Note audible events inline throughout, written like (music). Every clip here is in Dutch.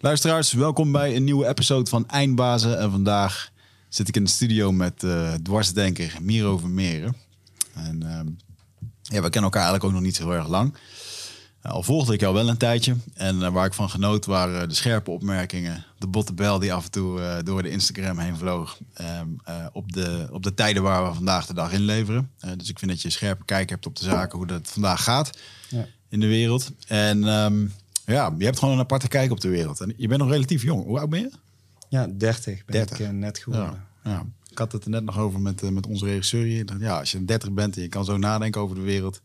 Luisteraars, welkom bij een nieuwe episode van Eindbazen. En vandaag zit ik in de studio met uh, dwarsdenker Miro Vermeeren. En uh, ja, we kennen elkaar eigenlijk ook nog niet zo heel erg lang. Uh, al volgde ik jou wel een tijdje. En uh, waar ik van genoot waren de scherpe opmerkingen. De botte bel die af en toe door de Instagram heen vloog. Um, op, de, op de tijden waar we vandaag de dag inleveren. dus ik vind dat je scherpe kijk hebt op de zaken, hoe dat vandaag gaat ja. in de wereld. En... Um, ja, je hebt gewoon een aparte kijk op de wereld. En je bent nog relatief jong. Hoe oud ben je? Ja, 30 ben 30. ik uh, net geworden. Ja, ja, Ik had het er net nog over met, uh, met onze regisseur hier. Ja, als je 30 bent en je kan zo nadenken over de wereld,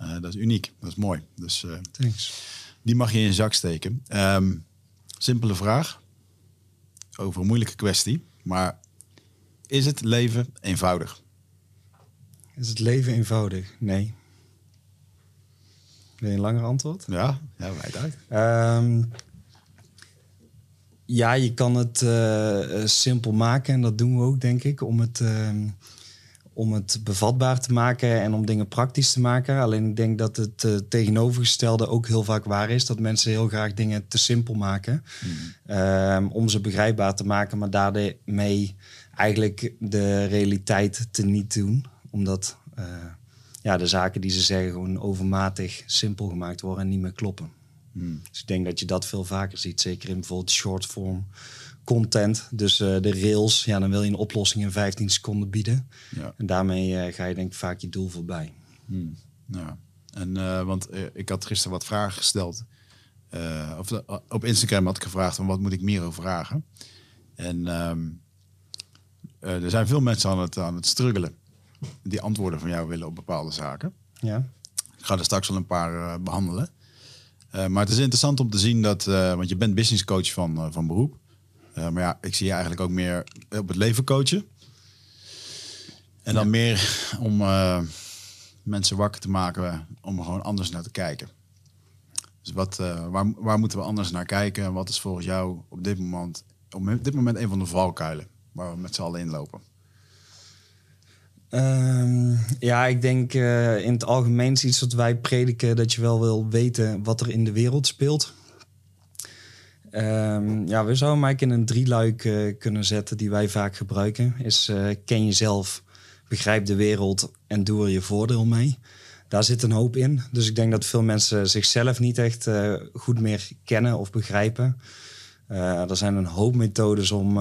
uh, dat is uniek. Dat is mooi. Dus Thanks. die mag je in je zak steken. Um, simpele vraag over een moeilijke kwestie. Maar is het leven eenvoudig? Is het leven eenvoudig? Nee. Wil je een langer antwoord? Ja, ja wijd uit. Um, ja, je kan het uh, simpel maken en dat doen we ook, denk ik, om het, uh, om het bevatbaar te maken en om dingen praktisch te maken. Alleen ik denk dat het uh, tegenovergestelde ook heel vaak waar is, dat mensen heel graag dingen te simpel maken mm. om ze begrijpbaar te maken, maar daarmee eigenlijk de realiteit te niet doen, omdat ja, de zaken die ze zeggen gewoon overmatig simpel gemaakt worden en niet meer kloppen. Hmm. Dus ik denk dat je dat veel vaker ziet, zeker in bijvoorbeeld shortform content. Dus uh, de rails, ja, dan wil je een oplossing in 15 seconden bieden. Ja. En daarmee uh, ga je denk ik vaak je doel voorbij. Hmm. Ja. En uh, want ik had gisteren wat vragen gesteld. of op Instagram had ik gevraagd van wat moet ik meer over vragen. En um, er zijn veel mensen aan het, aan het struggelen die antwoorden van jou willen op bepaalde zaken. Ja. Ik ga er straks wel een paar uh, behandelen. Uh, maar het is interessant om te zien dat, uh, want je bent business coach van, van beroep. maar ja, ik zie je eigenlijk ook meer op het leven coachen. En dan meer om mensen wakker te maken om er gewoon anders naar te kijken. Dus wat, waar, waar moeten we anders naar kijken? En wat is volgens jou op dit moment, op dit moment een van de valkuilen waar we met z'n allen inlopen? Um, ja, ik denk uh, in het algemeen is iets wat wij prediken dat je wel wil weten wat er in de wereld speelt. Um, ja, we zouden eigenlijk in een drieluik uh, kunnen zetten die wij vaak gebruiken. Is uh, ken jezelf, begrijp de wereld en doe er je voordeel mee. Daar zit een hoop in. Dus ik denk dat veel mensen zichzelf niet echt goed meer kennen of begrijpen. er zijn een hoop methodes om,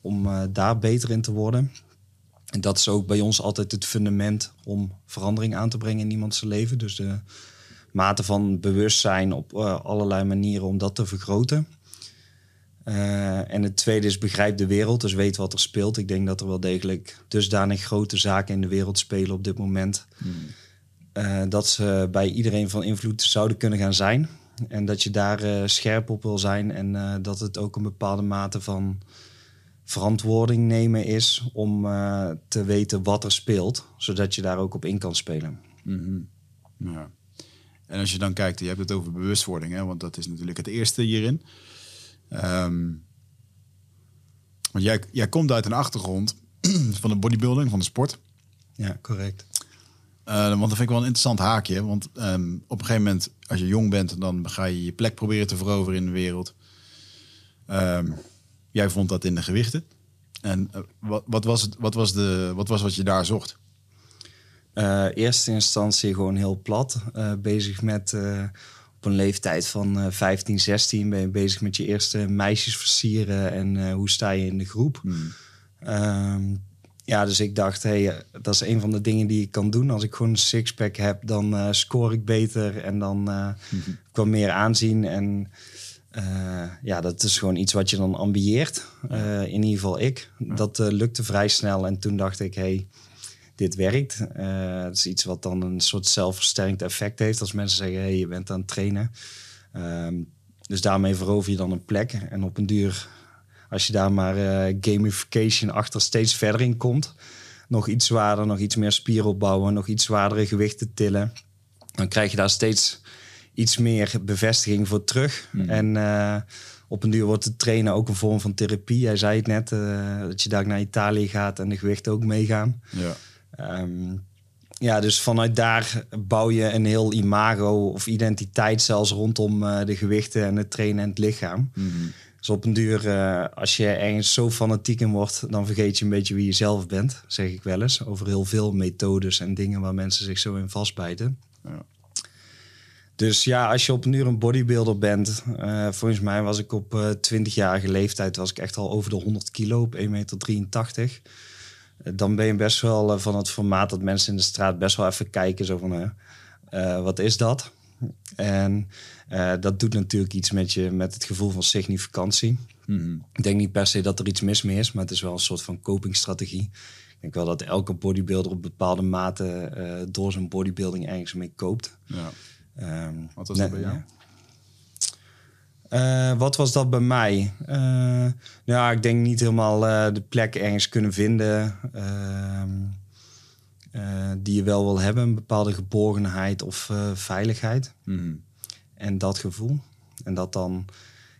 om daar beter in te worden. En dat is ook bij ons altijd het fundament om verandering aan te brengen in iemands leven. Dus de mate van bewustzijn op uh, allerlei manieren om dat te vergroten. Uh, en het tweede is begrijp de wereld, dus weet wat er speelt. Ik denk dat er wel degelijk dusdanig grote zaken in de wereld spelen op dit moment. Hmm. Uh, dat ze bij iedereen van invloed zouden kunnen gaan zijn. En dat je daar scherp op wil zijn en dat het ook een bepaalde mate van verantwoording nemen is om uh, te weten wat er speelt, zodat je daar ook op in kan spelen. Mm -hmm. ja. En als je dan kijkt, je hebt het over bewustwording, hè, want dat is natuurlijk het eerste hierin. Um, want jij, jij komt uit een achtergrond (clears throat) van de bodybuilding, van de sport. Ja, correct. Uh, want dat vind ik wel een interessant haakje. Want um, op een gegeven moment, als je jong bent, dan ga je je plek proberen te veroveren in de wereld. Um, Jij vond dat in de gewichten. En uh, wat, wat, was het, wat, was de, wat was wat je daar zocht? Uh, eerste instantie gewoon heel plat. Uh, bezig met op een leeftijd van 15, 16 ben je bezig met je eerste meisjes versieren en hoe sta je in de groep. Hmm. Uh, ja, dus ik dacht, hey, dat is een van de dingen die ik kan doen. Als ik gewoon een sixpack heb, dan score ik beter en dan mm -hmm. kwam meer aanzien. En uh, ja, dat is gewoon iets wat je dan ambieert. Uh, in ieder geval ik. Dat uh, lukte vrij snel. En toen dacht ik, hey, dit werkt. Het is iets wat dan een soort zelfversterkend effect heeft. Als mensen zeggen, hey, je bent aan het trainen. Ehm, dus daarmee verover je dan een plek. En op een duur, als je daar maar gamification achter steeds verder in komt. Nog iets zwaarder, nog iets meer spier opbouwen. Nog iets zwaardere gewichten tillen. Dan krijg je daar steeds iets meer bevestiging voor terug. Hmm. En uh, op een duur wordt het trainen ook een vorm van therapie. Jij zei het net, uh, dat je daar naar Italië gaat en de gewichten ook meegaan. Ja. Um, ja, dus vanuit daar bouw je een heel imago of identiteit zelfs rondom eh, de gewichten en het trainen en het lichaam. Dus op een duur, eh, als je ergens zo fanatiek in wordt, dan vergeet je een beetje wie je zelf bent, zeg ik wel eens. Over heel veel methodes en dingen waar mensen zich zo in vastbijten. Ja. Dus ja, als je op een uur een bodybuilder bent, eh, volgens mij was ik op eh 20-jarige leeftijd, was ik echt al over de 100 kilo op 1,83 meter. Eh, dan ben je best wel van het formaat dat mensen in de straat best wel even kijken, zo van, wat is dat? En dat doet natuurlijk iets met, je, met het gevoel van significantie. Mhm. Ik denk niet per se dat er iets mis mee is, maar het is wel een soort van copingstrategie. Ik denk wel dat elke bodybuilder op bepaalde mate door zijn bodybuilding ergens mee koopt. Ja. Ehm, Wat was dat bij jou? Eh, wat was dat bij mij? Eh, ja, ik denk niet helemaal eh, de plek ergens kunnen vinden ehm, eh, die je wel wil hebben. Een bepaalde geborgenheid of veiligheid. Mhm. En dat gevoel. En dat dan,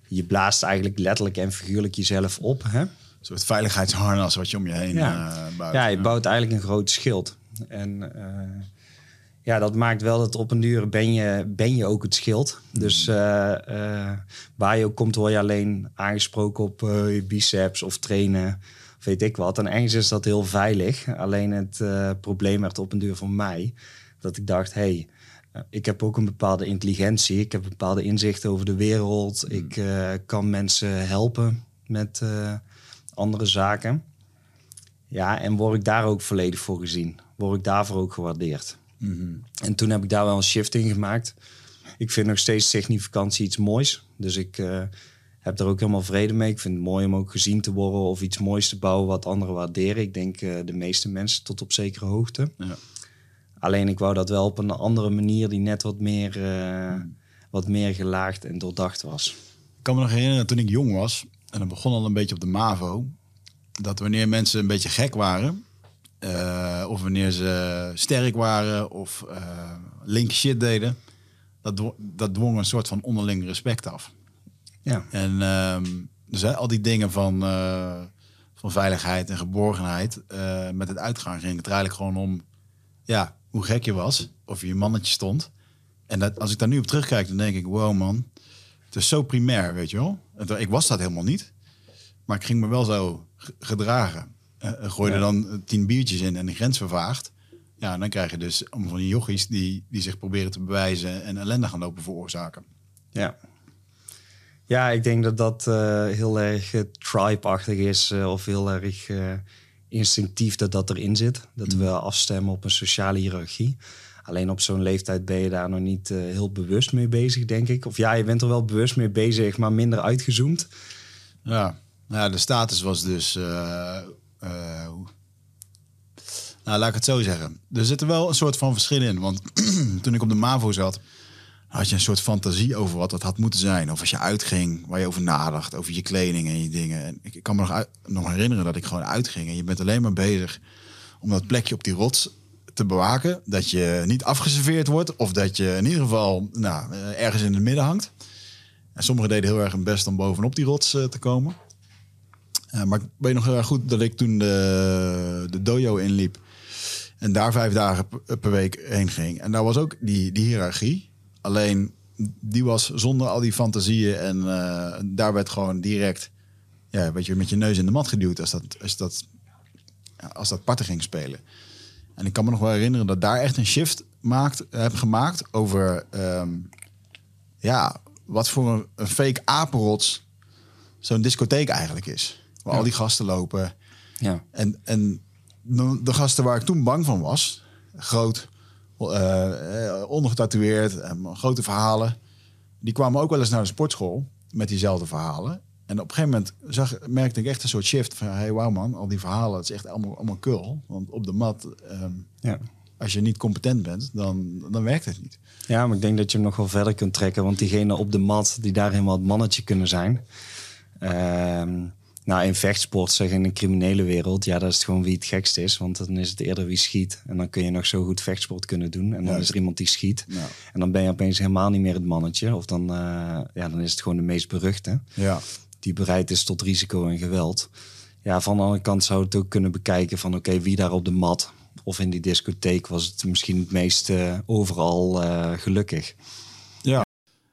je blaast eigenlijk letterlijk en figuurlijk jezelf op. Hè? Een soort veiligheidsharnas wat je om je heen Ja. bouwt. Ja, je bouwt eigenlijk een groot schild. En ja, dat maakt wel dat op een duur ben je, ben je ook het schild. Dus eh, eh, waar je ook komt, word je alleen aangesproken op eh, je biceps of trainen. Of weet ik wat. En ergens is dat heel veilig. Alleen het eh, probleem werd op een duur voor mij. Dat ik dacht, hey, eh, ik heb ook een bepaalde intelligentie. Ik heb bepaalde inzichten over de wereld. Ik eh, kan mensen helpen met eh, andere zaken. Ja, en word ik daar ook volledig voor gezien? Word ik daarvoor ook gewaardeerd? Mhm. En toen heb ik daar wel een shift in gemaakt. Ik vind nog steeds significantie iets moois. Dus ik eh, heb daar ook helemaal vrede mee. Ik vind het mooi om ook gezien te worden of iets moois te bouwen wat anderen waarderen. Ik denk eh, de meeste mensen tot op zekere hoogte. Ja. Alleen ik wou dat wel op een andere manier die net wat meer, eh, wat meer gelaagd en doordacht was. Ik kan me nog herinneren toen ik jong was, en dat begon al een beetje op de MAVO, dat wanneer mensen een beetje gek waren, eh, of wanneer ze sterk waren of eh link shit deden, dat, dwo- dat dwong een soort van onderling respect af. Ja, En ehm, dus hè, al die dingen van, eh, van veiligheid en geborgenheid, met het uitgaan ging het eigenlijk gewoon om, ja, hoe gek je was, of je je mannetje stond. En dat, als ik daar nu op terugkijk, dan denk ik, wow man, het is zo primair, weet je wel. Ik was dat helemaal niet, maar ik ging me wel zo gedragen. Eh, eh, gooi er dan eh, tien biertjes in en de grens vervaagt. Ja, dan krijg je dus allemaal van die jochies die, die zich proberen te bewijzen en ellende gaan lopen veroorzaken. ja. Ja, ik denk dat dat heel erg eh, tribe-achtig is of heel erg instinctief dat dat erin zit. Dat we afstemmen op een sociale hiërarchie. Alleen op zo'n leeftijd ben je daar nog niet heel bewust mee bezig, denk ik. Of ja, je bent er wel bewust mee bezig, maar minder uitgezoomd. Ja, ja, de status was dus. Eh, nou, laat ik het zo zeggen. Er zit er wel een soort van verschil in. Want (clears throat) toen ik op de MAVO zat, had je een soort fantasie over wat het had moeten zijn. Of als je uitging, waar je over nadacht, over je kleding en je dingen. En ik, kan me nog, nog herinneren dat ik gewoon uitging. En je bent alleen maar bezig om dat plekje op die rots te bewaken. Dat je niet afgeserveerd wordt. Of dat je in ieder geval nou, eh, ergens in het midden hangt. En sommigen deden heel erg hun best om bovenop die rots eh, te komen. Eh, maar ik weet nog heel erg goed dat ik toen de, de dojo inliep. En daar vijf dagen p- per week heen ging. En daar was ook die, die hiërarchie. Alleen die was zonder al die fantasieën. En eh, daar werd gewoon direct ja, een beetje met je neus in de mat geduwd. Als dat, als dat, als dat parten ging spelen. En ik kan me nog wel herinneren dat daar echt een shift maakt, heb gemaakt over ehm, ja, wat voor een, een fake apenrots zo'n discotheek eigenlijk is. Waar Ja. al die gasten lopen. Ja, En, en de gasten waar ik toen bang van was, groot, eh, eh, ondergetatoeëerd, en grote verhalen, die kwamen ook wel eens naar de sportschool met diezelfde verhalen. En op een gegeven moment zag, merkte ik echt een soort shift van, hey, wauw man, al die verhalen, het is echt allemaal, allemaal kul. Want op de mat, ehm, ja. als je niet competent bent, dan, dan werkt het niet. Ja, maar ik denk dat je hem nog wel verder kunt trekken. Want diegenen op de mat die daar helemaal het mannetje kunnen zijn. Ehm, nou, in vechtsport zeggen in de criminele wereld, ja, dat is het gewoon wie het gekst is. Want dan is het eerder wie schiet. En dan kun je nog zo goed vechtsport kunnen doen. En dan is er iemand die schiet. Nou, En dan ben je opeens helemaal niet meer het mannetje. Of dan, eh, ja, dan is het gewoon de meest beruchte. ja. Die bereid is tot risico en geweld. Ja, van de andere kant zou het ook kunnen bekijken van oké, wie daar op de mat of in die discotheek was het misschien het meest eh, overal eh, gelukkig.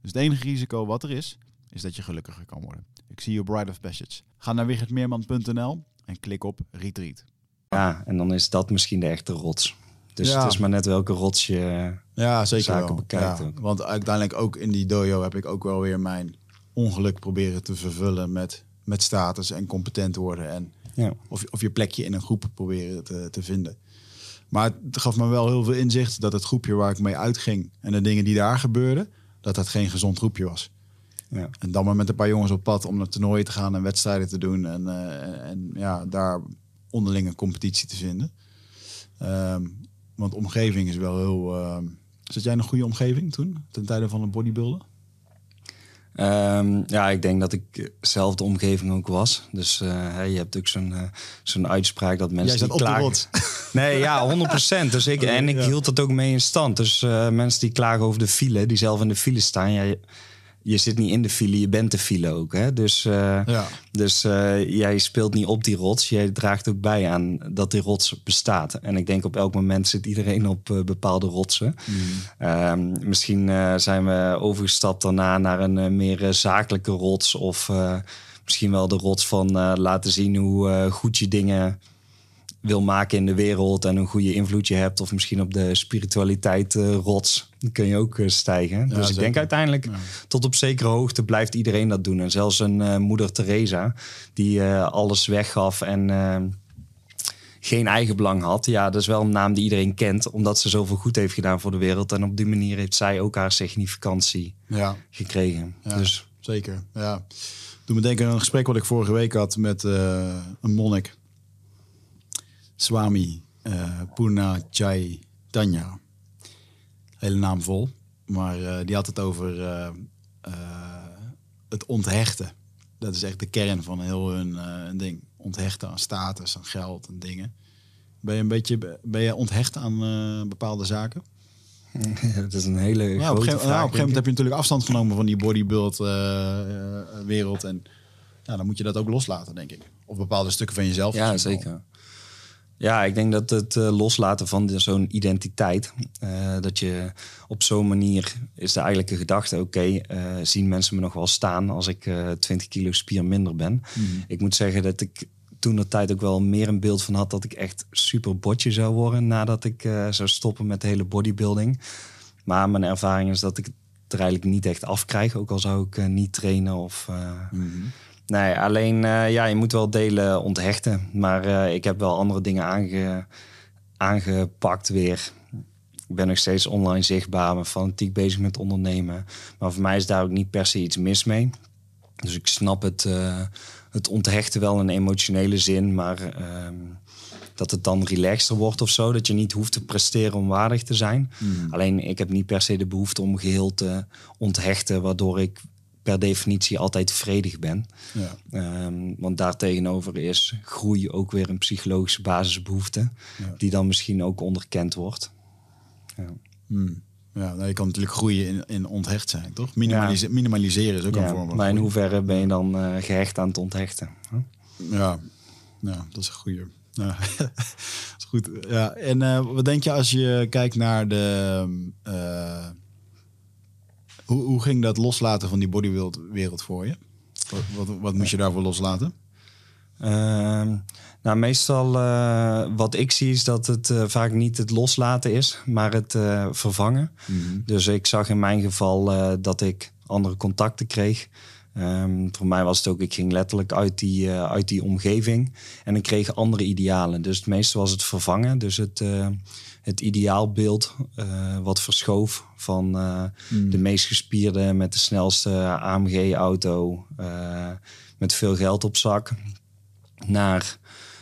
Dus het enige risico wat er is, is dat je gelukkiger kan worden. Ik zie je Bride of Passage. Ga naar wichertmeerman.nl en klik op Retreat. Ja, en dan is dat misschien de echte rots. Dus Ja. het is maar net welke rots je Ja, zeker zaken wel. bekijkt Ja. Want uiteindelijk ook in die dojo heb ik ook wel weer mijn ongeluk proberen te vervullen met, met status en competent worden. En Ja. of, of je plekje in een groep proberen te, te vinden. Maar het gaf me wel heel veel inzicht dat het groepje waar ik mee uitging en de dingen die daar gebeurden, dat dat geen gezond groepje was. Ja. En dan maar met een paar jongens op pad om naar toernooien te gaan en wedstrijden te doen. En, eh, en ja, daar onderling een competitie te vinden. Ehm, want omgeving is wel heel... ehm zat jij in een goede omgeving toen? Ten tijde van het bodybuilden? Ehm, ja, ik denk dat ik zelf de omgeving ook was. Dus eh, hè, je hebt ook zo'n eh, zo'n uitspraak dat mensen Jij die op de klagen... (laughs) Nee, ja, 100%. Dus ik, en ik Ja. hield dat ook mee in stand. Dus eh, mensen die klagen over de file, die zelf in de file staan... Ja, je, zit niet in de file, je bent de file ook. Hè? Dus, eh, Ja. dus eh, jij speelt niet op die rots. Jij draagt ook bij aan dat die rots bestaat. En ik denk op elk moment zit iedereen op eh, bepaalde rotsen. Ehm, misschien zijn we overgestapt daarna naar een meer zakelijke rots. Of misschien wel de rots van laten zien hoe goed je dingen wil maken in de wereld. En een goede invloed je hebt. Of misschien op de spiritualiteit eh, rots. Dan kun je ook eh, stijgen. dus ik denk uiteindelijk tot op zekere hoogte blijft iedereen dat doen. En zelfs een eh, moeder Teresa die alles weggaf en... geen eigenbelang had. Ja, dat is wel een naam die iedereen kent, omdat ze zoveel goed heeft gedaan voor de wereld. En op die manier heeft zij ook haar significantie Ja, gekregen. Ja. Dus zeker. Ja. Doe me denken aan een gesprek wat ik vorige week had met een monnik. Swami eh Purna Chai Tanya. Hele naam vol. Maar eh, die had het over eh, eh, het onthechten. Dat is echt de kern van heel hun eh, ding. Onthechten aan status, aan geld en dingen. Ben je een beetje ben je onthecht aan eh, bepaalde zaken? (laughs) dat is een hele Ja, op een grote gegeven, vraag. ja, op een gegeven moment heb je natuurlijk afstand genomen van die bodybuild eh, eh, wereld. En ja, dan moet je dat ook loslaten, denk ik. Of bepaalde stukken van jezelf. Ja, zeker. Ja, ik denk dat het eh, loslaten van zo'n identiteit, eh, dat je op zo'n manier is de eigenlijke gedachte, oké, eh, zien mensen me nog wel staan als ik eh 20 kilo spier minder ben. Ik moet zeggen dat ik toen de tijd ook wel meer een beeld van had dat ik echt super botje zou worden nadat ik zou stoppen met de hele bodybuilding. Maar mijn ervaring is dat ik het er eigenlijk niet echt afkrijg, ook al zou ik niet trainen of... eh, Nee, alleen eh, ja, je moet wel delen onthechten. Maar eh, ik heb wel andere dingen aange, aangepakt weer. Ik ben nog steeds online zichtbaar, ben fanatiek bezig met ondernemen. Maar voor mij is daar ook niet per se iets mis mee. Dus ik snap het, eh, het onthechten wel in emotionele zin, maar ehm, dat het dan relaxter wordt of zo. Dat je niet hoeft te presteren om waardig te zijn. Alleen ik heb niet per se de behoefte om geheel te onthechten, waardoor ik per definitie altijd vredig ben. Ja. Ehm, want daartegenover is groei ook weer een psychologische basisbehoefte, Ja. die dan misschien ook onderkend wordt. Ja. Hmm. Ja, nou, je kan natuurlijk groeien in, in onthecht zijn, toch? Minimalise- Minimaliseren is ook een vorm van maar in hoeverre ben je dan eh, gehecht aan het onthechten? Huh? Ja, ja dat is een goeie. Ja. (laughs) dat is goed. Ja, en eh, wat denk je als je kijkt naar de... eh, hoe, hoe ging dat loslaten van die bodybuild wereld voor je? Wat, wat, wat moest je daarvoor loslaten? Ehm, nou, meestal eh, wat ik zie is dat het eh, vaak niet het loslaten is, maar het eh, vervangen. Dus ik zag in mijn geval dat ik andere contacten kreeg. Ehm, voor mij was het ook, ik ging letterlijk uit die, uit die omgeving en ik kreeg andere idealen. Dus het meeste was het vervangen. Dus het, het ideaalbeeld eh, wat verschoof van eh, de meest gespierde met de snelste AMG-auto, eh, met veel geld op zak, naar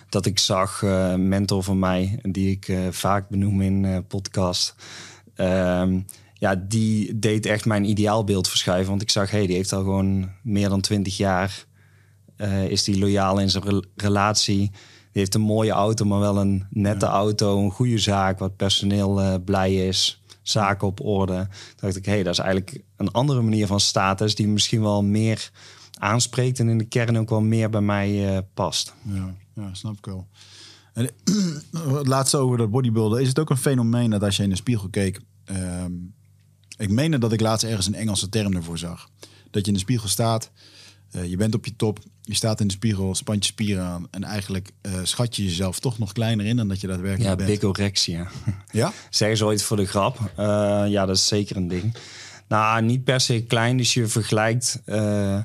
dat ik zag, een mentor van mij, die ik vaak benoem in podcast. ehm, ja, die deed echt mijn ideaalbeeld verschuiven. Want ik zag, hé, hey, die heeft al gewoon meer dan twintig jaar. is die loyaal in zijn rel- relatie. Heeft een mooie auto, maar wel een nette auto. Een goede zaak, wat personeel eh, blij is. Zaken op orde. Toen dacht ik, hé, hey, dat is eigenlijk een andere manier van status... die misschien wel meer aanspreekt... en in de kern ook wel meer bij mij eh, past. Ja, ja, snap ik wel. En het laatste over dat bodybuilden. Is het ook een fenomeen dat als je in de spiegel keek... ehm, ik meende dat ik laatst ergens een Engelse term ervoor zag. Dat je in de spiegel staat, eh, je bent op je top, je staat in de spiegel, spant je spieren aan... en eigenlijk eh, schat je jezelf toch nog kleiner in dan dat je daadwerkelijk Ja, bent. bigorexia. Ja? (laughs) Zeggen ze ooit voor de grap. Eh, ja, dat is zeker een ding. Nou, niet per se klein, dus je vergelijkt. eh,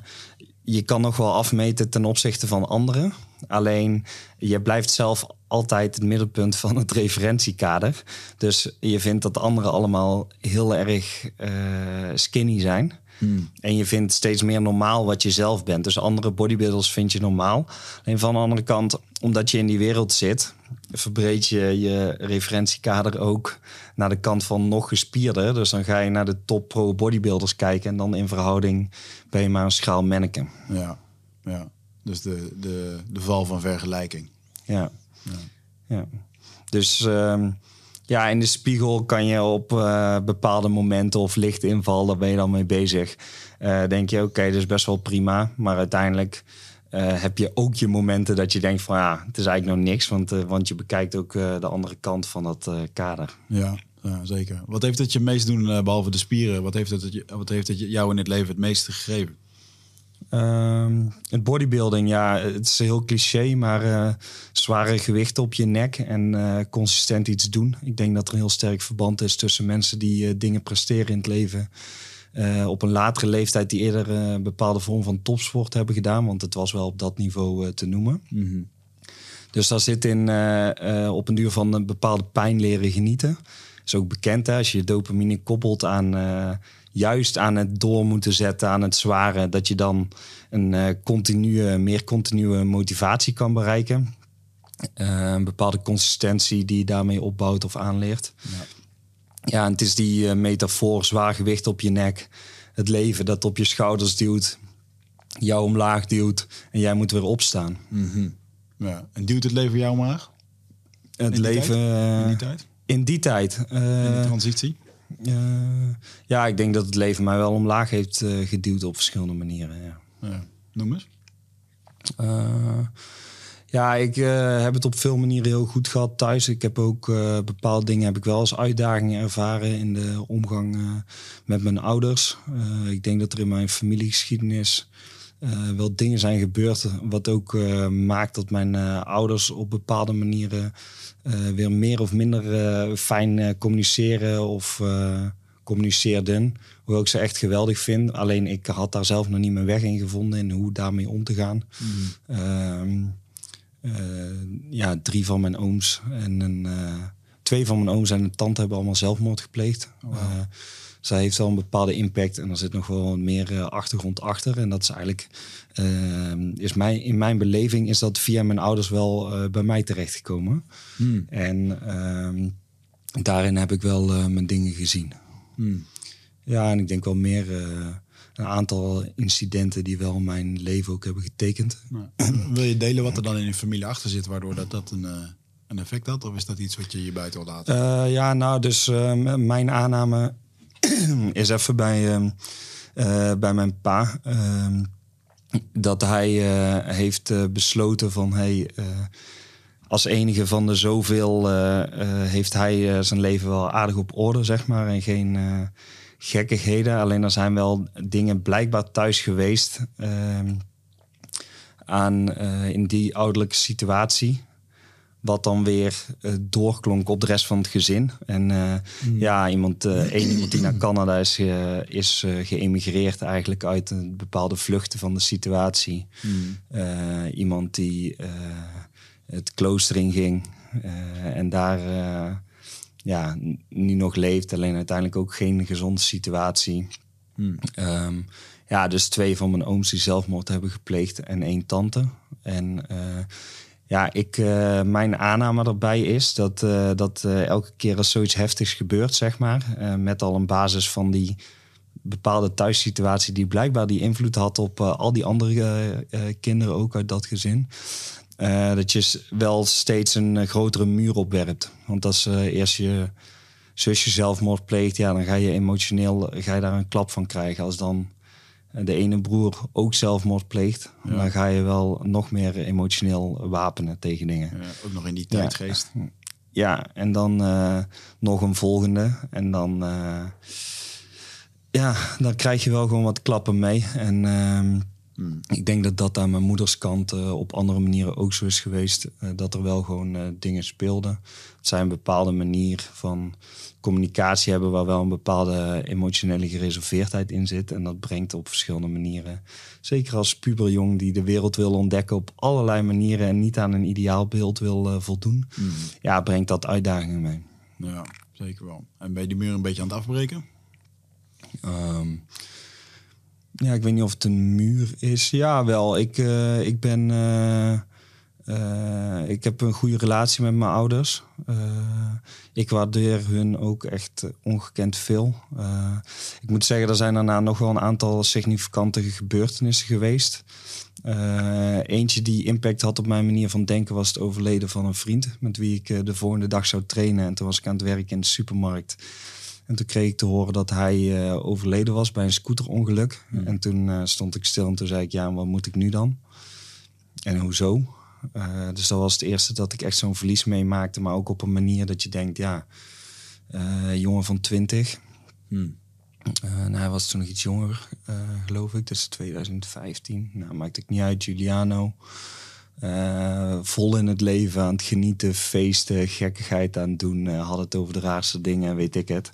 je kan nog wel afmeten ten opzichte van anderen. Alleen je blijft zelf altijd het middelpunt van het referentiekader. Dus je vindt dat de anderen allemaal heel erg skinny zijn. En je vindt steeds meer normaal wat je zelf bent. Dus andere bodybuilders vind je normaal. Alleen van de andere kant, omdat je in die wereld zit, verbreed je je referentiekader ook naar de kant van nog gespierder. Dus dan ga je naar de top pro bodybuilders kijken en dan in verhouding ben je maar een schaal manneken. Ja, ja. Dus de, de, de val van vergelijking. Ja. ja. Dus ehm, ja, in de spiegel kan je op eh, bepaalde momenten of lichtinval, daar ben je dan mee bezig. Eh, denk je, oké, dat is best wel prima. Maar uiteindelijk eh, heb je ook je momenten dat je denkt van ja, het is eigenlijk nog niks. Want, want je bekijkt ook de andere kant van dat kader. Ja, zeker. Wat heeft het je meest doen, eh, behalve de spieren? Wat heeft het, wat heeft het jou in het leven het meeste gegeven? Ehm, het bodybuilding, ja, het is heel cliché, maar eh, zware gewichten op je nek en eh, consistent iets doen. Ik denk dat er een heel sterk verband is tussen mensen die eh, dingen presteren in het leven. op een latere leeftijd die eerder een bepaalde vorm van topsport hebben gedaan, want het was wel op dat niveau te noemen. Dus daar zit in op een duur van een bepaalde pijn leren genieten. Is ook bekend hè, als je dopamine koppelt aan juist aan het door moeten zetten, aan het zware, dat je dan een eh, continue, meer continue motivatie kan bereiken. Eh, een bepaalde consistentie die je daarmee opbouwt of aanleert. Ja. Ja, en het is die eh, metafoor, zwaar gewicht op je nek. Het leven dat op je schouders duwt, jou omlaag duwt en jij moet weer opstaan. Ja. En duwt het leven jou omlaag? Het In die leven tijd? In die tijd? in die tijd. In die transitie? Eh, ja, ik denk dat het leven mij wel omlaag heeft eh, geduwd op verschillende manieren. Ja. Ja. Noem eens. Eh, ja, ik heb het op veel manieren heel goed gehad thuis. Ik heb ook bepaalde dingen heb ik wel als uitdagingen ervaren in de omgang met mijn ouders. Ik denk dat er in mijn familiegeschiedenis eh, wel dingen zijn gebeurd wat ook eh, maakt dat mijn eh, ouders op bepaalde manieren weer meer of minder fijn communiceren of communiceerden. Hoewel ik ze echt geweldig vind. Alleen ik had daar zelf nog niet mijn weg in gevonden in hoe daarmee om te gaan. Ehm, eh, ja, drie van mijn ooms en een, twee van mijn ooms en een tante hebben allemaal zelfmoord gepleegd. Oh, Eh, zij heeft wel een bepaalde impact en er zit nog wel meer eh, achtergrond achter. En dat is eigenlijk, ehm, is mijn, in mijn beleving is dat via mijn ouders wel eh, bij mij terechtgekomen. Hmm. En ehm, daarin heb ik wel eh, mijn dingen gezien. Hmm. Ja, en ik denk wel meer eh, een aantal incidenten die wel mijn leven ook hebben getekend. (clears throat) Wil je delen wat er dan in je familie achter zit, waardoor dat, dat een, eh, een effect had? Of is dat iets wat je je buiten wil laten? Uh, ja, nou, dus uh, mijn aanname (clears throat) is even bij, uh, bij mijn pa. Ehm, dat hij heeft besloten van... Hey, als enige van de zoveel heeft hij zijn leven wel aardig op orde, zeg maar. En geen gekkigheden. Alleen er zijn wel dingen blijkbaar thuis geweest... Ehm, aan, in die ouderlijke situatie wat dan weer uh, doorklonk op de rest van het gezin. En uh, ja, iemand, uh, één (clears throat) iemand die naar Canada is, is geëmigreerd eigenlijk uit een bepaalde vluchten van de situatie. Mm. iemand die het klooster in ging en daar ja, nu nog leeft, alleen uiteindelijk ook geen gezonde situatie. Mm. Um, ja, dus twee van mijn ooms die zelfmoord hebben gepleegd en één tante. En ja, ik, uh, mijn aanname erbij is dat, uh, dat uh, elke keer als zoiets heftigs gebeurt, zeg maar, met al een basis van die bepaalde thuissituatie die blijkbaar die invloed had op al die andere kinderen ook uit dat gezin, dat je wel steeds een grotere muur opwerpt. Want als eerst je zusje zelfmoord pleegt, ja, dan ga je emotioneel ga je daar een klap van krijgen. Als dan de ene broer ook zelfmoord pleegt, dan ga je wel nog meer emotioneel wapenen tegen dingen. Ja, ook nog in die tijdgeest. Ja, ja en dan uh, nog een volgende. En dan, uh, ja, dan krijg je wel gewoon wat klappen mee. En uh, hmm. ik denk dat dat aan mijn moeders kant uh, op andere manieren ook zo is geweest. dat er wel gewoon dingen speelden. Het zijn een bepaalde manier van communicatie hebben waar wel een bepaalde emotionele gereserveerdheid in zit. En dat brengt op verschillende manieren. Zeker als puberjong die de wereld wil ontdekken op allerlei manieren en niet aan een ideaalbeeld wil uh, voldoen. Mm. Ja, brengt dat uitdagingen mee. Ja, zeker wel. En ben je die muur een beetje aan het afbreken? Um, ja, ik weet niet of het een muur is. Ja, wel. Ik, uh, ik ben. Uh, uh, ik heb een goede relatie met mijn ouders. Uh, ik waardeer hun ook echt ongekend veel. Uh, ik moet zeggen, er zijn daarna nog wel een aantal significante gebeurtenissen geweest. eentje die impact had op mijn manier van denken was het overleden van een vriend met wie ik de volgende dag zou trainen. En toen was ik aan het werk in de supermarkt. En toen kreeg ik te horen dat hij overleden was bij een scooterongeluk. Hmm. En toen stond ik stil en toen zei ik, ja, wat moet ik nu dan? En hoezo? Uh, dus dat was het eerste dat ik echt zo'n verlies meemaakte. Maar ook op een manier dat je denkt, ja, uh, jongen van 20. Hmm. Uh, nou, hij was toen nog iets jonger, geloof ik. Dus 2015. Nou, maakte ik niet uit. Giuliano. vol in het leven, aan het genieten, feesten, gekkigheid aan het doen. had het over de raarste dingen, weet ik het.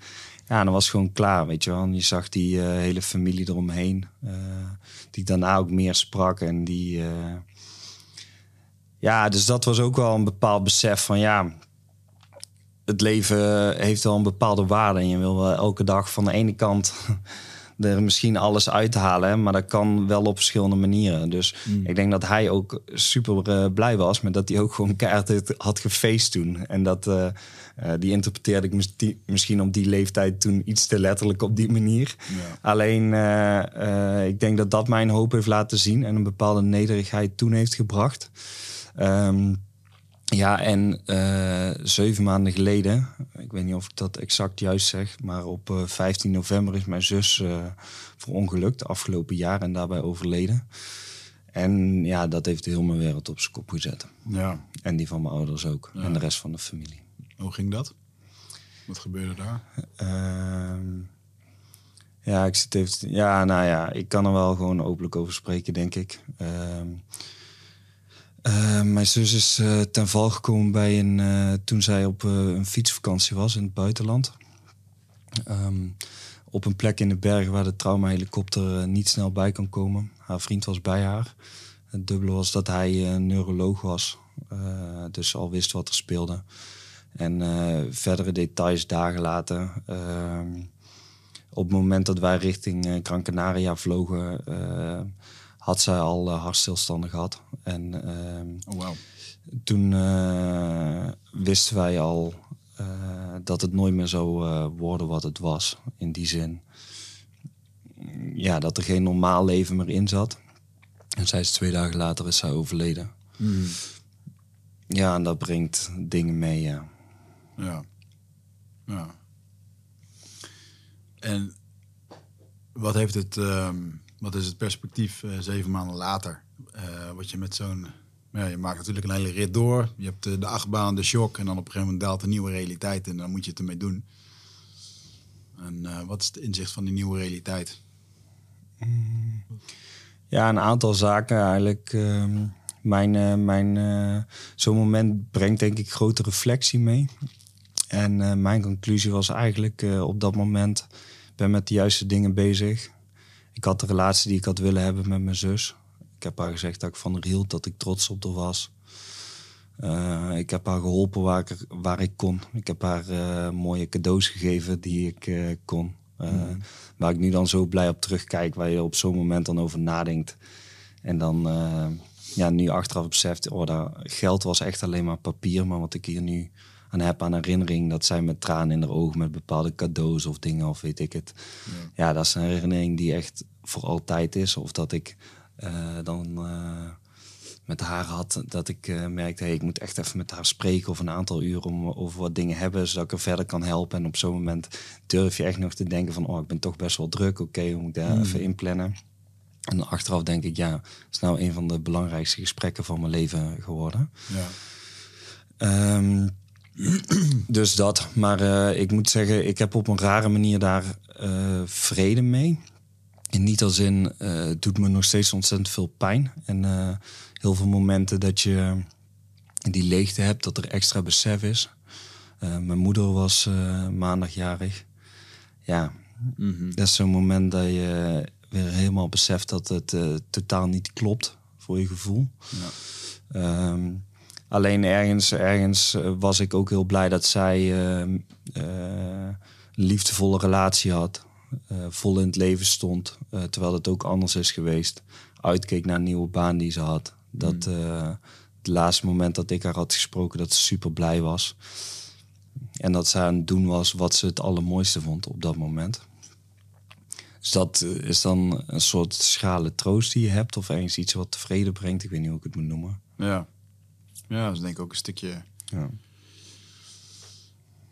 Ja, en dan was het gewoon klaar, weet je wel. En je zag die hele familie eromheen. die daarna ook meer sprak en die ja, dus dat was ook wel een bepaald besef van ja, het leven heeft wel een bepaalde waarde. En je wil wel elke dag van de ene kant (laughs) er misschien alles uithalen, maar dat kan wel op verschillende manieren. Dus hmm. ik denk dat hij ook super uh, blij was met dat hij ook gewoon keihard had gefeest toen. En dat uh, uh, die interpreteerde ik misschien op die leeftijd toen iets te letterlijk op die manier. Ja. Alleen ik denk dat dat mijn hoop heeft laten zien en een bepaalde nederigheid toen heeft gebracht. Um, ja, en uh, zeven maanden geleden, ik weet niet of ik dat exact juist zeg, maar op uh, eh, 15 november is mijn zus uh, verongelukt afgelopen jaar en daarbij overleden. En ja, dat heeft heel mijn wereld op zijn kop gezet. Ja. En die van mijn ouders ook. En de rest van de familie. Hoe ging dat? Wat gebeurde daar? Ehm, ja, ik zit even. Ja, nou ja, ik kan er wel gewoon openlijk over spreken, denk ik. Ehm, uh, mijn zus is uh, ten val gekomen bij een, uh, toen zij op een fietsvakantie was in het buitenland. Um, op een plek in de bergen waar de traumahelikopter niet snel bij kan komen. Haar vriend was bij haar. Het dubbele was dat hij een neuroloog was. dus al wist wat er speelde. En verdere details dagen later. Ehm, op het moment dat wij richting Gran vlogen had zij al uh, hartstilstanden gehad. En ehm, oh, wow. toen uh, wisten wij al uh, dat het nooit meer zou worden wat het was. In die zin. Ja, dat er geen normaal leven meer in zat. En zij is twee dagen later is zij overleden. Mm. Ja, en dat brengt dingen mee, ja. Ja. ja. En wat heeft het, ehm, wat is het perspectief eh, zeven maanden later? Eh, wat je met zo'n, ja, je maakt natuurlijk een hele rit door. Je hebt de, achtbaan, de shock en dan op een gegeven moment daalt de nieuwe realiteit en dan moet je het ermee doen. En eh, wat is het inzicht van die nieuwe realiteit? Ja, een aantal zaken eigenlijk. ehm, mijn, mijn, zo'n moment brengt denk ik grote reflectie mee. En mijn conclusie was eigenlijk op dat moment... ben met de juiste dingen bezig. Ik had de relatie die ik had willen hebben met mijn zus. Ik heb haar gezegd dat ik van haar hield, dat ik trots op haar was. Eh, ik heb haar geholpen waar ik, waar ik kon. Ik heb haar eh, mooie cadeaus gegeven die ik eh, kon. Eh, Waar ik nu dan zo blij op terugkijk, waar je op zo'n moment dan over nadenkt. En dan ja, nu achteraf beseft, oh, dat geld was echt alleen maar papier. Maar wat ik hier nu aan heb aan herinnering, dat zij met tranen in de ogen met bepaalde cadeaus of dingen of weet ik het. Ja, dat is een herinnering die echt voor altijd is. Of dat ik eh, dan eh, met haar had, dat ik eh, merkte, hey, ik moet echt even met haar spreken of een aantal uur om over wat dingen hebben, zodat ik er verder kan helpen. En op zo'n moment durf je echt nog te denken van, oh, ik ben toch best wel druk. Oké, hoe moet ik daar even inplannen? En achteraf denk ik, ja, is nou een van de belangrijkste gesprekken van mijn leven geworden. Ja. Ehm, dus dat. Maar eh, ik moet zeggen, ik heb op een rare manier daar eh, vrede mee. En niet als in, eh, het doet me nog steeds ontzettend veel pijn. En eh, heel veel momenten dat je die leegte hebt, dat er extra besef is. Eh, mijn moeder was eh, maandagjarig. Ja, dat is zo'n moment dat je weer helemaal beseft dat het eh, totaal niet klopt voor je gevoel. Ja. Ehm, alleen ergens, ergens eh, was ik ook heel blij dat zij ehm, eh, een liefdevolle relatie had. eh, vol in het leven stond. eh, terwijl het ook anders is geweest. Uitkeek naar een nieuwe baan die ze had. Dat eh, het laatste moment dat ik haar had gesproken, dat ze super blij was. En dat ze aan het doen was wat ze het allermooiste vond op dat moment. Dus dat eh, is dan een soort schrale troost die je hebt. Of ergens iets wat tevreden brengt. Ik weet niet hoe ik het moet noemen. Ja. Ja, dat is denk ik ook een stukje... Ja.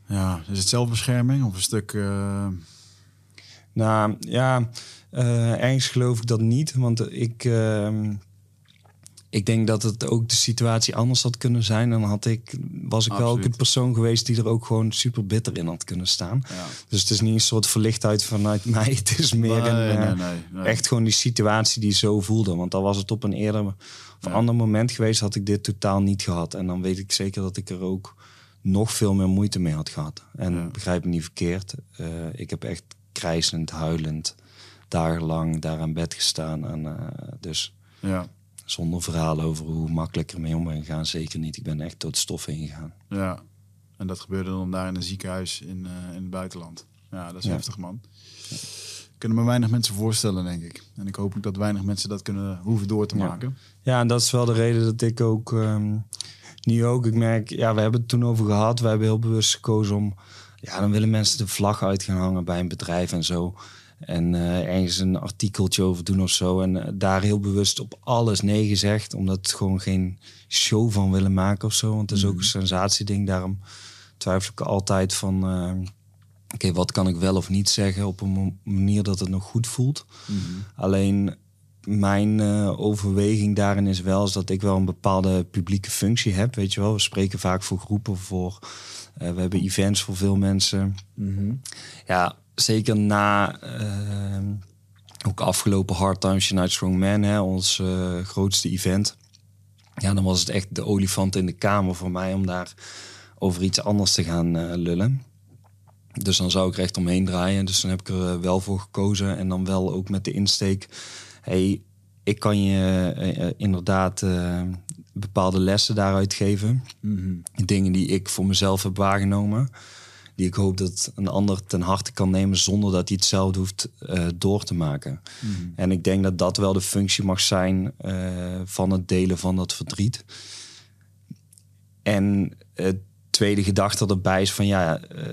Ja, is het zelfbescherming of een stuk... eh, Nou ja, eh, ergens geloof ik dat niet. Want ik, ehm, ik denk dat het ook de situatie anders had kunnen zijn. Dan had ik, was ik wel ook een persoon geweest die er ook gewoon super bitter in had kunnen staan. ja. Dus het is niet een soort verlichtheid vanuit mij. (laughs) Het is meer Nee, een, eh, nee, nee, nee. echt gewoon die situatie die zo voelde. Want al was het op een eerder Ja. ander moment geweest, had ik dit totaal niet gehad. En dan weet ik zeker dat ik er ook nog veel meer moeite mee had gehad. En Ja. begrijp me niet verkeerd. eh, ik heb echt krijzend, huilend, dagenlang daar aan bed gestaan. En, eh, dus Ja, zonder verhaal over hoe makkelijk ik ermee om ben gegaan. Zeker niet. Ik ben echt tot stof heen gegaan. ja. En dat gebeurde dan daar in een ziekenhuis in, eh, in het buitenland. Ja, dat is Ja. heftig, man. Kunnen me weinig mensen voorstellen, denk ik. En ik hoop ook dat weinig mensen dat kunnen hoeven door te maken. Ja, en dat is wel de reden dat ik ook ehm, nu ook, ik merk, ja, we hebben het toen over gehad. We hebben heel bewust gekozen om, ja, dan willen mensen de vlag uit gaan hangen bij een bedrijf en zo. En eh ergens een artikeltje over doen of zo. En eh, daar heel bewust op alles nee gezegd, omdat het gewoon geen show van willen maken of zo. Want het is ook een sensatieding. Daarom twijfel ik altijd van, eh, oké, wat kan ik wel of niet zeggen op een manier dat het nog goed voelt. Alleen mijn eh, overweging daarin is wel is dat ik wel een bepaalde publieke functie heb. Weet je wel, we spreken vaak voor groepen, voor, eh, we hebben events voor veel mensen. Ja, zeker na eh, ook afgelopen Hard Times United Strong Man, hè, ons eh, grootste event. Ja, dan was het echt de olifant in de kamer voor mij om daar over iets anders te gaan lullen. Dus dan zou ik recht omheen draaien. Dus dan heb ik er eh, wel voor gekozen. En dan wel ook met de insteek. hey, ik kan je eh, eh, inderdaad bepaalde lessen daaruit geven. Dingen die ik voor mezelf heb waargenomen. Die ik hoop dat een ander ten harte kan nemen zonder dat hij hetzelfde hoeft eh, door te maken. En ik denk dat dat wel de functie mag zijn van het delen van dat verdriet. En het tweede gedachte erbij is van ja, eh,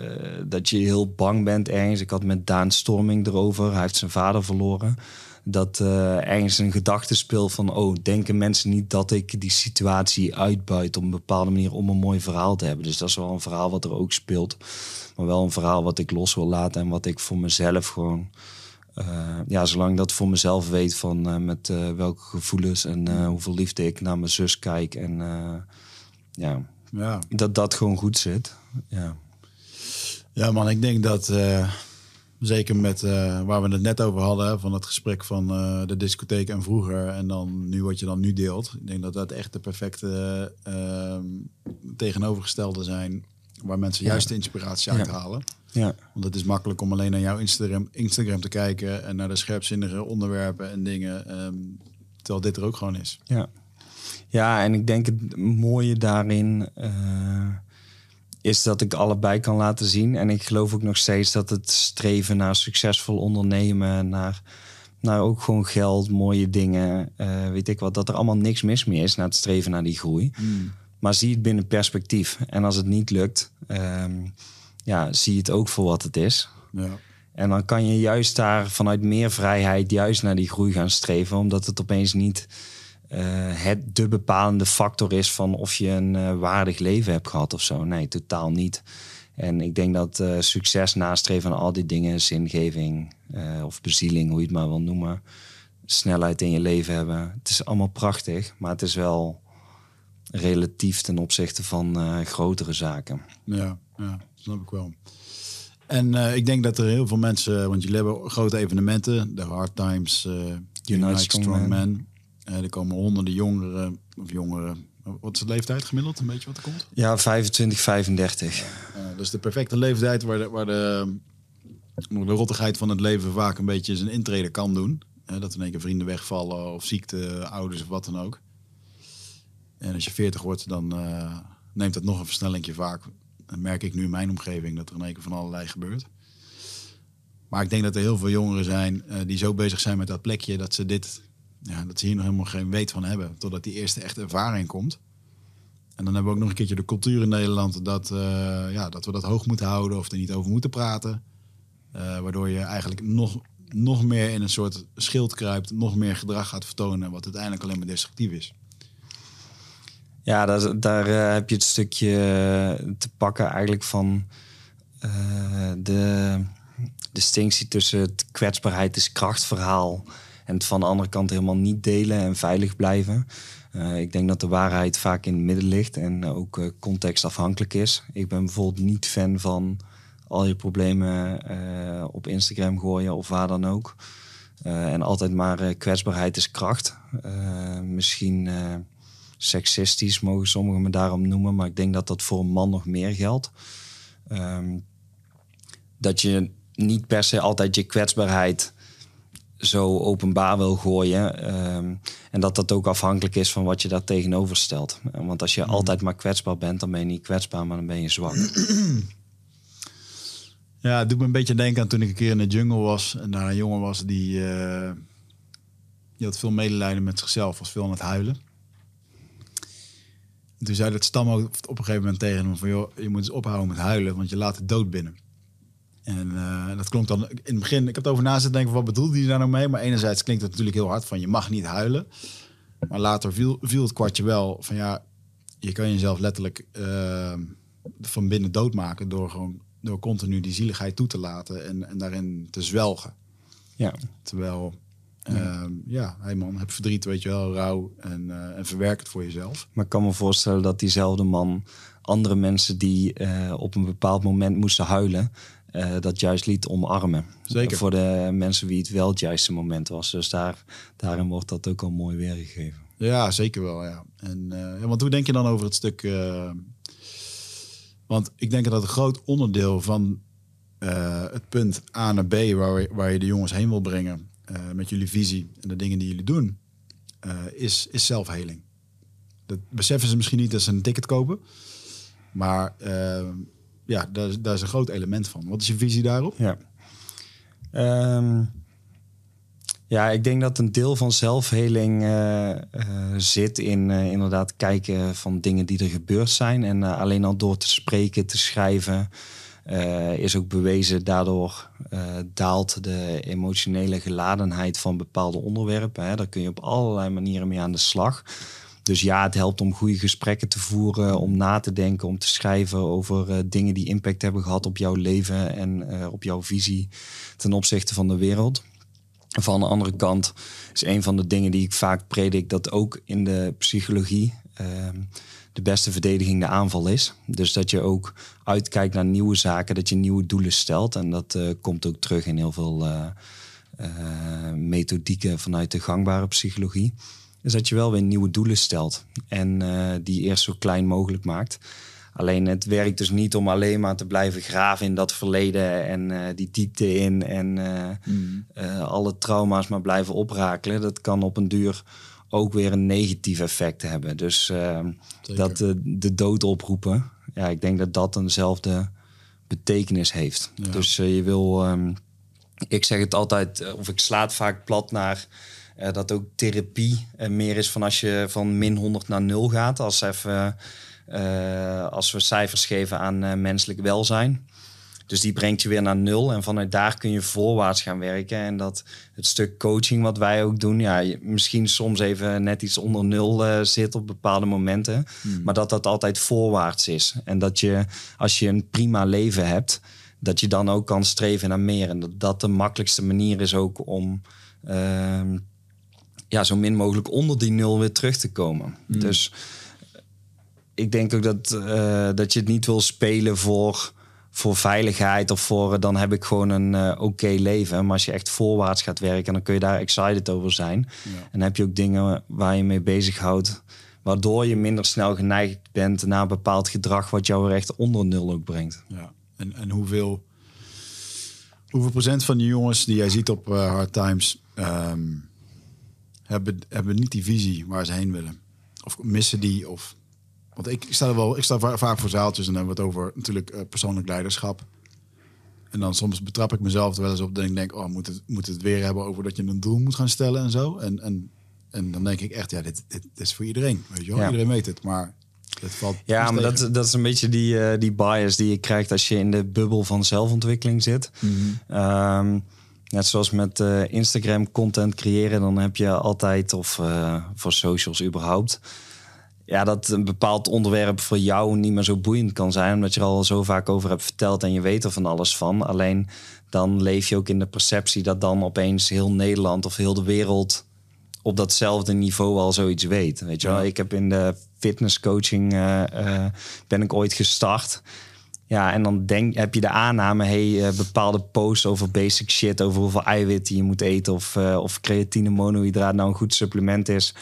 dat je heel bang bent ergens. Ik had met Daan Storming erover. Hij heeft zijn vader verloren. Dat uh, ergens een gedachte speelt van oh, denken mensen niet dat ik die situatie uitbuit op een bepaalde manier om een mooi verhaal te hebben. Dus dat is wel een verhaal wat er ook speelt. Maar wel een verhaal wat ik los wil laten en wat ik voor mezelf gewoon. Uh, ja, zolang dat voor mezelf weet van met welke gevoelens en hoeveel liefde ik naar mijn zus kijk en ja, ja. Dat dat gewoon goed zit. Ja, ja man, ik denk dat uh, zeker met uh, waar we het net over hadden, van het gesprek van uh, de discotheek en vroeger en dan nu wat je dan nu deelt. Ik denk dat dat echt de perfecte ehm, tegenovergestelde zijn waar mensen juist de inspiratie uithalen. Ja. Want het is makkelijk om alleen naar jouw Instagram, Instagram te kijken en naar de scherpzinnige onderwerpen en dingen. Um, terwijl dit er ook gewoon is. Ja, ja, en ik denk het mooie daarin uh, is dat ik allebei kan laten zien. En ik geloof ook nog steeds dat het streven naar succesvol ondernemen, naar, naar ook gewoon geld, mooie dingen, uh, weet ik wat, dat er allemaal niks mis meer is naar het streven naar die groei. Hmm. Maar zie het binnen perspectief. En als het niet lukt, um, ja, zie het ook voor wat het is. Ja. En dan kan je juist daar vanuit meer vrijheid juist naar die groei gaan streven, omdat het opeens niet het de bepalende factor is van of je een uh, waardig leven hebt gehad of zo. Nee, totaal niet. En ik denk dat uh, succes nastreven aan al die dingen, zingeving of bezieling, hoe je het maar wil noemen, snelheid in je leven hebben. Het is allemaal prachtig, maar het is wel relatief ten opzichte van grotere zaken. Ja, ja, snap ik wel. En ik denk dat er heel veel mensen, want jullie hebben grote evenementen, de Hard Times, Unite, Unite Strong, Strong Man. Uh, er komen honderden jongeren, of jongeren, wat is de leeftijd gemiddeld? Een beetje wat er komt? Ja, 25, 35. Uh, dus de perfecte leeftijd waar de, waar de, de rottigheid van het leven vaak een beetje zijn intrede kan doen. Uh, dat in één keer vrienden wegvallen of ziekte, ouders of wat dan ook. En als je 40 wordt, dan uh, neemt dat nog een versnellingje vaak. Dan merk ik nu in mijn omgeving dat er in één keer van allerlei gebeurt. Maar ik denk dat er heel veel jongeren zijn uh, die zo bezig zijn met dat plekje dat ze dit ja, dat ze hier nog helemaal geen weet van hebben. Totdat die eerste echte ervaring komt. En dan hebben we ook nog een keertje de cultuur in Nederland dat, uh, ja, dat we dat hoog moeten houden of er niet over moeten praten. Uh, waardoor je eigenlijk nog, nog meer in een soort schild kruipt, nog meer gedrag gaat vertonen, wat uiteindelijk alleen maar destructief is. Ja, daar, daar uh, heb je het stukje te pakken eigenlijk van de distinctie tussen het kwetsbaarheid is krachtverhaal en het van de andere kant helemaal niet delen en veilig blijven. Uh, ik denk dat de waarheid vaak in het midden ligt en ook uh, contextafhankelijk is. Ik ben bijvoorbeeld niet fan van al je problemen uh, op Instagram gooien of waar dan ook. en altijd maar kwetsbaarheid is kracht. misschien seksistisch mogen sommigen me daarom noemen, maar ik denk dat dat voor een man nog meer geldt. Um, dat je niet per se altijd je kwetsbaarheid zo openbaar wil gooien. Ehm, en dat dat ook afhankelijk is van wat je daar tegenover stelt. Want als je hmm. altijd maar kwetsbaar bent, dan ben je niet kwetsbaar, maar dan ben je zwak. (clears throat) Ja, het doet me een beetje denken aan toen ik een keer in de jungle was en daar een jongen was die, uh, die had veel medelijden met zichzelf, was veel aan het huilen. En toen zei het stam ook op een gegeven moment tegen hem van joh, je moet eens ophouden met huilen, want je laat het dood binnen. En uh, dat klonk dan in het begin, ik heb het over na zitten denken, wat bedoelde hij daar nou mee? Maar enerzijds klinkt het natuurlijk heel hard van je mag niet huilen. Maar later viel, viel het kwartje wel van ja, je kan jezelf letterlijk uh, van binnen doodmaken door gewoon door continu die zieligheid toe te laten en, en daarin te zwelgen. Ja. Terwijl, uh, ja, ja hey man, heb verdriet, weet je wel, rouw en, uh, en verwerk het voor jezelf. Maar ik kan me voorstellen dat diezelfde man andere mensen die op een bepaald moment moesten huilen, uh, dat juist liet omarmen. Zeker. Voor de mensen wie het wel het juiste moment was. Dus daar, daarin wordt dat ook al mooi weergegeven. Ja, zeker wel. Ja. En, uh, ja, want hoe denk je dan over het stuk? Uh, want ik denk dat een groot onderdeel van het punt A naar B, waar, waar je de jongens heen wil brengen, met jullie visie en de dingen die jullie doen, is, is zelfheling. Dat beseffen ze misschien niet als ze een ticket kopen. Maar ja, daar, is, een groot element van. Wat is je visie daarop? Ja. Um, Ja, ik denk dat een deel van zelfheling uh, uh, zit in uh, inderdaad kijken van dingen die er gebeurd zijn. En alleen al door te spreken, te schrijven, is ook bewezen daardoor daalt de emotionele geladenheid van bepaalde onderwerpen. Hè. Daar kun je op allerlei manieren mee aan de slag. Dus ja, het helpt om goede gesprekken te voeren, om na te denken, om te schrijven over dingen die impact hebben gehad op jouw leven en op jouw visie ten opzichte van de wereld. Van de andere kant is een van de dingen die ik vaak predik dat ook in de psychologie ehm, de beste verdediging de aanval is. Dus dat je ook uitkijkt naar nieuwe zaken, dat je nieuwe doelen stelt. En dat uh, komt ook terug in heel veel methodieken vanuit de gangbare psychologie. Is dat je wel weer nieuwe doelen stelt en die eerst zo klein mogelijk maakt. Alleen het werkt dus niet om alleen maar te blijven graven in dat verleden en uh, die diepte in en uh, mm. alle trauma's maar blijven oprakelen. Dat kan op een duur ook weer een negatief effect hebben. Dus ehm, dat de, dood oproepen, ja, ik denk dat dat eenzelfde betekenis heeft. Ja. Dus je wil, um, ik zeg het altijd, of ik sla het vaak plat naar dat ook therapie meer is van als je van min 100 naar 0 gaat. Als even uh, als we cijfers geven aan menselijk welzijn. Dus die brengt je weer naar nul. En vanuit daar kun je voorwaarts gaan werken. En dat het stuk coaching wat wij ook doen, ja, misschien soms even net iets onder nul uh, zit op bepaalde momenten. Hmm. Maar dat dat altijd voorwaarts is. En dat je, als je een prima leven hebt, dat je dan ook kan streven naar meer. En dat dat de makkelijkste manier is ook om ehm, ja, zo min mogelijk onder die nul weer terug te komen. Hmm. Dus ik denk ook dat, uh, dat je het niet wil spelen voor, voor veiligheid of voor dan heb ik gewoon een uh, oké leven. Maar als je echt voorwaarts gaat werken, dan kun je daar excited over zijn. Ja. En heb je ook dingen waar je mee bezighoudt, waardoor je minder snel geneigd bent naar een bepaald gedrag wat jou er echt onder nul ook brengt. Ja. En, en hoeveel, hoeveel procent van die jongens die jij ziet op Hard Times um, hebben, hebben niet die visie waar ze heen willen? Of missen die? Of want ik, sta er wel, ik sta vaak voor zaaltjes en dan hebben we het over natuurlijk uh, persoonlijk leiderschap. En dan soms betrap ik mezelf er wel eens op dat ik denk, oh, moet het, moet het weer hebben over dat je een doel moet gaan stellen en zo. En, en, en dan denk ik echt, ja, dit, dit, is voor iedereen. Weet je wel? Ja. Iedereen weet het, maar het valt. Ja, maar dat, dat is een beetje die, uh, die bias die je krijgt als je in de bubbel van zelfontwikkeling zit. Mm -hmm. um, Net zoals met uh, Instagram content creëren, dan heb je altijd, of uh, voor socials überhaupt, ja, dat een bepaald onderwerp voor jou niet meer zo boeiend kan zijn, omdat je er al zo vaak over hebt verteld en je weet er van alles van. Alleen dan leef je ook in de perceptie dat dan opeens heel Nederland of heel de wereld op datzelfde niveau al zoiets weet. Weet je wel, ik heb in de fitnesscoaching uh, uh, ben ik ooit gestart. Ja, en dan denk, heb je de aanname, hey, uh, bepaalde posts over basic shit, over hoeveel eiwitten je moet eten of, of creatine monohydraat nou een goed supplement is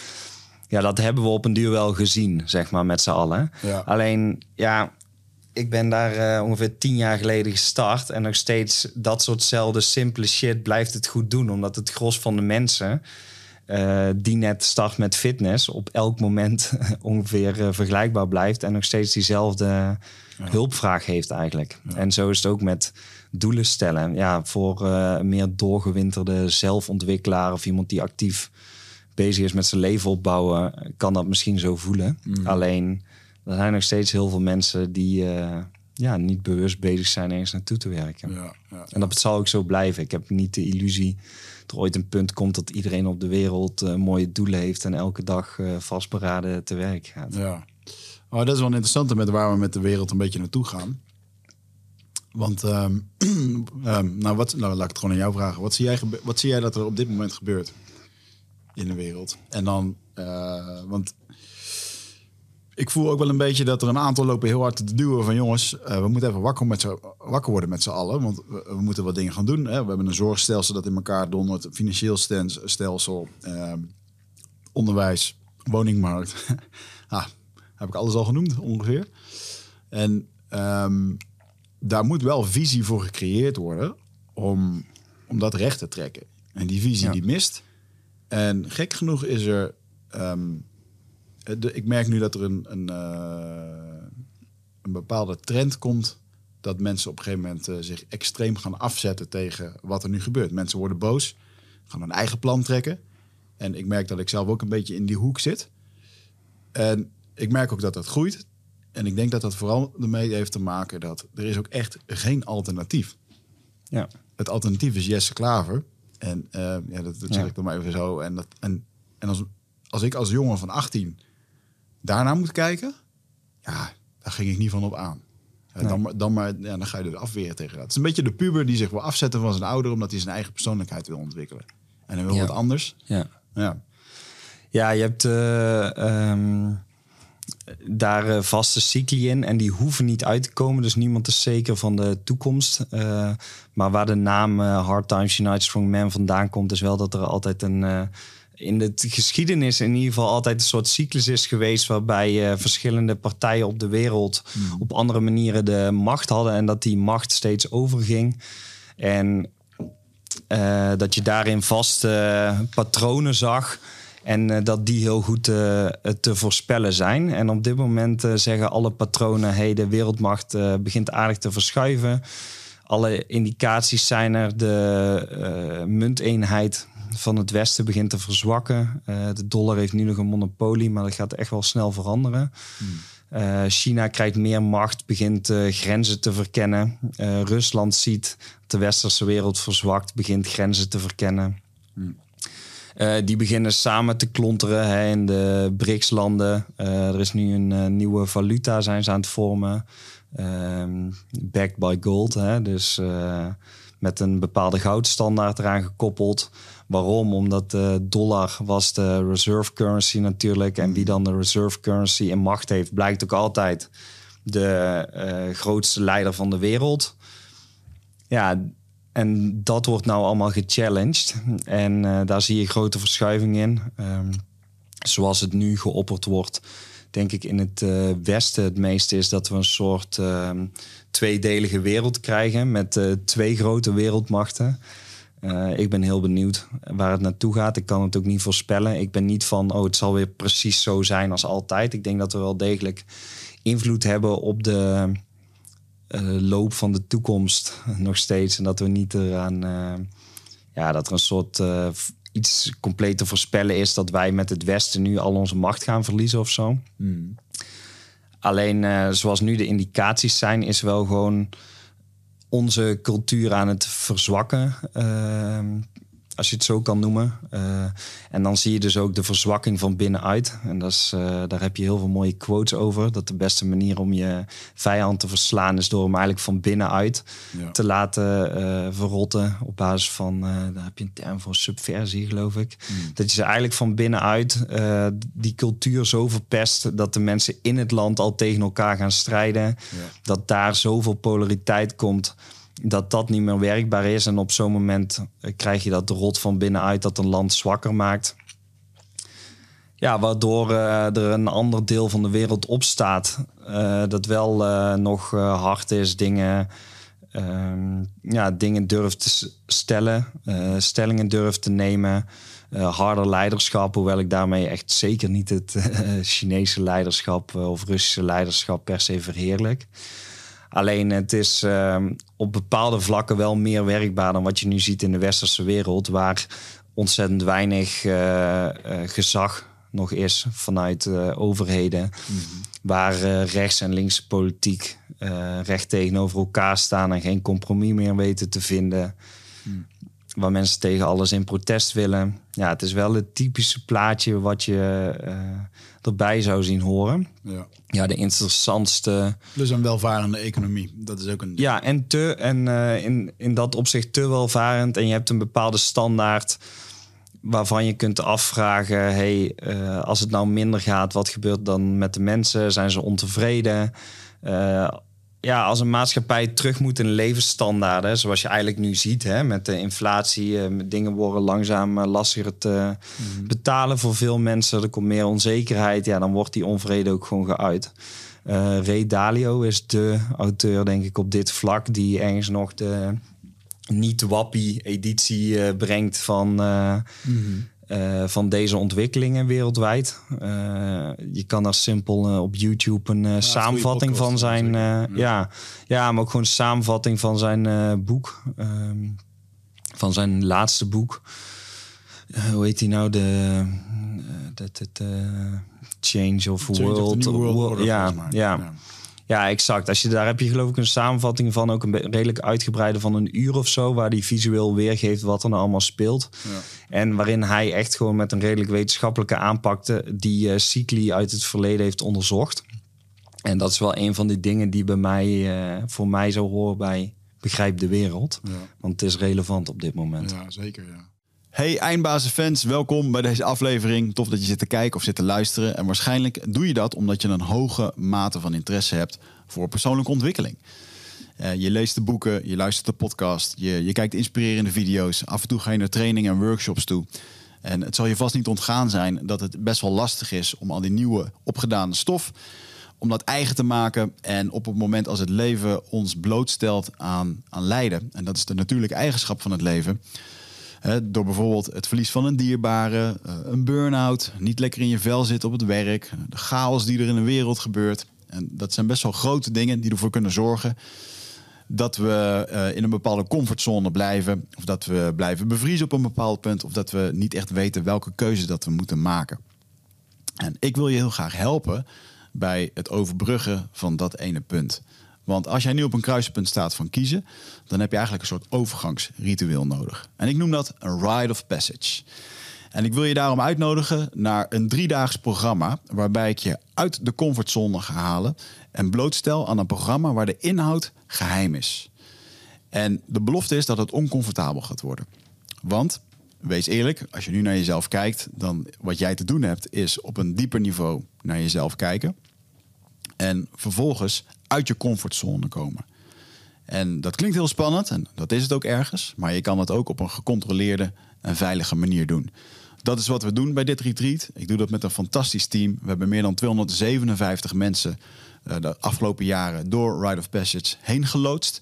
ja, dat hebben we op een duur wel gezien, zeg maar, met z'n allen. Ja. Alleen, ja, ik ben daar uh, ongeveer tien jaar geleden gestart. En nog steeds dat soortzelfde simpele shit blijft het goed doen. Omdat het gros van de mensen uh, die net start met fitness... op elk moment (laughs) ongeveer uh, vergelijkbaar blijft. En nog steeds diezelfde. Hulpvraag heeft eigenlijk. En zo is het ook met doelen stellen. Ja, voor meer doorgewinterde zelfontwikkelaar... of iemand die actief bezig is met zijn leven opbouwen, kan dat misschien zo voelen. Mm. Alleen, er zijn nog steeds heel veel mensen die uh, ja, niet bewust bezig zijn ergens naartoe te werken. Ja, ja, en dat zal ook zo blijven. Ik heb niet de illusie dat er ooit een punt komt dat iedereen op de wereld uh, mooie doelen heeft en elke dag uh, vastberaden te werk gaat. Ja, oh, dat is wel een interessante met waar we met de wereld een beetje naartoe gaan. Want, um, um, (clears throat) nou, wat, nou, laat ik het gewoon aan jou vragen. Wat zie, jij wat zie jij dat er op dit moment gebeurt? in de wereld. En dan, uh, want ik voel ook wel een beetje dat er een aantal lopen heel hard te duwen van jongens, uh, we moeten even wakker, met wakker worden met z'n allen, want we, moeten wat dingen gaan doen. Hè. We hebben een zorgstelsel dat in elkaar dondert, financieel stelsel, uh, onderwijs, woningmarkt. (laughs) heb ik alles al genoemd ongeveer. En um, daar moet wel visie voor gecreëerd worden om, om dat recht te trekken. En die visie ja. die mist. En gek genoeg is er. Um, de, ik merk nu dat er een, een, uh, een bepaalde trend komt. Dat mensen op een gegeven moment uh, zich extreem gaan afzetten tegen wat er nu gebeurt. Mensen worden boos. gaan een eigen plan trekken. En ik merk dat ik zelf ook een beetje in die hoek zit. En ik merk ook dat dat groeit. En ik denk dat dat vooral ermee heeft te maken dat er is ook echt geen alternatief. Ja. Het alternatief is Jesse Klaver. En eh, ja, dat, dat zeg Ja. ik dan maar even zo. En, dat, en, en als, als ik als jongen van 18 daarna moet kijken, ja, daar ging ik niet van op aan. Nee. dan, dan, maar, ja, dan ga je er afweren tegen dat. Het is een beetje de puber die zich wil afzetten van zijn ouder, omdat hij zijn eigen persoonlijkheid wil ontwikkelen. En hij wil Ja. wat anders. Ja. Ja. Ja, je hebt eh, ehm, daar eh, vaste cycli in en die hoeven niet uit te komen. Dus niemand is zeker van de toekomst. Eh, maar waar de naam eh, Hard Times United Strong Man vandaan komt, is wel dat er altijd een. in de geschiedenis in ieder geval altijd een soort cyclus is geweest waarbij verschillende partijen op de wereld op andere manieren de macht hadden en dat die macht steeds overging. En dat je daarin vaste patronen zag. En eh, dat die heel goed eh, te voorspellen zijn. En op dit moment eh, zeggen alle patronen: hey, de wereldmacht begint aardig te verschuiven. Alle indicaties zijn er. De munteenheid van het Westen begint te verzwakken. De dollar heeft nu nog een monopolie, maar dat gaat echt wel snel veranderen. Eh, China krijgt meer macht, begint grenzen te verkennen. Rusland ziet dat de westerse wereld verzwakt, begint grenzen te verkennen. Eh, die beginnen samen te klonteren hè, in de BRICS-landen. Eh, er is nu een eh, nieuwe valuta, zijn ze aan het vormen. Ehm, backed by gold, hè, dus met een bepaalde goudstandaard eraan gekoppeld. Waarom? Omdat de dollar was de reserve currency natuurlijk. En wie dan de reserve currency in macht heeft, blijkt ook altijd de grootste leider van de wereld. Ja, en dat wordt nou allemaal gechallenged. En eh, daar zie je grote verschuiving in. Ehm, zoals het nu geopperd wordt, denk ik in het eh, Westen het meeste is dat we een soort ehm, tweedelige wereld krijgen met eh, twee grote wereldmachten. Ik ben heel benieuwd waar het naartoe gaat. Ik kan het ook niet voorspellen. Ik ben niet van, oh, het zal weer precies zo zijn als altijd. Ik denk dat we wel degelijk invloed hebben op de loop van de toekomst (laughs) nog steeds. En dat we niet eraan, eh, ja, dat er een soort eh, iets compleet te voorspellen is dat wij met het Westen nu al onze macht gaan verliezen of zo. Alleen eh, zoals nu de indicaties zijn, is wel gewoon onze cultuur aan het verzwakken. ehm, als je het zo kan noemen. Eh, en dan zie je dus ook de verzwakking van binnenuit. En dat is, eh, daar heb je heel veel mooie quotes over. Dat de beste manier om je vijand te verslaan is door hem eigenlijk van binnenuit Ja. te laten eh, verrotten. Op basis van, daar heb je een term voor, subversie geloof ik. Dat je ze eigenlijk van binnenuit die cultuur zo verpest... dat de mensen in het land al tegen elkaar gaan strijden. Dat daar zoveel polariteit komt dat dat niet meer werkbaar is. En op zo'n moment eh, krijg je dat rot van binnenuit dat een land zwakker maakt. Ja, waardoor eh, er een ander deel van de wereld opstaat. eh, dat wel nog hard is, dingen, ehm, ja, dingen durft te stellen, stellingen durft te nemen. harder leiderschap, hoewel ik daarmee echt zeker niet het (laughs) Chinese leiderschap of Russische leiderschap per se verheerlijk. Alleen het is ehm, op bepaalde vlakken wel meer werkbaar dan wat je nu ziet in de westerse wereld, waar ontzettend weinig eh, eh, gezag nog is vanuit eh, overheden. Waar eh, rechts en linkse politiek recht tegenover elkaar staan en geen compromis meer weten te vinden. Waar mensen tegen alles in protest willen. Ja, het is wel het typische plaatje wat je erbij zou zien horen. Ja. Ja, de interessantste. Plus een welvarende economie. Dat is ook een... Ja, en te en eh, in, in dat opzicht te welvarend. En je hebt een bepaalde standaard waarvan je kunt afvragen: hey, eh, als het nou minder gaat, wat gebeurt dan met de mensen? Zijn ze ontevreden? Eh, ja, als een maatschappij terug moet in levensstandaarden, zoals je eigenlijk nu ziet, hè, met de inflatie, eh, dingen worden langzaam eh, lastiger te betalen voor veel mensen. Er komt meer onzekerheid, ja, dan wordt die onvrede ook gewoon geuit. Eh Ray Dalio is de auteur, denk ik, op dit vlak, die ergens nog de niet-wappie-editie eh, brengt van, eh, eh, van deze ontwikkelingen wereldwijd. Eh, je kan daar simpel eh, op YouTube een samenvatting podcast, van zijn. eh, ja. Ja, maar ook gewoon een samenvatting van zijn boek. ehm, van zijn laatste boek. hoe heet die nou? De, Change of Change of World. New World ja, ja. Ja. Ja, exact. Als je, daar heb je geloof ik een samenvatting van, ook een redelijk uitgebreide van een uur of zo, waar die visueel weergeeft wat er nou allemaal speelt. Ja. En waarin hij echt gewoon met een redelijk wetenschappelijke aanpakte die eh, cycli uit het verleden heeft onderzocht. En dat is wel een van die dingen die bij mij, eh, voor mij zo horen bij Begrijp de Wereld. Ja. Want het is relevant op dit moment. Ja, zeker. Ja. Hey Eindbazen-fans, welkom bij deze aflevering. Tof dat je zit te kijken of zit te luisteren. En waarschijnlijk doe je dat omdat je een hoge mate van interesse hebt voor persoonlijke ontwikkeling. Eh, je leest de boeken, je luistert de podcast, je, je kijkt inspirerende video's. Af en toe ga je naar trainingen en workshops toe. En het zal je vast niet ontgaan zijn dat het best wel lastig is om al die nieuwe opgedane stof om dat eigen te maken. En op het moment als het leven ons blootstelt aan, aan lijden, en dat is de natuurlijke eigenschap van het leven. Door bijvoorbeeld het verlies van een dierbare, eh, een burn-out, niet lekker in je vel zitten op het werk, de chaos die er in de wereld gebeurt. En dat zijn best wel grote dingen die ervoor kunnen zorgen dat we eh, in een bepaalde comfortzone blijven. Of dat we blijven bevriezen op een bepaald punt. Of dat we niet echt weten welke keuze dat we moeten maken. En ik wil je heel graag helpen bij het overbruggen van dat ene punt. Want als jij nu op een kruispunt staat van kiezen, dan heb je eigenlijk een soort overgangsritueel nodig. En ik noem dat een rite of passage. En ik wil je daarom uitnodigen naar een driedaags programma waarbij ik je uit de comfortzone ga halen en blootstel aan een programma waar de inhoud geheim is. En de belofte is dat het oncomfortabel gaat worden. Want, wees eerlijk, als je nu naar jezelf kijkt, dan wat jij te doen hebt, is op een dieper niveau naar jezelf kijken. En vervolgens uit je comfortzone komen. En dat klinkt heel spannend en dat is het ook ergens. Maar je kan het ook op een gecontroleerde en veilige manier doen. Dat is wat we doen bij dit retreat. Ik doe dat met een fantastisch team. We hebben meer dan 257 mensen eh, de afgelopen jaren door Rite of Passage heen geloodst.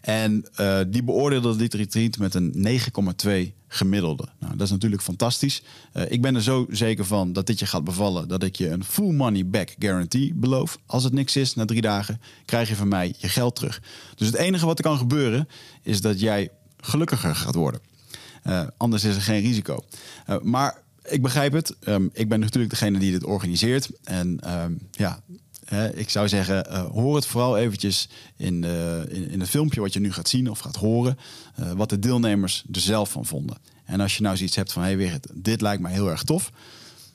En eh, die beoordeelden dit retreat met een 9,2 gemiddelde. Nou, dat is natuurlijk fantastisch. Eh, ik ben er zo zeker van dat dit je gaat bevallen... dat ik je een full money back guarantee beloof. Als het niks is, na drie dagen krijg je van mij je geld terug. Dus het enige wat er kan gebeuren... is dat jij gelukkiger gaat worden. Eh, anders is er geen risico. Maar ik begrijp het. Ehm, ik ben natuurlijk degene die dit organiseert. En ehm, ja, ik zou zeggen, eh, hoor het vooral eventjes in, de, in, in het filmpje wat je nu gaat zien of gaat horen. eh, wat de deelnemers er zelf van vonden. En als je nou zoiets hebt van, hey Wigert, dit lijkt mij heel erg tof.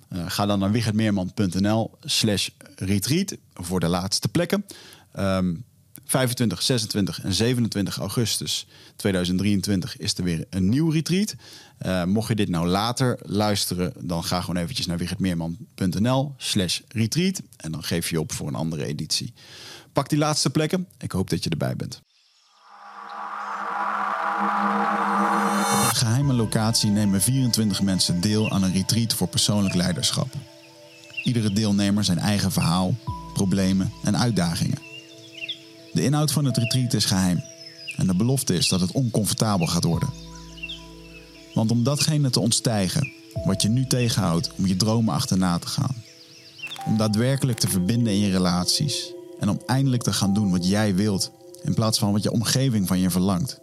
eh, ga dan naar wichertmeerman.nl slash retreat voor de laatste plekken. Ehm, 25, 26 en 27 augustus 2023 is er weer een nieuw retreat. Eh, mocht je dit nou later luisteren, dan ga gewoon eventjes naar wichertmeerman.nl slash retreat. En dan geef je op voor een andere editie. Pak die laatste plekken. Ik hoop dat je erbij bent. Op geheime locatie nemen 24 mensen deel aan een retreat voor persoonlijk leiderschap. Iedere deelnemer zijn eigen verhaal, problemen en uitdagingen. De inhoud van het retreat is geheim. En de belofte is dat het oncomfortabel gaat worden. Want om datgene te ontstijgen wat je nu tegenhoudt om je dromen achterna te gaan. Om daadwerkelijk te verbinden in je relaties. En om eindelijk te gaan doen wat jij wilt. In plaats van wat je omgeving van je verlangt.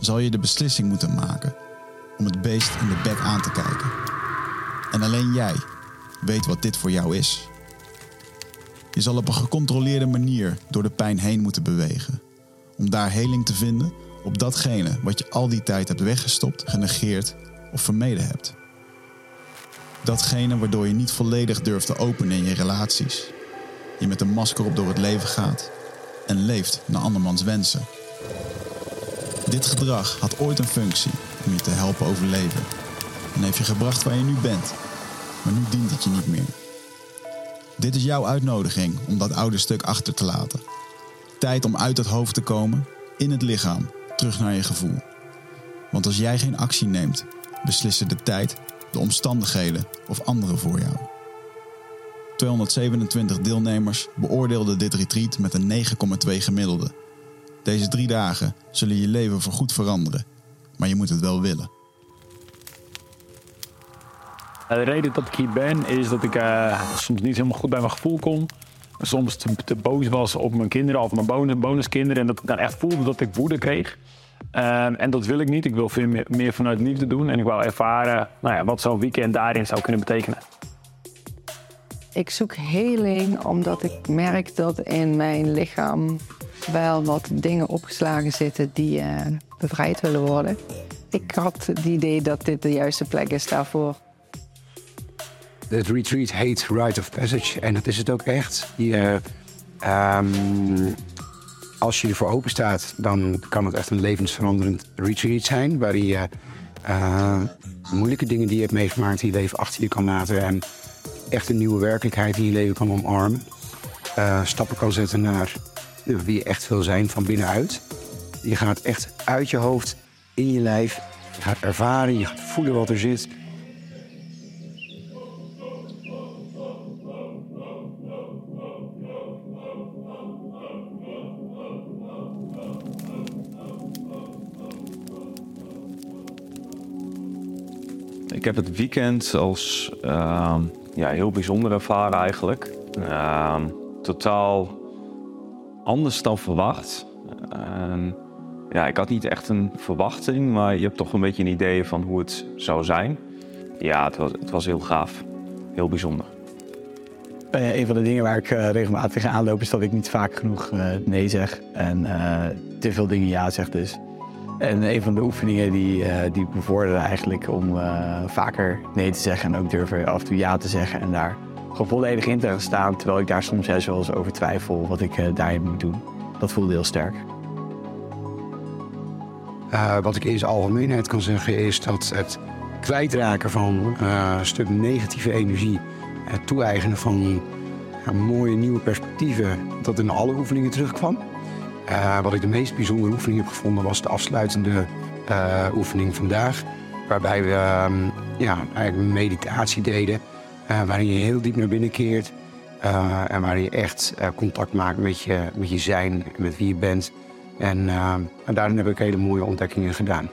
Zal je de beslissing moeten maken om het beest in de bek aan te kijken. En alleen jij weet wat dit voor jou is. Je zal op een gecontroleerde manier door de pijn heen moeten bewegen. Om daar heling te vinden op datgene wat je al die tijd hebt weggestopt, genegeerd of vermeden hebt. Datgene waardoor je niet volledig durft te openen in je relaties. Je met een masker op door het leven gaat en leeft naar andermans wensen. Dit gedrag had ooit een functie om je te helpen overleven. En heeft je gebracht waar je nu bent. Maar nu dient het je niet meer. Dit is jouw uitnodiging om dat oude stuk achter te laten. Tijd om uit het hoofd te komen, in het lichaam, terug naar je gevoel. Want als jij geen actie neemt, beslissen de tijd, de omstandigheden of anderen voor jou. 227 deelnemers beoordeelden dit retreat met een 9,2 gemiddelde. Deze drie dagen zullen je leven voorgoed veranderen, maar je moet het wel willen. De reden dat ik hier ben is dat ik eh, soms niet helemaal goed bij mijn gevoel kom. Soms te, te boos was op mijn kinderen of mijn bonus, bonuskinderen. En dat ik dan echt voelde dat ik woede kreeg. Ehm, en dat wil ik niet. Ik wil veel meer, vanuit liefde doen. En ik wil ervaren nou ja, wat zo'n weekend daarin zou kunnen betekenen. Ik zoek heling omdat ik merk dat in mijn lichaam wel wat dingen opgeslagen zitten die uh, bevrijd willen worden. Ik had het idee dat dit de juiste plek is daarvoor. Het retreat heet Rite of Passage en dat is het ook echt. Je, um, als je ervoor open staat, dan kan het echt een levensveranderend retreat zijn. Waar je uh, moeilijke dingen die je hebt meegemaakt in je leven achter je kan laten. En echt een nieuwe werkelijkheid in je leven kan omarmen. Uh, stappen kan zetten naar wie je echt wil zijn van binnenuit. Je gaat echt uit je hoofd, in je lijf. Ervaren, je gaat voelen wat er zit. Ik heb het weekend als uh, ja, heel bijzonder ervaren eigenlijk. Uh, totaal anders dan verwacht. ja, ik had niet echt een verwachting, maar je hebt toch een beetje een idee van hoe het zou zijn. Ja, het was, het was heel gaaf. Heel bijzonder. Uh, een van de dingen waar ik uh, regelmatig tegenaan loop is dat ik niet vaak genoeg uh, nee zeg. En te veel dingen ja zeg dus. En een van de oefeningen die, die bevorderen eigenlijk om vaker nee te zeggen en ook durven af en toe ja te zeggen. En daar gewoon volledig in te staan, terwijl ik daar soms juist wel eens over twijfel wat ik daarin moet doen. Dat voelde heel sterk. wat ik in zijn algemeenheid kan zeggen is dat het kwijtraken van een stuk negatieve energie, het toe-eigenen van mooie nieuwe perspectieven, dat in alle oefeningen terugkwam. Uh, wat ik de meest bijzondere oefening heb gevonden was de afsluitende uh, oefening vandaag. Waarbij we uh, ja, eigenlijk een meditatie deden. waarin je heel diep naar binnen keert. en waar je echt contact maakt met je, met je zijn, met wie je bent. En, en daarin heb ik hele mooie ontdekkingen gedaan.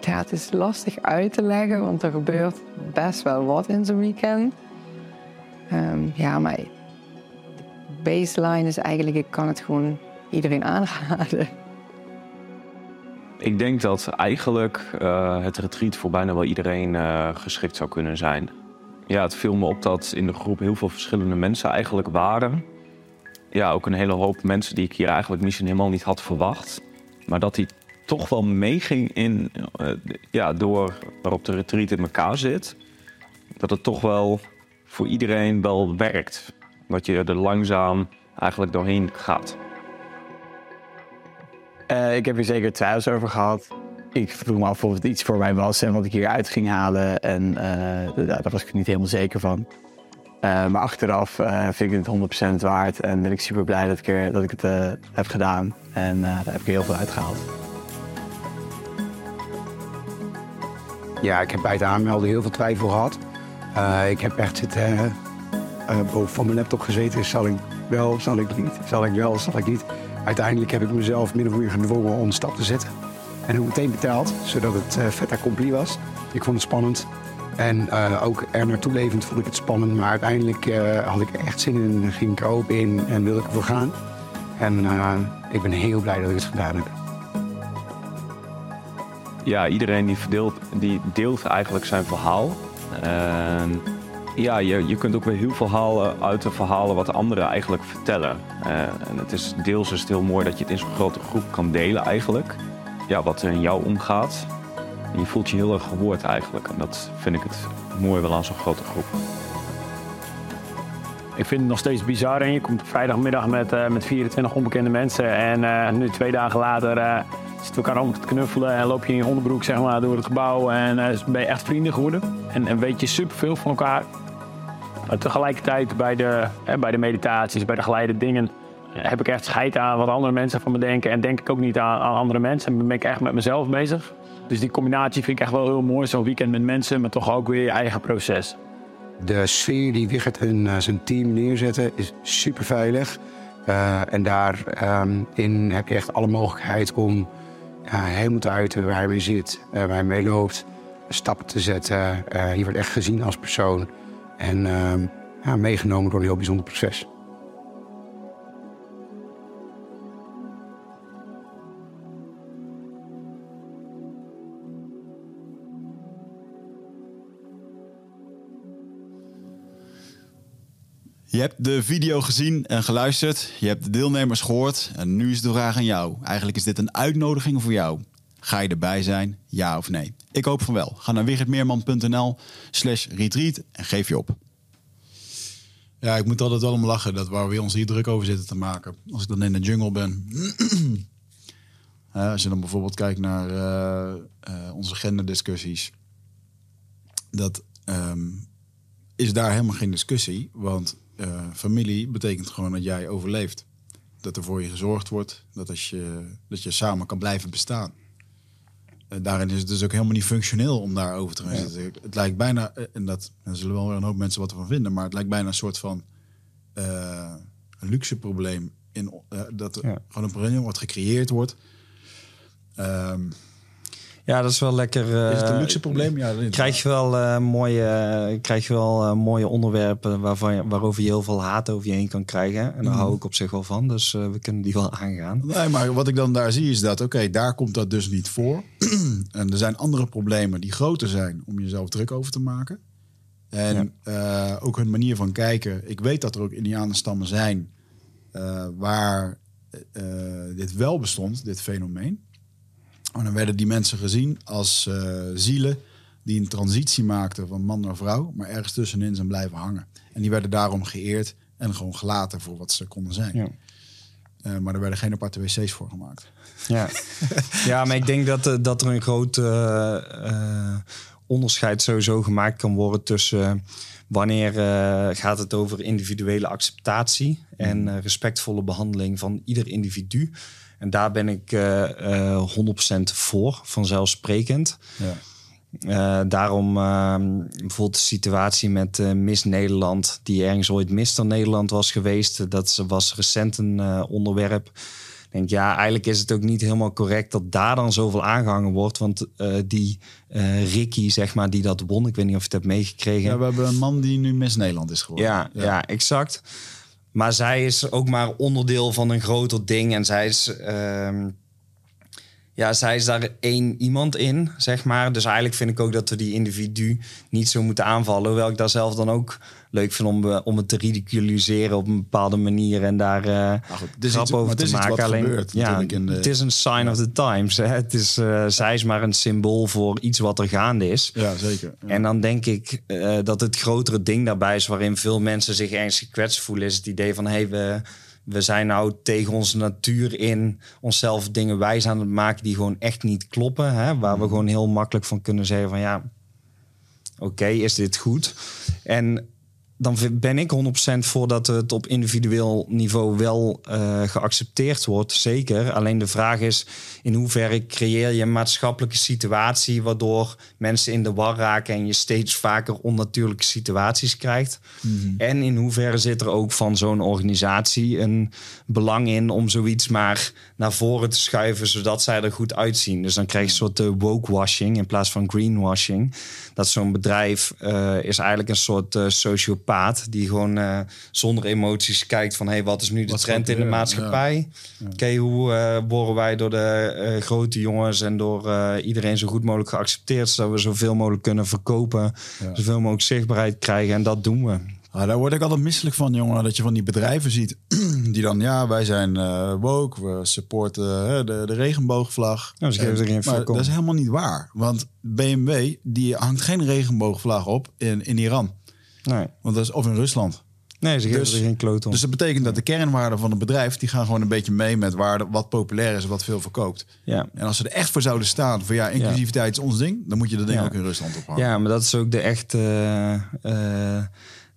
Ja, het is lastig uit te leggen, want er gebeurt best wel wat in zo'n weekend. Um, ja, maar baseline is eigenlijk, ik kan het gewoon iedereen aanraden. Ik denk dat eigenlijk uh, het retreat voor bijna wel iedereen uh, geschikt zou kunnen zijn. Ja, het viel me op dat in de groep heel veel verschillende mensen eigenlijk waren. Ja, ook een hele hoop mensen die ik hier eigenlijk misschien helemaal niet had verwacht. Maar dat die toch wel meeging in, uh, ja, door waarop de retreat in elkaar zit. Dat het toch wel voor iedereen wel werkt. Dat je er langzaam eigenlijk doorheen gaat. Uh, ik heb hier zeker twijfels over gehad. Ik vroeg me af of het iets voor mij was en wat ik hier uit ging halen. En uh, daar was ik niet helemaal zeker van. Uh, maar achteraf vind ik het 100% waard en ben ik super blij dat ik, er, dat ik het heb gedaan. En daar heb ik heel veel uitgehaald. Ja, ik heb bij het aanmelden heel veel twijfel gehad. ik heb echt boven van mijn laptop gezeten. Zal ik wel, zal ik niet? Zal ik wel, zal ik niet? Uiteindelijk heb ik mezelf min of meer gedwongen om een stap te zetten. En heb meteen betaald, zodat het uh, vet accompli was. Ik vond het spannend. En uh, ook er naartoe levend vond ik het spannend. Maar uiteindelijk uh, had ik echt zin in. Ging ik er open in en wilde ik ervoor gaan. En ik ben heel blij dat ik het gedaan heb. Ja, iedereen die, verdeelt, die deelt eigenlijk zijn verhaal. Ja, je, je kunt ook weer heel veel halen uit de verhalen wat anderen eigenlijk vertellen. Uh, en het is deels is het heel mooi dat je het in zo'n grote groep kan delen eigenlijk. Ja, wat er in jou omgaat. En je voelt je heel erg gehoord eigenlijk. En dat vind ik het mooi wel aan zo'n grote groep. Ik vind het nog steeds bizar. En je komt vrijdagmiddag met, uh, met 24 onbekende mensen. En uh, nu twee dagen later zitten we elkaar om te knuffelen. En loop je in je onderbroek zeg maar, door het gebouw. En ben je echt vrienden geworden. En, en weet je superveel van elkaar. Maar tegelijkertijd bij de, hè, bij de meditaties, bij de geleide dingen, heb ik echt scheid aan wat andere mensen van me denken. En denk ik ook niet aan, aan andere mensen. En ben ik echt met mezelf bezig. Dus die combinatie vind ik echt wel heel mooi. Zo'n weekend met mensen, maar toch ook weer je eigen proces. De sfeer die Wigert hun uh, zijn team neerzetten is super veilig. Uh, en daarin ehm, heb je echt alle mogelijkheid om uh, helemaal te uiten waar hij mee zit, waar hij mee loopt, stappen te zetten. je wordt echt gezien als persoon. En ehm, ja, meegenomen door een heel bijzonder proces. Je hebt de video gezien en geluisterd. Je hebt de deelnemers gehoord. En nu is de vraag aan jou. Eigenlijk is dit een uitnodiging voor jou. Ga je erbij zijn, ja of nee? Ik hoop van wel. Ga naar wichertmeerman.nl slash retreat en geef je op. Ja, ik moet altijd wel om lachen dat waar we ons hier druk over zitten te maken. Als ik dan in de jungle ben. (clears throat) als je dan bijvoorbeeld kijkt naar uh, uh, onze genderdiscussies. Dat ehm, is daar helemaal geen discussie. Want familie betekent gewoon dat jij overleeft. Dat er voor je gezorgd wordt. Dat, als je, dat je samen kan blijven bestaan. Uh, daarin is het dus ook helemaal niet functioneel om daar over te gaan zitten. Het lijkt bijna, en dat daar zullen wel weer een hoop mensen wat ervan vinden, maar het lijkt bijna een soort van uh, luxe probleem. In, dat er ja. gewoon een probleem wordt gecreëerd wordt. Um, ja, dat is wel lekker. Uh, is het een luxe probleem? Ja, krijg je wel uh, mooie, krijg je wel uh, mooie onderwerpen waarvan, waarover je heel veel haat over je heen kan krijgen. En daar mm. hou ik op zich wel van. Dus we kunnen die wel (laughs) aangaan. Nee, maar wat ik dan daar zie is dat, oké, okay, daar komt dat dus niet voor. (clears throat) en er zijn andere problemen die groter zijn om jezelf druk over te maken. En ja. ook hun manier van kijken. Ik weet dat er ook Indianenstammen zijn waar dit wel bestond, dit fenomeen. En dan werden die mensen gezien als uh, zielen die een transitie maakten van man naar vrouw, maar ergens tussenin zijn blijven hangen. En die werden daarom geëerd en gewoon gelaten voor wat ze konden zijn. Ja. Uh, maar er werden geen aparte wc's voor gemaakt. Ja, (laughs) ja maar ik denk dat, uh, dat er een groot onderscheid sowieso gemaakt kan worden tussen wanneer gaat het over individuele acceptatie en respectvolle behandeling van ieder individu. En daar ben ik uh, uh, 100% voor, vanzelfsprekend. Ja. Uh, daarom uh, bijvoorbeeld de situatie met Miss Nederland, die ergens ooit Mister Nederland was geweest. Dat was recent een onderwerp. Ik denk, ja, eigenlijk is het ook niet helemaal correct dat daar dan zoveel aangehangen wordt. Want die Ricky, zeg maar, die dat won, ik weet niet of je het hebt meegekregen. Ja, we hebben een man die nu Miss Nederland is geworden. Ja, ja. ja exact. Maar zij is ook maar onderdeel van een groter ding. En zij is, uh, ja, zij is daar één iemand in, zeg maar. Dus eigenlijk vind ik ook dat we die individu niet zo moeten aanvallen. Hoewel ik daar zelf dan ook leuk vind om, uh, om het te ridiculiseren op een bepaalde manier. En daar uh, nou goed, grap over te maken. Alleen, gebeurt, ja, de... het is een sign of the times. Hè. Het is, uh, zij is maar een symbool voor iets wat er gaande is. Ja, zeker. Ja. En dan denk ik dat het grotere ding daarbij is... waarin veel mensen zich ergens gekwetst voelen... is het idee van... Hey, we, we zijn nou tegen onze natuur in onszelf dingen wijs aan het maken die gewoon echt niet kloppen. Hè? Waar we gewoon heel makkelijk van kunnen zeggen van ja, oké, okay, is dit goed? En dan ben ik 100% voor dat het op individueel niveau wel uh, geaccepteerd wordt. Zeker. Alleen de vraag is: in hoeverre creëer je een maatschappelijke situatie waardoor mensen in de war raken en je steeds vaker onnatuurlijke situaties krijgt? Mm -hmm. En in hoeverre zit er ook van zo'n organisatie een belang in om zoiets maar naar voren te schuiven zodat zij er goed uitzien? Dus dan krijg je een soort uh, woke-washing in plaats van greenwashing. Dat zo'n bedrijf uh, is eigenlijk een soort uh, sociopaat die gewoon uh, zonder emoties kijkt van hey, wat is nu de wat trend in de maatschappij? Ja. Ja. Oké, hoe worden wij door de grote jongens en door iedereen zo goed mogelijk geaccepteerd, zodat we zoveel mogelijk kunnen verkopen, ja. zoveel mogelijk zichtbaarheid krijgen en dat doen we. Ah, daar word ik altijd misselijk van, jongen. Dat je van die bedrijven ziet (clears throat) die dan, ja, wij zijn uh, woke, we supporten uh, de, de regenboogvlag. Nou, ze geven er maar dat is helemaal niet waar. Want BMW, die hangt geen regenboogvlag op in, in Iran. Nee. Want dat is of in Rusland. Nee, ze geven dus, er geen kloot om. Dus dat betekent dat de kernwaarden van het bedrijf... die gaan gewoon een beetje mee met waarde, wat populair is en wat veel verkoopt. Ja. En als ze er echt voor zouden staan... van ja, inclusiviteit is ons ding... dan moet je dat ding ja. ook in Rusland ophangen. Ja, maar dat is ook de echte... Uh,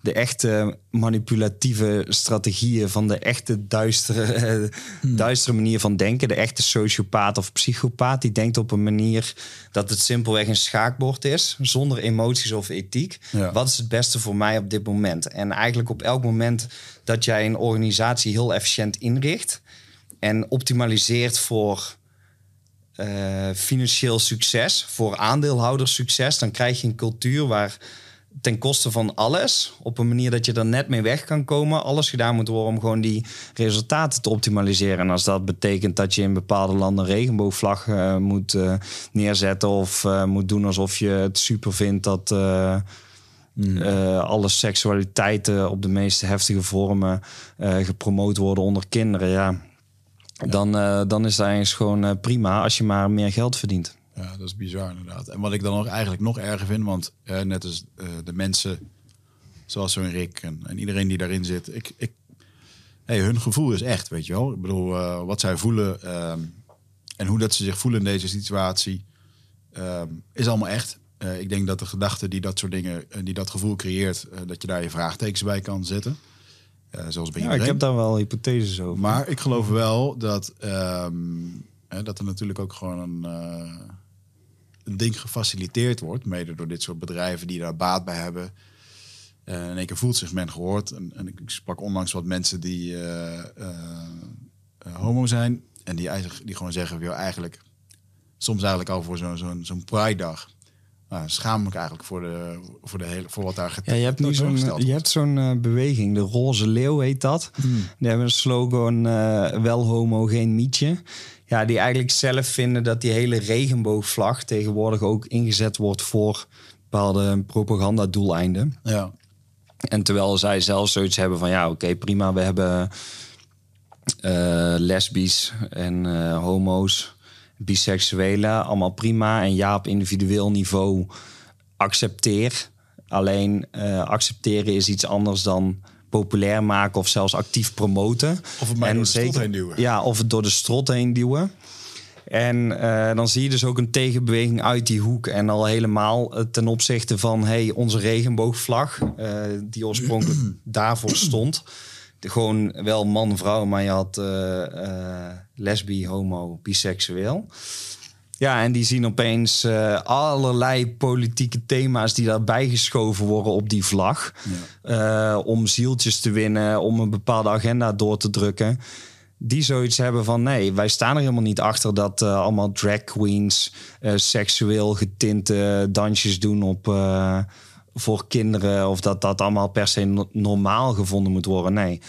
de echte manipulatieve strategieën van de echte duistere, (laughs) hmm. duistere manier van denken. De echte sociopaat of psychopaat, die denkt op een manier dat het simpelweg een schaakbord is, zonder emoties of ethiek. Ja. Wat is het beste voor mij op dit moment? En eigenlijk op elk moment dat jij een organisatie heel efficiënt inricht en optimaliseert voor uh, financieel succes, voor aandeelhouderssucces, dan krijg je een cultuur waar ten koste van alles. Op een manier dat je er net mee weg kan komen. Alles gedaan moet worden om gewoon die resultaten te optimaliseren. En als dat betekent dat je in bepaalde landen een regenboogvlag uh, moet uh, neerzetten. Of uh, moet doen alsof je het super vindt dat eh, alle seksualiteiten op de meest heftige vormen eh, gepromoot worden onder kinderen, ja, Dan, eh, dan is het eigenlijk gewoon eh, prima als je maar meer geld verdient. Ja, dat is bizar inderdaad. En wat ik dan ook eigenlijk nog erger vind, want eh, net als eh, de mensen zoals zo'n Rick en, en iedereen die daarin zit, ik, ik, hey, hun gevoel is echt, weet je wel. Ik bedoel, eh, wat zij voelen ehm, en hoe dat ze zich voelen in deze situatie, ehm, is allemaal echt. Ik denk dat de gedachte die dat soort dingen, die dat gevoel creëert, dat je daar je vraagtekens bij kan zetten. Zoals bij Ja, ik iedereen. heb daar wel hypotheses over. Maar ik geloof wel dat, hè, dat er natuurlijk ook gewoon een, een ding gefaciliteerd wordt. Mede door dit soort bedrijven die daar baat bij hebben. Eh in één keer voelt zich men gehoord. En, en ik sprak onlangs wat mensen die eh, eh, homo zijn. En die, eigenlijk, die gewoon zeggen, joh, eigenlijk soms eigenlijk al voor zo'n zo'n zo'n Pride dag. Nou, schaam ik eigenlijk voor, de, voor, de hele, voor wat daar Ja, je hebt nu zo'n, je hebt zo'n beweging, de Roze Leeuw heet dat. Die hebben een slogan, wel homo, geen mietje. Ja, die eigenlijk zelf vinden dat die hele regenboogvlag tegenwoordig ook ingezet wordt voor bepaalde propagandadoeleinden. Ja. En terwijl zij zelf zoiets hebben van ja, oké, prima, we hebben eh lesbisch en eh, homo's, biseksuelen, allemaal prima. En ja, op individueel niveau accepteer. Alleen eh, accepteren is iets anders dan populair maken of zelfs actief promoten. Of het maar door de strot heen duwen. Ja, of het door de strot heen duwen. En eh, dan zie je dus ook een tegenbeweging uit die hoek. En al helemaal eh, ten opzichte van hey, onze regenboogvlag, eh, die oorspronkelijk (clears throat) daarvoor stond. De, gewoon wel man-vrouw, maar je had eh, lesbi, homo, biseksueel. Ja, en die zien opeens eh, allerlei politieke thema's die daarbij geschoven worden op die vlag. Eh, om zieltjes te winnen, om een bepaalde agenda door te drukken. Die zoiets hebben van nee, wij staan er helemaal niet achter dat eh, allemaal drag queens seksueel getinte dansjes doen op, voor kinderen. Of dat dat allemaal per se no- normaal gevonden moet worden. Nee.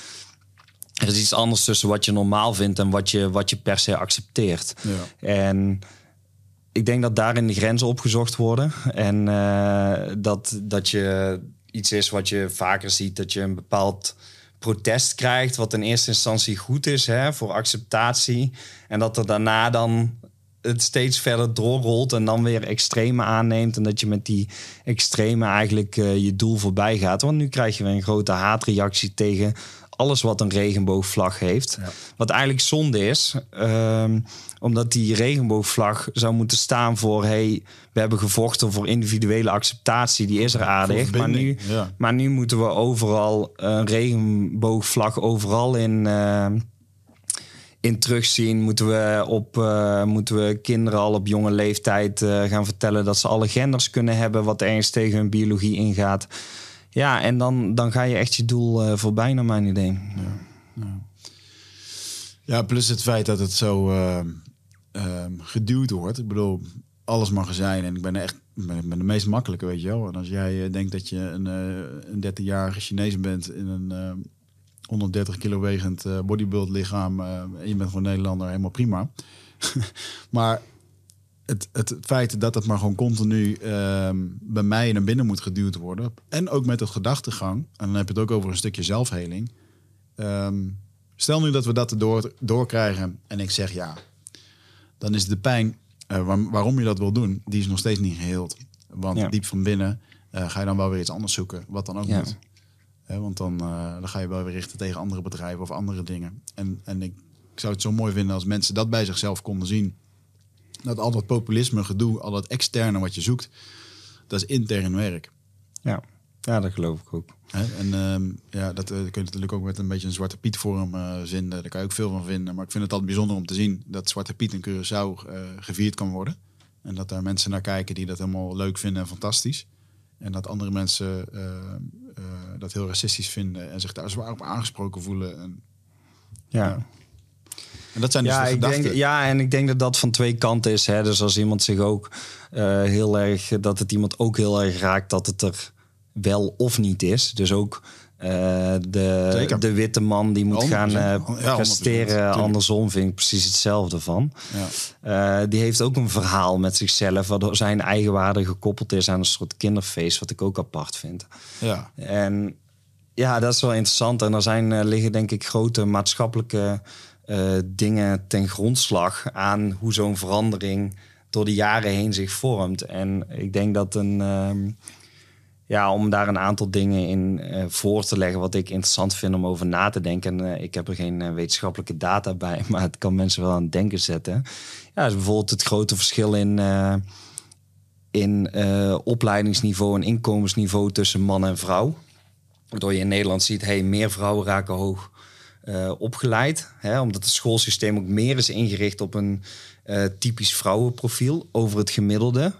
Er is iets anders tussen wat je normaal vindt en wat je, wat je per se accepteert. Ja. En ik denk dat daarin de grenzen opgezocht worden. En eh, dat, dat je iets is wat je vaker ziet, dat je een bepaald protest krijgt, wat in eerste instantie goed is hè, voor acceptatie. En dat er daarna dan het steeds verder doorrolt en dan weer extreme aanneemt. En dat je met die extreme eigenlijk eh, je doel voorbij gaat. Want nu krijg je weer een grote haatreactie tegen alles wat een regenboogvlag heeft. Wat eigenlijk zonde is, ehm, omdat die regenboogvlag zou moeten staan voor... hey, we hebben gevochten voor individuele acceptatie, die is er aardig. Maar nu, ja. maar nu moeten we overal een regenboogvlag overal in, eh, in terugzien. Moeten we, op, eh, moeten we kinderen al op jonge leeftijd eh, gaan vertellen dat ze alle genders kunnen hebben, wat ergens tegen hun biologie ingaat. Ja, en dan, dan ga je echt je doel eh, voorbij, naar mijn idee. Ja, plus het feit dat het zo ehm, geduwd wordt. Ik bedoel, alles mag zijn. En ik ben echt ik ben, de meest makkelijke, weet je wel. En als jij eh, denkt dat je een, eh, een 13-jarige Chinees bent in een ehm, 130 kilo wegend eh, bodybuild lichaam. eh, en je bent gewoon Nederlander, helemaal prima. (laughs) maar het, het feit dat het maar gewoon continu ehm, bij mij naar binnen moet geduwd worden. En ook met het gedachtegang. En dan heb je het ook over een stukje zelfheling. Ehm, stel nu dat we dat erdoor doorkrijgen en ik zeg ja. Dan is de pijn eh, waar- waarom je dat wil doen, die is nog steeds niet geheeld. Want Ja. diep van binnen eh, ga je dan wel weer iets anders zoeken. Wat dan ook Ja. moet. Hè, want dan, eh, dan ga je wel weer richten tegen andere bedrijven of andere dingen. En, en ik, ik zou het zo mooi vinden als mensen dat bij zichzelf konden zien. Dat al dat populisme, gedoe, al dat externe wat je zoekt, dat is intern werk. Ja, ja dat geloof ik ook. Hè? En ehm, ja, dat eh, kun je natuurlijk ook met een beetje een Zwarte Piet vorm eh zinden. Daar kan je ook veel van vinden. Maar ik vind het altijd bijzonder om te zien dat Zwarte Piet in Curaçao eh, gevierd kan worden. En dat daar mensen naar kijken die dat helemaal leuk vinden en fantastisch. En dat andere mensen dat heel racistisch vinden en zich daar zwaar op aangesproken voelen. En, Ja. en dat zijn dus Ja, de ik gedachten. denk, ja, en ik denk dat dat van twee kanten is. Hè. Dus als iemand zich ook eh, heel erg, dat het iemand ook heel erg raakt dat het er wel of niet is. Dus ook Eh, de, Zeker. de witte man die moet 100%. gaan Ja, 100%, presteren. tuurlijk. Andersom vind ik precies hetzelfde van. Ja. Eh, die heeft ook een verhaal met zichzelf, waardoor zijn eigenwaarde gekoppeld is aan een soort kinderfeest, wat ik ook apart vind. Ja. En ja, dat is wel interessant. En er zijn, liggen denk ik grote maatschappelijke dingen ten grondslag aan hoe zo'n verandering door de jaren heen zich vormt. En ik denk dat een, ehm, ja, om daar een aantal dingen in eh, voor te leggen, wat ik interessant vind om over na te denken. En eh, ik heb er geen eh, wetenschappelijke data bij, (laughs) maar het kan mensen wel aan het denken zetten. Ja, is bijvoorbeeld het grote verschil in. in opleidingsniveau en inkomensniveau tussen man en vrouw. Waardoor je in Nederland ziet, hey, meer vrouwen raken hoog opgeleid. Hè, omdat het schoolsysteem ook meer is ingericht op een typisch vrouwenprofiel over het gemiddelde.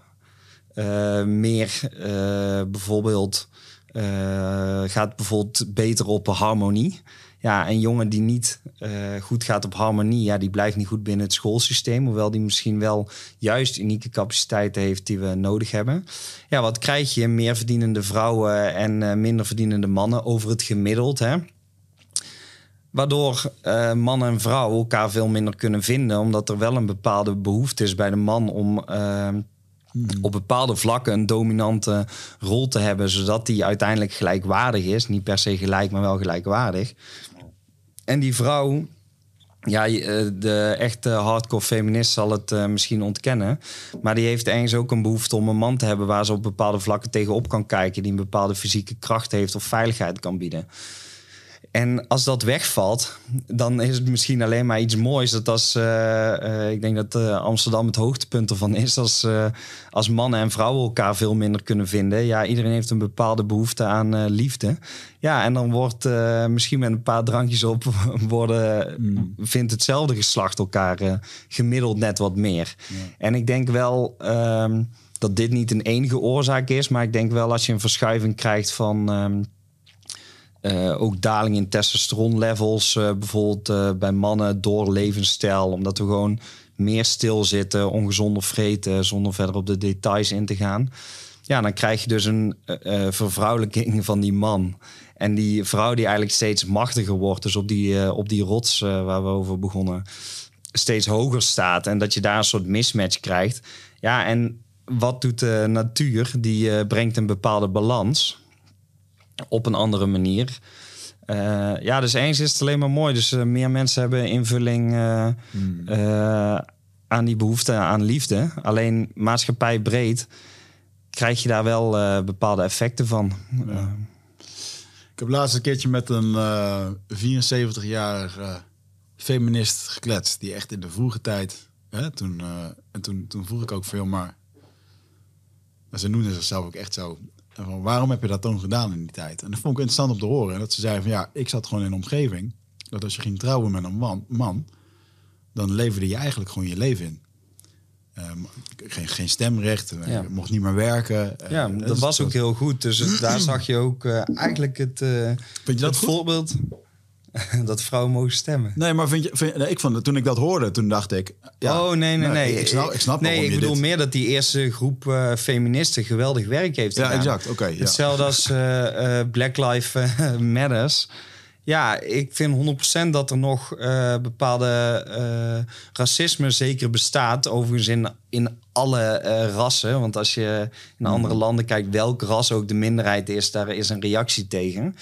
Eh, meer eh, bijvoorbeeld eh, gaat bijvoorbeeld beter op harmonie. Ja, een jongen die niet goed gaat op harmonie, ja, die blijft niet goed binnen het schoolsysteem. Hoewel die misschien wel juist unieke capaciteiten heeft die we nodig hebben. Ja, wat krijg je? Meer verdienende vrouwen en minder verdienende mannen over het gemiddeld. Hè? Waardoor eh, man en vrouw elkaar veel minder kunnen vinden, omdat er wel een bepaalde behoefte is bij de man om op bepaalde vlakken een dominante rol te hebben, zodat die uiteindelijk gelijkwaardig is. Niet per se gelijk, maar wel gelijkwaardig. En die vrouw, ja, eh, de echte hardcore feminist zal het eh, misschien ontkennen. Maar die heeft ergens ook een behoefte om een man te hebben waar ze op bepaalde vlakken tegenop kan kijken. Die een bepaalde fysieke kracht heeft of veiligheid kan bieden. En als dat wegvalt, dan is het misschien alleen maar iets moois. Dat als, eh, eh, ik denk dat eh, Amsterdam het hoogtepunt ervan is. Als, als mannen en vrouwen elkaar veel minder kunnen vinden. Ja, iedereen heeft een bepaalde behoefte aan liefde. Ja, en dan wordt misschien met een paar drankjes op (laughs) worden, vindt hetzelfde geslacht elkaar gemiddeld net wat meer. En ik denk wel ehm, dat dit niet een enige oorzaak is. Maar ik denk wel als je een verschuiving krijgt van. ehm, eh, ook daling in testosteronlevels, eh bijvoorbeeld eh, bij mannen door levensstijl, omdat we gewoon meer stilzitten, ongezonder vreten, zonder verder op de details in te gaan. Ja, dan krijg je dus een vervrouwelijking van die man. En die vrouw die eigenlijk steeds machtiger wordt, dus op die, op die rots waar we over begonnen, steeds hoger staat. En dat je daar een soort mismatch krijgt. Ja, en wat doet de natuur? Die brengt een bepaalde balans op een andere manier. Eh, ja, dus eens is het alleen maar mooi. Dus eh, meer mensen hebben invulling eh, eh, aan die behoefte aan liefde. Alleen maatschappij breed krijg je daar wel bepaalde effecten van. Ik heb laatst een keertje met een eh 74-jarig eh, feminist gekletst. Die echt in de vroege tijd... Hè, toen, en toen, toen vroeg ik ook veel, maar... Ze noemden zichzelf ook echt zo. En Van, waarom heb je dat dan gedaan in die tijd? En dat vond ik interessant om te horen. Dat ze zeiden van ja, ik zat gewoon in een omgeving... dat als je ging trouwen met een man, man dan leverde je eigenlijk gewoon je leven in. Ehm, geen, geen stemrecht, eh, Ja. mocht niet meer werken. Eh, ja, dat was ook heel goed. Dus het- daar (clears throat) zag je ook eh, eigenlijk het, Vind je dat het voorbeeld (laughs) dat vrouwen mogen stemmen. Nee, maar vind je, vind, nee, ik vond toen ik dat hoorde, toen dacht ik... Ja, oh, nee, nee, nee. Ik snap, ik snap nee, ik bedoel dit- meer dat die eerste groep eh, feministen geweldig werk heeft Ja, gedaan. exact. Oké, ja. Hetzelfde als eh, eh, Black Lives (laughs) Matters. Ja, ik vind 100% dat er nog bepaalde racisme zeker bestaat. Overigens in, in alle rassen. Want als je in andere landen kijkt welk ras ook de minderheid is, daar is een reactie tegen.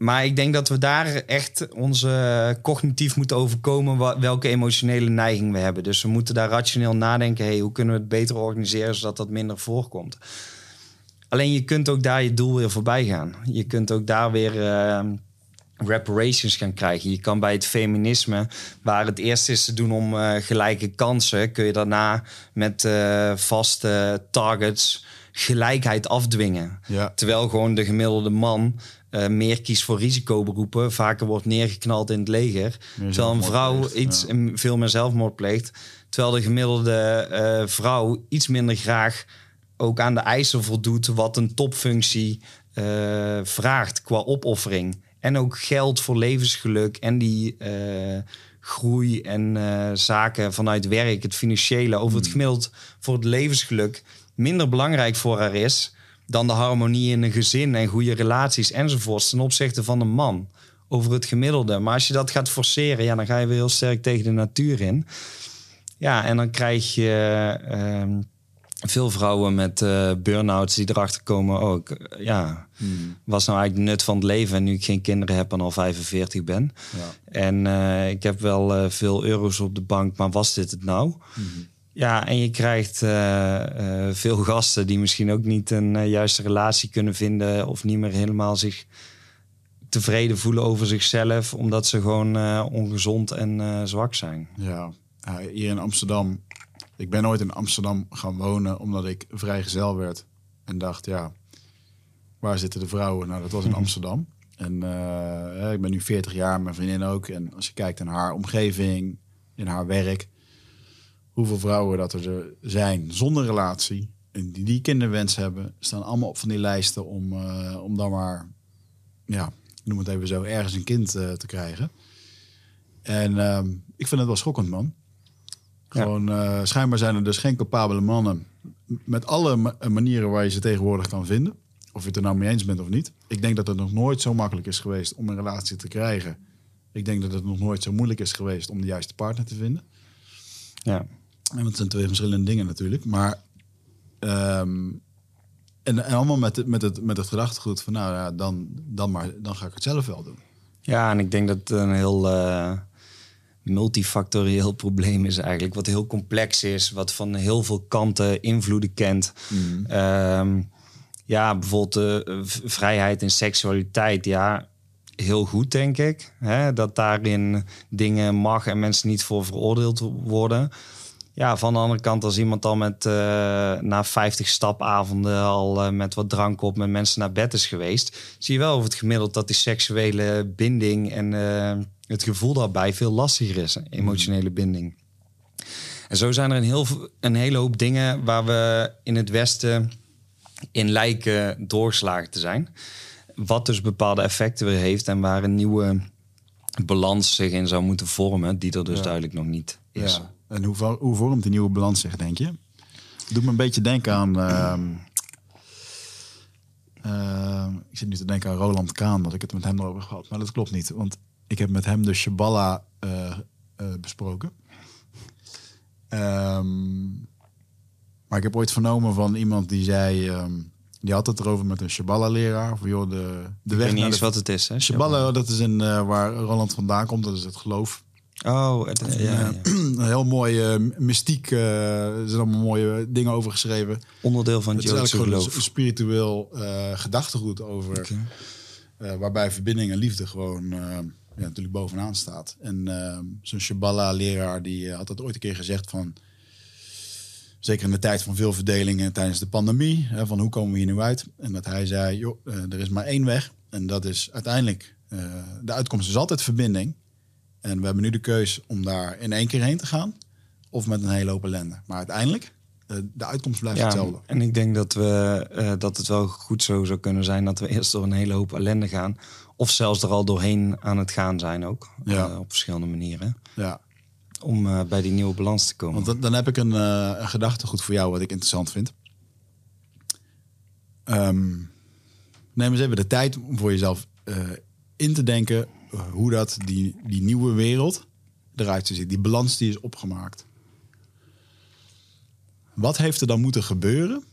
Maar ik denk dat we daar echt onze cognitief moeten overkomen welke emotionele neiging we hebben. Dus we moeten daar rationeel nadenken. Hey, hoe kunnen we het beter organiseren zodat dat minder voorkomt? Alleen je kunt ook daar je doel weer voorbij gaan. Je kunt ook daar weer eh, reparations gaan krijgen. Je kan bij het feminisme, waar het eerst is te doen om eh, gelijke kansen, kun je daarna met eh, vaste targets gelijkheid afdwingen. Ja. Terwijl gewoon de gemiddelde man eh, meer kiest voor risicoberoepen, vaker wordt neergeknald in het leger. terwijl een vrouw pleegt, iets ja. veel meer zelfmoord pleegt. Terwijl de gemiddelde eh, vrouw iets minder graag ook aan de eisen voldoet wat een topfunctie eh, vraagt qua opoffering. En ook geld voor levensgeluk en die groei en zaken vanuit werk, het financiële, over het gemiddeld voor het levensgeluk minder belangrijk voor haar is dan de harmonie in een gezin en goede relaties enzovoorts ten opzichte van een man over het gemiddelde. Maar als je dat gaat forceren, ja, dan ga je weer heel sterk tegen de natuur in. Ja, en dan krijg je ehm, veel vrouwen met uh, burn-outs die erachter komen. Oh, ik, eh, ja, was nou eigenlijk nut van het leven en nu ik geen kinderen heb en al 45 ben. Ja. En eh, ik heb wel veel euro's op de bank, maar was dit het nou? Ja, en je krijgt veel gasten die misschien ook niet een juiste relatie kunnen vinden of niet meer helemaal zich tevreden voelen over zichzelf, omdat ze gewoon ongezond en zwak zijn. Ja, hier in Amsterdam ik ben ooit in Amsterdam gaan wonen omdat ik vrijgezel werd. En dacht, ja, waar zitten de vrouwen? Nou, dat was in Amsterdam. En ik ben nu 40 jaar, mijn vriendin ook. En als je kijkt naar haar omgeving, in haar werk, hoeveel vrouwen dat er zijn zonder relatie en die, die kinderwens hebben, staan allemaal op van die lijsten om, uh, om dan maar, ja, noem het even zo, ergens een kind uh, te krijgen. En uh, ik vind het wel schokkend, man. Gewoon, uh, schijnbaar zijn er dus geen capabele mannen. Met alle ma manieren waar je ze tegenwoordig kan vinden. Of je het er nou mee eens bent of niet. Ik denk dat het nog nooit zo makkelijk is geweest om een relatie te krijgen. Ik denk dat het nog nooit zo moeilijk is geweest om de juiste partner te vinden. Ja. En dat zijn twee verschillende dingen natuurlijk. Maar. Um, en, en, allemaal met, het, met, het, met het gedachtegoed van, nou ja, dan, dan, maar, dan ga ik het zelf wel doen. Ja, en ik denk dat het een heel. Uh multifactorieel (laughs) probleem is eigenlijk. Wat heel complex is, wat van heel veel kanten invloeden kent. Mm. Um, ja, bijvoorbeeld de vrijheid en seksualiteit. Ja, heel goed, denk ik. Hè? Dat daarin dingen mag en mensen niet voor veroordeeld worden. Ja, van de andere kant, als iemand al met uh, na 50 stapavonden al uh, met wat drank op met mensen naar bed is geweest, zie je wel over het gemiddeld dat die seksuele binding en uh, het gevoel daarbij veel lastiger is, emotionele binding. En zo zijn er een, heel, een hele hoop dingen waar we in het Westen in lijken doorgeslagen te zijn. Wat dus bepaalde effecten weer heeft en waar een nieuwe balans zich in zou moeten vormen, die er dus ja. duidelijk nog niet is. Ja. En hoe, hoe vormt die nieuwe balans zich, denk je? Doet me een beetje denken aan. Uh, uh, ik zit nu te denken aan Roland Kaan, dat ik het met hem erover gehad. Maar dat klopt niet, want ik heb met hem de Shabballah uh, besproken. Um, maar ik heb ooit vernomen van iemand die zei. Um, die had het erover met een Shabballah-leraar. Of joh, de, de weg naar de... wat het is. Hè? Dat is in, waar Roland vandaan komt. Dat is het geloof. Oh, het, ja, ja. (clears throat) een heel mooi uh, mystiek. Uh, er zijn allemaal mooie dingen over geschreven. Onderdeel van het Joodse geloof. Spiritueel uh, gedachtegoed over. Okay. waarbij verbinding en liefde gewoon ja, natuurlijk bovenaan staat. En zo'n Shabballah-leraar die had dat ooit een keer gezegd van. Zeker in de tijd van veel verdelingen tijdens de pandemie. Hè, van hoe komen we hier nu uit? En dat hij zei, joh, er is maar één weg. En dat is uiteindelijk, de uitkomst is altijd verbinding. En we hebben nu de keus om daar in één keer heen te gaan. Of met een hele hoop ellende. Maar uiteindelijk, de uitkomst blijft ja, hetzelfde. En ik denk dat, we, uh, dat het wel goed zo zou kunnen zijn dat we eerst door een hele hoop ellende gaan. Of zelfs er al doorheen aan het gaan zijn ook. Ja. Uh, op verschillende manieren. Ja. Om uh, bij die nieuwe balans te komen. Want dan, dan heb ik een, een gedachtegoed voor jou wat ik interessant vind. Um, neem eens even de tijd om voor jezelf in te denken hoe dat die, die nieuwe wereld eruit ziet. Die balans die is opgemaakt. Wat heeft er dan moeten gebeuren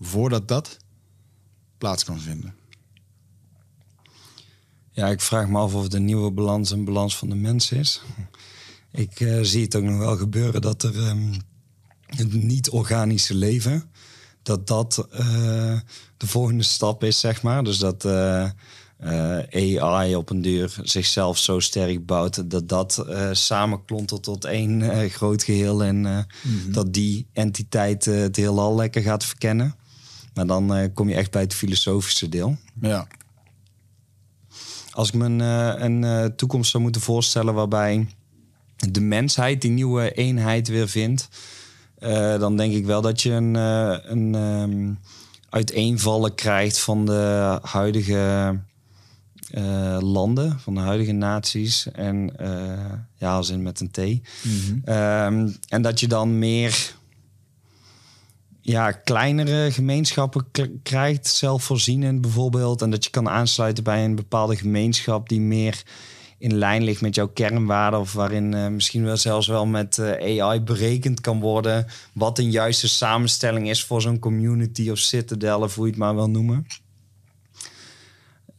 voordat dat plaats kan vinden? Ja, ik vraag me af of de nieuwe balans een balans van de mens is. Ik uh, zie het ook nog wel gebeuren dat er um, het niet-organische leven, dat dat uh, de volgende stap is, zeg maar. Dus dat uh, uh, AI op een duur zichzelf zo sterk bouwt dat dat uh, samenklontelt tot één uh, groot geheel en mm -hmm. dat die entiteit het heelal lekker gaat verkennen. Maar dan kom je echt bij het filosofische deel. Ja. Als ik me een, een toekomst zou moeten voorstellen waarbij de mensheid die nieuwe eenheid weer vindt, dan denk ik wel dat je een, een um, uiteenvallen krijgt van de huidige uh, landen, van de huidige naties. En uh, ja, als in met een T. Mm -hmm. um, en dat je dan meer ja, kleinere gemeenschappen krijgt, zelfvoorzienend bijvoorbeeld. En dat je kan aansluiten bij een bepaalde gemeenschap die meer in lijn ligt met jouw kernwaarden. Of waarin eh, misschien wel zelfs wel met eh, AI berekend kan worden. Wat een juiste samenstelling is voor zo'n community of citadel of hoe je het maar wil noemen.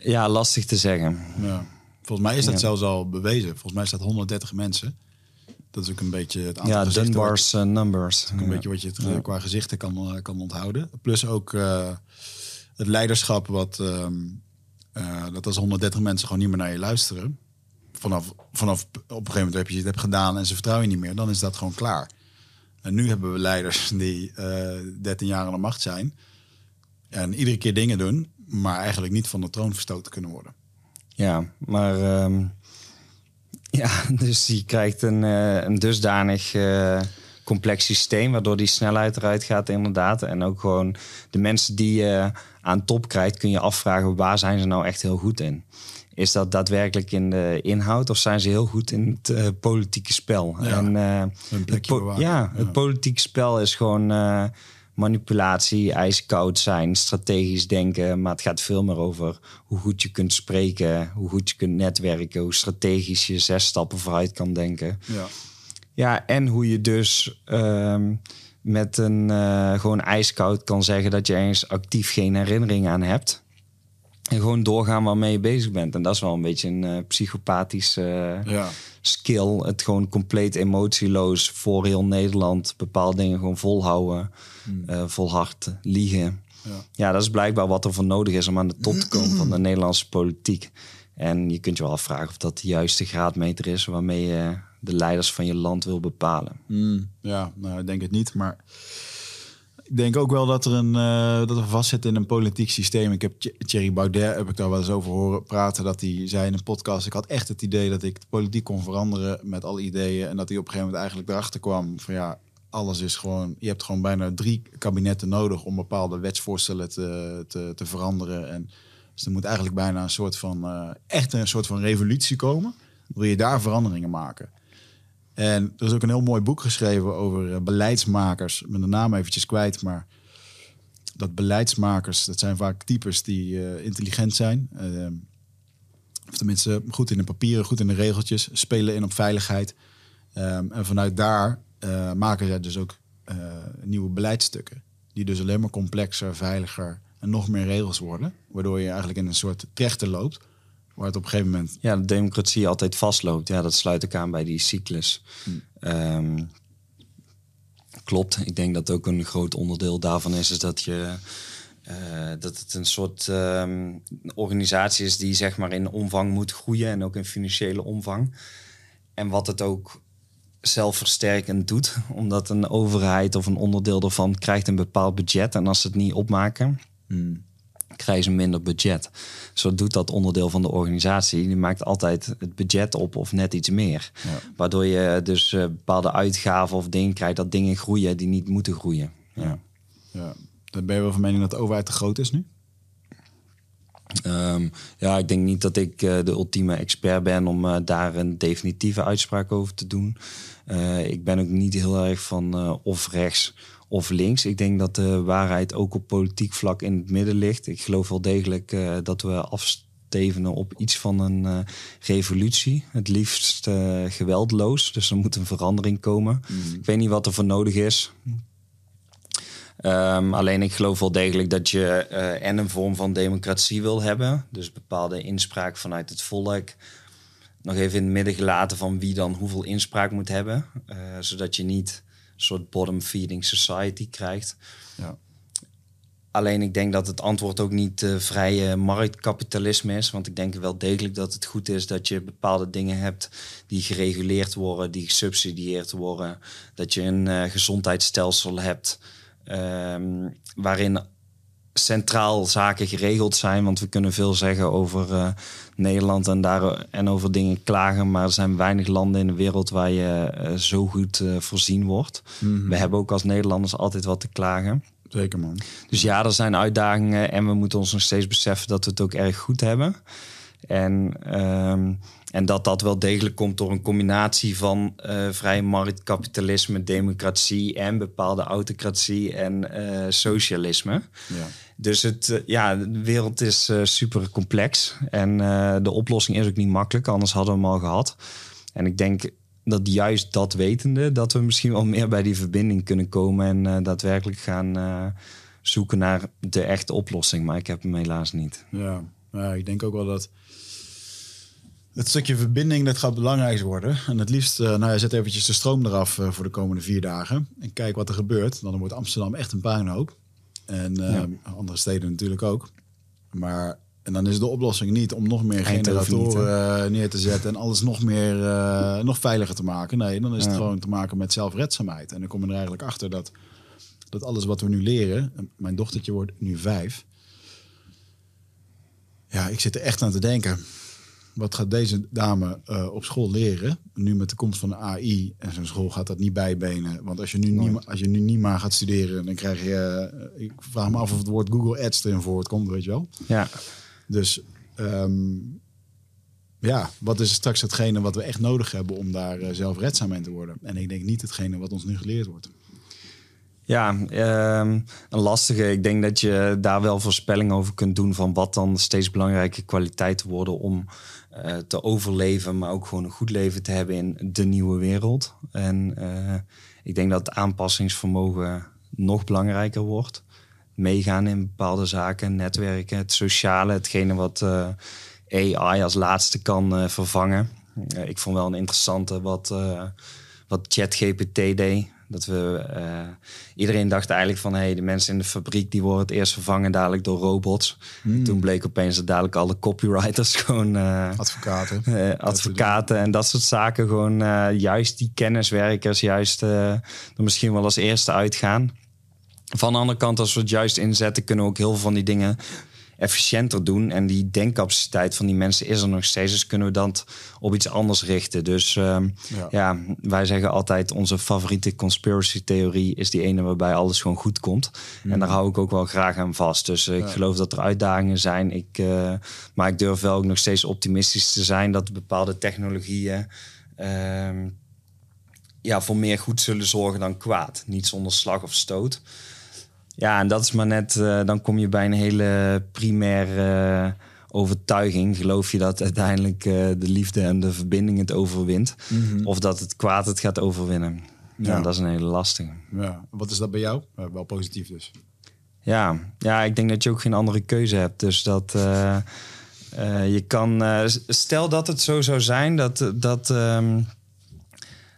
Ja, lastig te zeggen. Ja. Volgens mij is dat Ja. zelfs al bewezen. Volgens mij staat 130 mensen. Dat is ook een beetje het aantal Ja, gezichten wat- Dunbar's eh, numbers. Een Ja. beetje wat je het, eh, qua gezichten kan, eh, kan onthouden. Plus ook het leiderschap, wat, ehm, eh, dat als 130 mensen gewoon niet meer naar je luisteren. Vanaf, vanaf op een gegeven moment heb je het hebt gedaan en ze vertrouwen je niet meer, dan is dat gewoon klaar. En nu hebben we leiders die eh 13 jaar aan de macht zijn. En iedere keer dingen doen, maar eigenlijk niet van de troon verstoten kunnen worden. Ja, maar ehm, ja, (laughs) dus je krijgt een, eh, een dusdanig eh, complex systeem, waardoor die snelheid eruit gaat inderdaad. En ook gewoon de mensen die je aan top krijgt, kun je afvragen waar zijn ze nou echt heel goed in. Is dat daadwerkelijk in de inhoud of zijn ze heel goed in het eh, politieke spel? Ja, en, Een het po- ja, het politieke spel is gewoon manipulatie, ijskoud zijn, strategisch denken. Maar het gaat veel meer over hoe goed je kunt spreken, hoe goed je kunt netwerken, hoe strategisch je zes stappen vooruit kan denken. Ja. Ja, en hoe je dus ehm, met een eh, gewoon ijskoud kan zeggen dat je eens actief geen herinnering aan hebt. En gewoon doorgaan waarmee je bezig bent. En dat is wel een beetje een eh psychopathisch eh, Ja. skill. Het gewoon compleet emotieloos voor heel Nederland bepaalde dingen gewoon volhouden. eh volhard liegen. Ja. Ja. dat is blijkbaar wat er voor nodig is om aan de top te komen van de (clears throat) Nederlandse politiek. En je kunt je wel afvragen of dat de juiste graadmeter is waarmee je de leiders van je land wil bepalen. Mm, ja, nou, ik denk het niet. Maar ik denk ook wel dat er een eh, dat we vastzitten in een politiek systeem. Ik heb Th- Thierry Baudet heb ik daar wel eens over horen praten. Dat hij zei in een podcast. Ik had echt het idee dat ik de politiek kon veranderen met alle ideeën. En dat hij op een gegeven moment eigenlijk erachter kwam van ja, alles is gewoon. Je hebt gewoon bijna drie kabinetten nodig om bepaalde wetsvoorstellen te, te, te veranderen. En dus er moet eigenlijk bijna een soort van eh, echt een soort van revolutie komen. Wil je daar veranderingen maken? En er is ook een heel mooi boek geschreven over eh, beleidsmakers. Ik ben de naam eventjes kwijt, maar dat beleidsmakers, dat zijn vaak types die eh, intelligent zijn. eh, of tenminste goed in de papieren, goed in de regeltjes, spelen in op veiligheid. Ehm, en vanuit daar maken zij dus ook nieuwe beleidsstukken. Die dus alleen maar complexer, veiliger en nog meer regels worden. Waardoor je eigenlijk in een soort trechter loopt. Waar het op een gegeven moment Ja, de democratie altijd vastloopt. Ja, dat sluit ook aan bij die cyclus. Ehm, klopt. Ik denk dat ook een groot onderdeel daarvan is, is dat je eh, dat het een soort ehm, organisatie is die zeg maar in omvang moet groeien en ook in financiële omvang. En wat het ook zelfversterkend doet, (laughs) omdat een overheid of een onderdeel daarvan krijgt een bepaald budget en als ze het niet opmaken, krijgen ze minder budget. Zo doet dat onderdeel van de organisatie. Die maakt altijd het budget op of net iets meer. Waardoor je dus eh, bepaalde uitgaven of dingen krijgt dat dingen groeien die niet moeten groeien. Ja. Ja, dan ben je wel van mening dat de overheid te groot is nu? Ehm, ja, ik denk niet dat ik eh, de ultieme expert ben om eh, daar een definitieve uitspraak over te doen. Ik ben ook niet heel erg van of rechts of links. Ik denk dat de waarheid ook op politiek vlak in het midden ligt. Ik geloof wel degelijk eh, dat we afstevenen op iets van een eh, revolutie. Het liefst eh, geweldloos. Dus er moet een verandering komen. Ik weet niet wat er voor nodig is. Ehm, alleen ik geloof wel degelijk dat je en een vorm van democratie wil hebben. Dus bepaalde inspraak vanuit het volk. Nog even in het midden gelaten van wie dan hoeveel inspraak moet hebben. zodat je niet een soort bottom-feeding society krijgt. Ja. Alleen ik denk dat het antwoord ook niet vrije marktkapitalisme is. Want ik denk wel degelijk dat het goed is dat je bepaalde dingen hebt die gereguleerd worden, die gesubsidieerd worden. Dat je een eh, gezondheidsstelsel hebt ehm, waarin centraal zaken geregeld zijn. Want we kunnen veel zeggen over eh, Nederland en, daar, en over dingen klagen. Maar er zijn weinig landen in de wereld waar je eh, zo goed eh, voorzien wordt. We hebben ook als Nederlanders altijd wat te klagen. Zeker man. Dus ja, er zijn uitdagingen en we moeten ons nog steeds beseffen dat we het ook erg goed hebben. En, ehm, en dat dat wel degelijk komt door een combinatie van uh, vrij marktkapitalisme, democratie en bepaalde autocratie en uh, socialisme. Ja. Dus het, uh, ja, de wereld is super complex en de oplossing is ook niet makkelijk, anders hadden we hem al gehad. En ik denk dat juist dat wetende, dat we misschien wel meer bij die verbinding kunnen komen en daadwerkelijk gaan zoeken naar de echte oplossing. Maar ik heb hem helaas niet. Ja, ja ik denk ook wel dat het stukje verbinding dat gaat belangrijk worden. En het liefst, uh, nou ja, zet eventjes de stroom eraf uh, voor de komende vier dagen. En kijk wat er gebeurt. Dan wordt Amsterdam echt een puinhoop. En uh, ja. andere steden natuurlijk ook. Maar en dan is de oplossing niet om nog meer generatoren neer te zetten en alles nog meer nog veiliger te maken. Nee, dan is het gewoon te maken met zelfredzaamheid. En dan kom je er eigenlijk achter dat, dat alles wat we nu leren, mijn dochtertje wordt nu vijf. Ja, ik zit er echt aan te denken wat gaat deze dame uh, op school leren? Nu met de komst van de AI en zo'n school gaat dat niet bijbenen. Want als je nu, niet, als je nu niet maar gaat studeren, dan krijg je... Uh, ik vraag me af of het woord Google Ads erin voortkomt, weet je wel? Ja. Dus um, ja, wat is straks hetgene wat we echt nodig hebben om daar uh, zelfredzaam in te worden? En ik denk niet hetgene wat ons nu geleerd wordt. Ja, um, een lastige. Ik denk dat je daar wel voorspelling over kunt doen van wat dan steeds belangrijke kwaliteiten worden om uh, te overleven, maar ook gewoon een goed leven te hebben in de nieuwe wereld. En uh, ik denk dat aanpassingsvermogen nog belangrijker wordt. Meegaan in bepaalde zaken, netwerken, het sociale, hetgene wat uh, AI als laatste kan vervangen. ik vond wel een interessante wat, wat ChatGPT deed. Dat we, uh, iedereen dacht eigenlijk van hey, de mensen in de fabriek die worden het eerst vervangen dadelijk door robots. Hmm. Toen bleek opeens dat dadelijk alle copywriters (laughs) gewoon uh, advocaten, uh, advocaten en dat soort zaken gewoon juist die kenniswerkers juist er misschien wel als eerste uitgaan. Van de andere kant, als we het juist inzetten, kunnen we ook heel veel van die dingen efficiënter doen. En die denkcapaciteit van die mensen is er nog steeds. Dus kunnen we dat op iets anders richten. Dus um, ja. ja. wij zeggen altijd onze favoriete conspiracy theorie is die ene waarbij alles gewoon goed komt. Mm. En daar hou ik ook wel graag aan vast. Dus uh, ik geloof dat er uitdagingen zijn. Ik, uh, maar ik durf wel ook nog steeds optimistisch te zijn dat bepaalde technologieën. Uh, ja, voor meer goed zullen zorgen dan kwaad. Niet zonder slag of stoot. Ja, en dat is maar net, uh, dan kom je bij een hele primaire uh, overtuiging. Geloof je dat uiteindelijk uh, de liefde en de verbinding het overwint? Mhm. Mm -hmm. Of dat het kwaad het gaat overwinnen? Ja, ja dat is een hele lastige. Ja, wat is dat bij jou? wel positief dus. Ja, ja, ik denk dat je ook geen andere keuze hebt. Dus dat je kan, stel dat het zo zou zijn dat. dat um,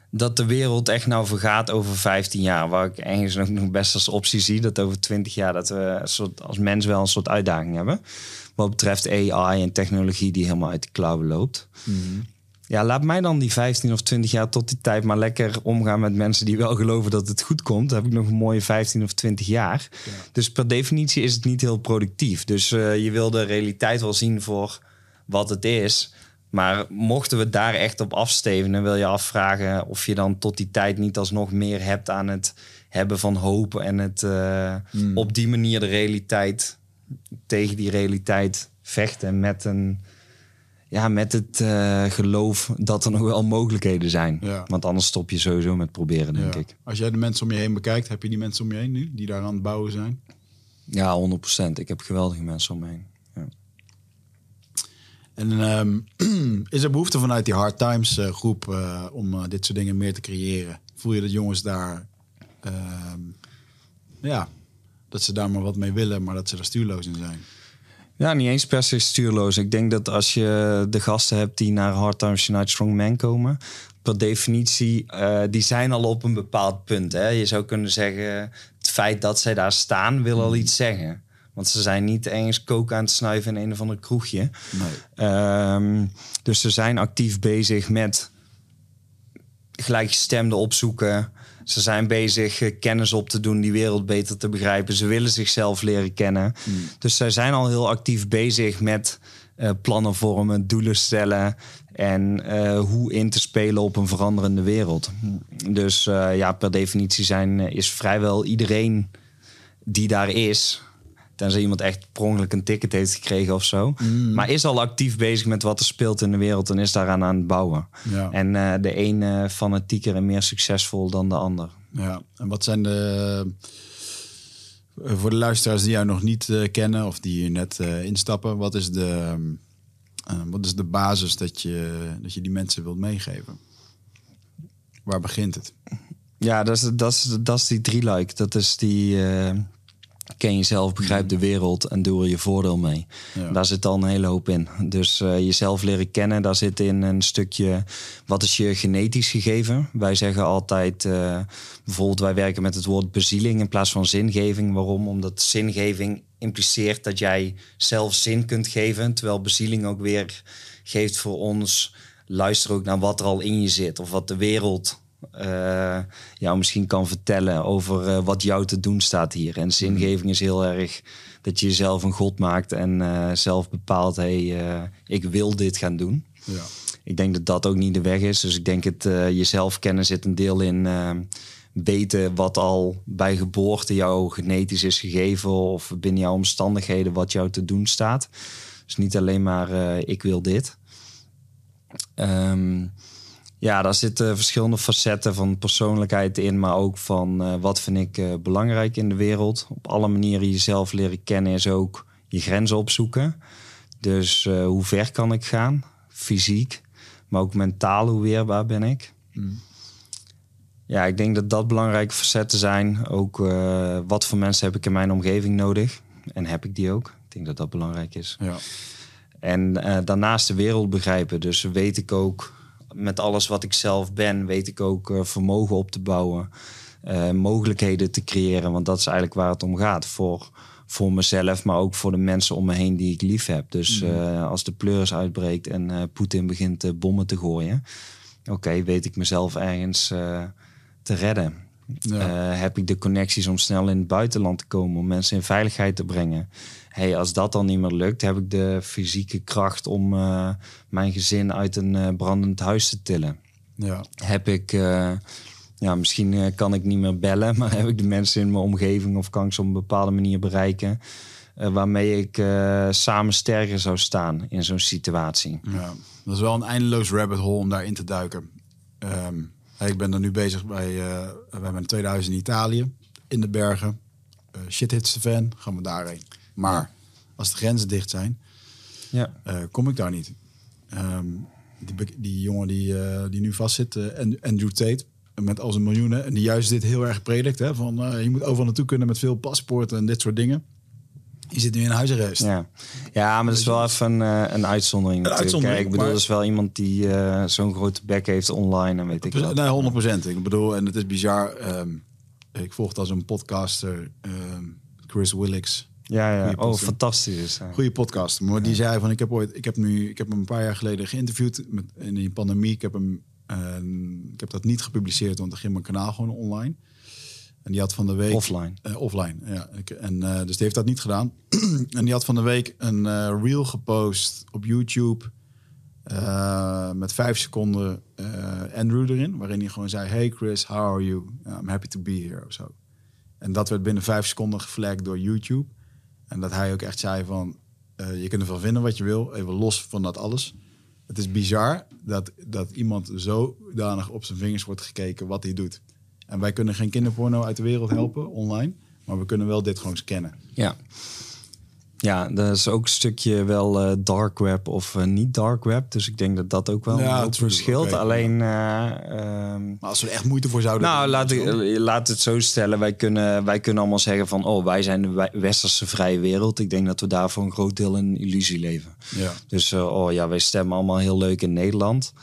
dat de wereld echt nou vergaat over 15 jaar. Waar ik ergens nog, nog best als optie zie dat over 20 jaar dat we soort, als mens wel een soort uitdaging hebben. Wat betreft AI en technologie die helemaal uit de klauwen loopt. Mm -hmm. Ja, laat mij dan die 15 of 20 jaar tot die tijd maar lekker omgaan met mensen die wel (laughs) geloven dat het goed komt. Dan heb ik nog een mooie 15 of 20 jaar. Ja. Dus per definitie is het niet heel productief. Dus uh, je wil de realiteit wel zien voor wat het is. Maar mochten we daar echt op afstevenen, wil je afvragen of je dan tot die tijd niet alsnog meer hebt aan het hebben van hoop en het uh, mm. op die manier de realiteit tegen die realiteit vechten met een ja, met het uh, geloof dat er nog wel mogelijkheden zijn. Ja. Want anders stop je sowieso met proberen, denk ja. ik. Als jij de mensen om je heen bekijkt, heb je die mensen om je heen nu die daar aan het bouwen zijn? Ja, 100%. Ik heb geweldige mensen om me heen. En um, (clears throat) is er behoefte vanuit die Hard Times uh, groep uh, om uh, dit soort dingen meer te creëren? Voel je dat jongens daar, ehm, ja, dat ze daar maar wat mee willen, maar dat ze er stuurloos in zijn? Ja, niet eens per se stuurloos. Ik denk dat als je de gasten hebt die naar Hard Times Unite Strong Man komen, per definitie, uh, die zijn al op een bepaald punt. Hè? Je zou kunnen zeggen, het feit dat zij daar staan, wil al iets zeggen. Want ze zijn niet eens koken aan het snuiven in een of ander kroegje. Nee. Um, dus ze zijn actief bezig met gelijkgestemden opzoeken. Ze zijn bezig kennis op te doen, die wereld beter te begrijpen. Ze willen zichzelf leren kennen. Mm. Dus zij zijn al heel actief bezig met uh, plannen vormen, doelen stellen en uh, hoe in te spelen op een veranderende wereld. Dus uh, ja, per definitie zijn, is vrijwel iedereen die daar is, Tenzij iemand echt per ongeluk een ticket heeft gekregen of zo. Maar is al actief bezig met wat er speelt in de wereld en is daaraan aan het bouwen. Ja. En eh, de een eh, fanatieker en meer succesvol dan de ander. Ja, en wat zijn de... eh, Voor de luisteraars die jou nog niet kennen of die hier net instappen, wat is de, wat is de basis dat je, dat je die mensen wilt meegeven? Waar begint het? Ja, dat is, dat is, dat is die drieluik. Dat is die... ken jezelf, begrijp de wereld en doe er je voordeel mee. Ja. Daar zit al een hele hoop in. Dus eh, jezelf leren kennen, daar zit in een stukje... wat is je genetisch gegeven? Wij zeggen altijd... eh, bijvoorbeeld, wij werken met het woord bezieling in plaats van zingeving. Waarom? Omdat zingeving impliceert dat jij zelf zin kunt geven... terwijl bezieling ook weer geeft voor ons... luister ook naar wat er al in je zit... of wat de wereld eh, jou misschien kan vertellen over eh, wat jou te doen staat hier. En zingeving is heel erg dat je jezelf een god maakt en eh, zelf bepaalt, hey, ik wil dit gaan doen. Ja. Ik denk dat dat ook niet de weg is. Dus ik denk het jezelf kennen zit een deel in weten wat al bij geboorte jou genetisch is gegeven of binnen jouw omstandigheden wat jou te doen staat. Dus niet alleen maar ik wil dit. Ehm, ja, daar zitten verschillende facetten van persoonlijkheid in, maar ook van eh, wat vind ik eh, belangrijk in de wereld. Op alle manieren jezelf leren kennen is ook je grenzen opzoeken. Dus eh, hoe ver kan ik gaan? Fysiek, maar ook mentaal, hoe weerbaar ben ik? Ja, ik denk dat dat belangrijke facetten zijn. Ook wat voor mensen heb ik in mijn omgeving nodig? En heb ik die ook? Ik denk dat dat belangrijk is. Ja. En daarnaast de wereld begrijpen. Dus weet ik ook, met alles wat ik zelf ben, weet ik ook eh, vermogen op te bouwen. eh, mogelijkheden te creëren. Want dat is eigenlijk waar het om gaat. Voor, voor mezelf, maar ook voor de mensen om me heen die ik lief heb. Dus eh, als de pleuris uitbreekt en Poetin begint bommen te gooien. Oké, weet ik mezelf ergens te redden. Ja. Eh, heb ik de connecties om snel in het buitenland te komen, om mensen in veiligheid te brengen. Hey, als dat dan niet meer lukt, heb ik de fysieke kracht om eh, mijn gezin uit een eh, brandend huis te tillen. Ja. Heb ik, ja, misschien kan ik niet meer bellen, (laughs) maar heb ik de mensen in mijn omgeving of kan ik ze op een bepaalde manier bereiken, waarmee ik samen sterker zou staan in zo'n situatie. Ja, dat is wel een eindeloos rabbit hole om daarin te duiken. Ehm, ik ben er nu bezig bij, we hebben een 2000 in Italië, in de bergen. Eh shit hits de fan, gaan we daarheen. Maar als de grenzen dicht zijn, Ja. eh, kom ik daar niet. Ehm, die, die jongen die, eh, die nu vastzit, An- Andrew Tate, met al zijn miljoenen, en die juist dit heel erg predikt, hè, van je moet overal naartoe kunnen met veel paspoorten en dit soort dingen. Die zit nu in huisarrest. Ja. ja, maar dat is wel even een, eh, een uitzondering. uitzondering, ik bedoel, maar- dat is wel iemand die eh, zo'n grote bek heeft online en weet ik wat. Nee, 100 procent. Ik bedoel, en het is bizar. ehm, ik volg als een podcaster, ehm, Chris Willix. Ja, ja. Goeie Oh, podcast. fantastisch. is. Goede podcast. Maar die zei van, ik heb ooit, ik heb nu, ik heb hem een paar jaar geleden geïnterviewd met, in die pandemie. Ik heb hem, ehm, ik heb dat niet gepubliceerd, want dan ging mijn kanaal gewoon online. En die had van de week... Offline. Eh, offline, ja. Ik, en, eh, dus die heeft dat niet gedaan. (clears throat) en die had van de week een eh, reel gepost op YouTube... met vijf seconden Andrew erin. Waarin hij gewoon zei... Hey Chris, how are you? I'm happy to be here. Of zo. En dat werd binnen vijf seconden geflagd door YouTube. En dat hij ook echt zei van... je kunt ervan vinden wat je wil. Even los van dat alles. Het is bizar dat, dat iemand zodanig op zijn vingers wordt gekeken wat hij doet. En wij kunnen geen kinderporno uit de wereld helpen online. Maar we kunnen wel dit gewoon scannen. Ja. Ja, dat is ook een stukje wel eh, dark web of eh, niet dark web. Dus ik denk dat dat ook wel Ja, een verschilt. Alleen, eh, ehm, Maar als we er echt moeite voor zouden nou, laat, ik, laat het zo stellen. Wij kunnen, wij kunnen allemaal zeggen van... oh, wij zijn de westerse vrije wereld. Ik denk dat we daar voor een groot deel een illusie leven. Ja. Dus oh ja, wij stemmen allemaal heel leuk in Nederland.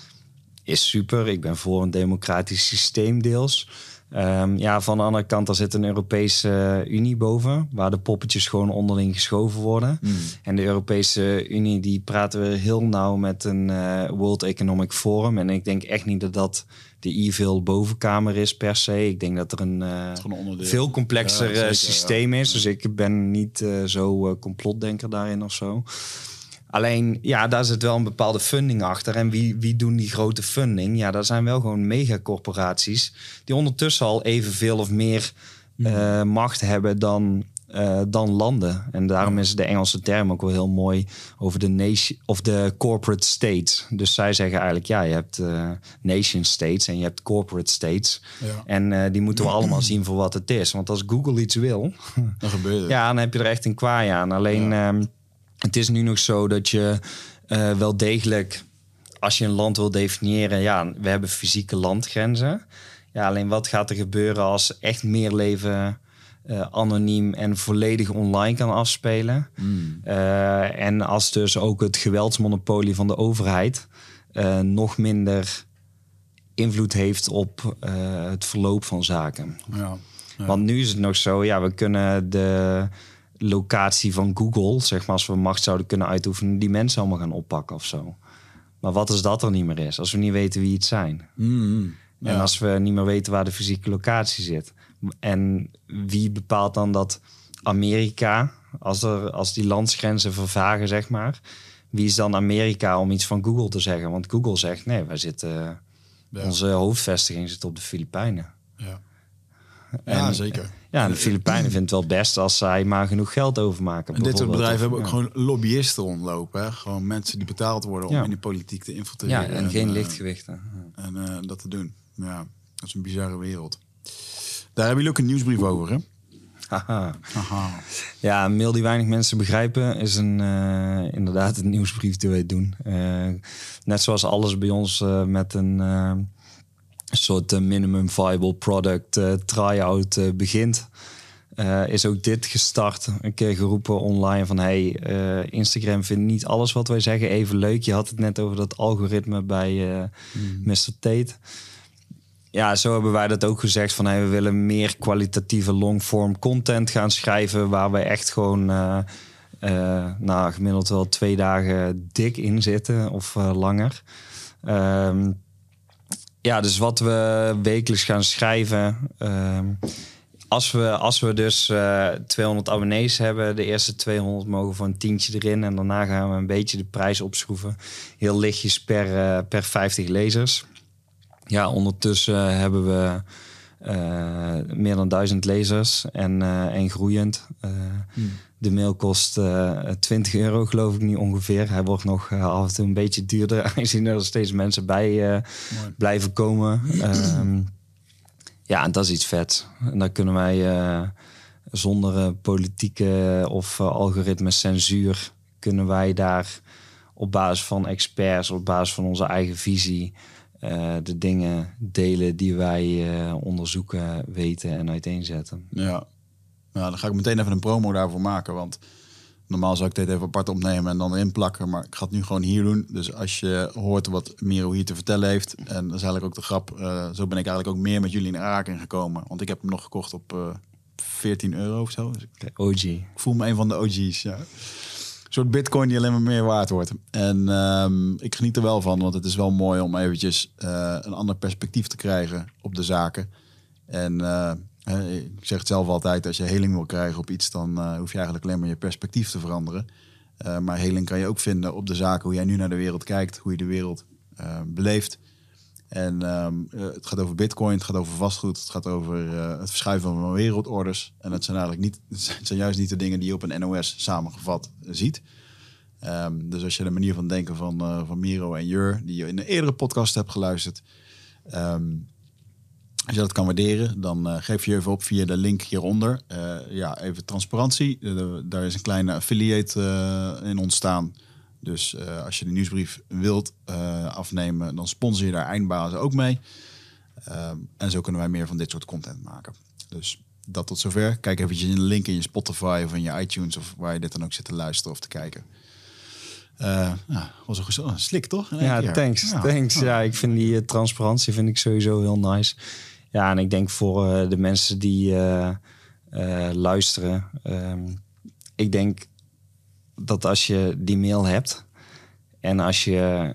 Is super. Ik ben voor een democratisch systeem deels. Ehm, ja, van de andere kant, er zit een Europese Unie boven, waar de poppetjes gewoon onderling geschoven worden. En de Europese Unie, die praten we heel nauw met een eh, World Economic Forum. En ik denk echt niet dat dat de evil bovenkamer is per se. Ik denk dat er een eh, veel complexer Ja, eh, zeker, ja. systeem is. Dus ik ben niet eh, zo eh, complotdenker daarin of zo. Alleen, ja, daar zit wel een bepaalde funding achter. En wie, wie doen die grote funding? Ja, dat zijn wel gewoon megacorporaties... die ondertussen al evenveel of meer Mhm. eh, macht hebben dan... eh, dan landen. En daarom is de Engelse term ook wel heel mooi over de nation of de corporate states. Dus zij zeggen eigenlijk, ja, je hebt eh, nation states en je hebt corporate states. Ja. En die moeten we allemaal zien voor wat het is. Want als Google iets wil, Dan gebeurt het. (laughs) ja, dan heb je er echt een kwaai aan. Alleen ehm, het is nu nog zo dat je eh, wel degelijk, als je een land wil definiëren, ja, we hebben fysieke landgrenzen. Ja, alleen wat gaat er gebeuren als echt meer leven eh, anoniem en volledig online kan afspelen? Eh, en als dus ook het geweldsmonopolie van de overheid nog minder invloed heeft op het verloop van zaken. Ja. Ja. Want nu is het nog zo, ja, we kunnen de locatie van Google, zeg maar, als we macht zouden kunnen uitoefenen, die mensen allemaal gaan oppakken of zo. Maar wat als dat er niet meer is? Als we niet weten wie het zijn. Mm, En als we niet meer weten waar de fysieke locatie zit. En wie bepaalt dan dat Amerika, als, er, als die landsgrenzen vervagen, zeg maar, wie is dan Amerika om iets van Google te zeggen? Want Google zegt, nee, wij zitten, Ja. onze hoofdvestiging zit op de Filipijnen. Ja. Ja, zeker. Ja, de Filipijnen vindt het wel best als zij maar genoeg geld overmaken. En dit soort bedrijven hebben ook ja. gewoon lobbyisten rondlopen. Hè? Gewoon mensen die betaald worden om Ja. in de politiek te Ja, infiltreren. en geen eh, lichtgewichten. En eh, dat te doen. Ja, dat is een bizarre wereld. Daar hebben jullie ook een nieuwsbrief over, hè? Haha. Haha. Ja, een mail die weinig mensen begrijpen is een, eh, inderdaad een nieuwsbrief die wij doen. Net zoals alles bij ons met een eh, soort eh, minimum viable product eh, try-out eh, begint. is ook dit gestart. Een keer geroepen online van... hey, Instagram vindt niet alles wat wij zeggen even leuk. Je had het net over dat algoritme bij eh Mr. Tate. Ja, zo hebben wij dat ook gezegd van hey, we willen meer kwalitatieve longform content gaan schrijven waar wij echt gewoon nou, gemiddeld wel twee dagen dik in zitten of langer. Ehm, ja, dus wat we wekelijks gaan schrijven. ehm, als, we, als we dus eh 200 abonnees hebben, de eerste 200 mogen voor een tientje erin. En daarna gaan we een beetje de prijs opschroeven. Heel lichtjes per, eh, per 50 lezers. Ja, ondertussen hebben we eh, meer dan duizend lezers en, en groeiend. Eh, De mail kost eh 20 euro, geloof ik nu ongeveer. Hij wordt nog eh, af en toe een beetje duurder, (laughs) aangezien er steeds mensen bij eh, blijven komen. (clears throat) Ehm, ja, en dat is iets vet. En daar kunnen wij zonder politieke of algoritme censuur... kunnen wij daar op basis van experts, op basis van onze eigen visie... de dingen delen die wij onderzoeken, weten en uiteenzetten. Ja. Ja, dan ga ik meteen even een promo daarvoor maken. Want normaal zou ik dit even apart opnemen en dan erin plakken. Maar ik ga het nu gewoon hier doen. Dus als je hoort wat Miro hier te vertellen heeft. En dat is eigenlijk ook de grap. eh, zo ben ik eigenlijk ook meer met jullie in aanraking gekomen. Want ik heb hem nog gekocht op eh 14 euro of zo. Dus ik De OG. ik voel me een van de OG's. Ja. Een soort bitcoin die alleen maar meer waard wordt. En ehm, ik geniet er wel van, want het is wel mooi om eventjes eh, een ander perspectief te krijgen op de zaken. En ik zeg het zelf altijd, als je heling wil krijgen op iets, dan eh, hoef je eigenlijk alleen maar je perspectief te veranderen. Eh, maar heling kan je ook vinden op de zaken, hoe jij nu naar de wereld kijkt, hoe je de wereld eh, beleeft. En ehm, eh, het gaat over bitcoin, het gaat over vastgoed, het gaat over het verschuiven van wereldorders. En dat zijn eigenlijk niet, (laughs) het zijn juist niet de dingen die je op een NOS samengevat ziet. Ehm, dus als je de manier van denken van, van Miro en Jur, die je in een eerdere podcast hebt geluisterd, ehm, als je dat kan waarderen, dan eh, geef je even op via de link hieronder. Eh, ja, even transparantie. Eh, daar is een kleine affiliate in ontstaan. Dus als je de nieuwsbrief wilt afnemen, dan sponsor je daar eindbazen ook mee. En zo kunnen wij meer van dit soort content maken. Dus dat tot zover. Kijk eventjes in de link in je Spotify of in je iTunes of waar je dit dan ook zit te luisteren of te kijken. Eh ja, was een goed- oh, slik toch? Ja, keer. thanks. Ja. thanks. Ja. Ik vind die transparantie vind ik sowieso heel nice. Ja, en ik denk voor eh, de mensen die eh, eh, luisteren. ehm, ik denk dat als je die mail hebt en als je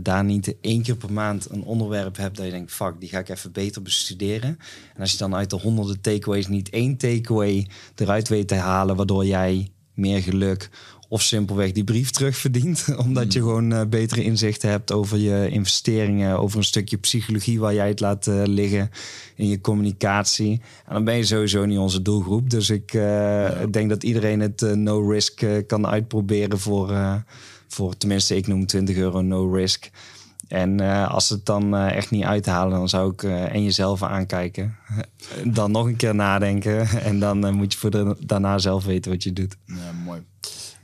daar niet één keer per maand een onderwerp hebt dat je denkt, fuck, die ga ik even beter bestuderen. En als je dan uit de honderden takeaways niet één takeaway eruit weet te halen, waardoor jij meer geluk of simpelweg die brief terugverdient. (laughs) Omdat je gewoon eh, betere inzichten hebt over je investeringen, over een stukje psychologie waar jij het laat eh, liggen in je communicatie. En dan ben je sowieso niet onze doelgroep. Dus ik eh, denk dat iedereen het no risk kan uitproberen voor, voor, tenminste, ik noem 20 euro no risk. En als ze het dan echt niet uithalen, dan zou ik en jezelf aankijken. (laughs) dan nog een keer nadenken. (laughs) En dan moet je voor de, daarna zelf weten wat je doet. Ja, mooi.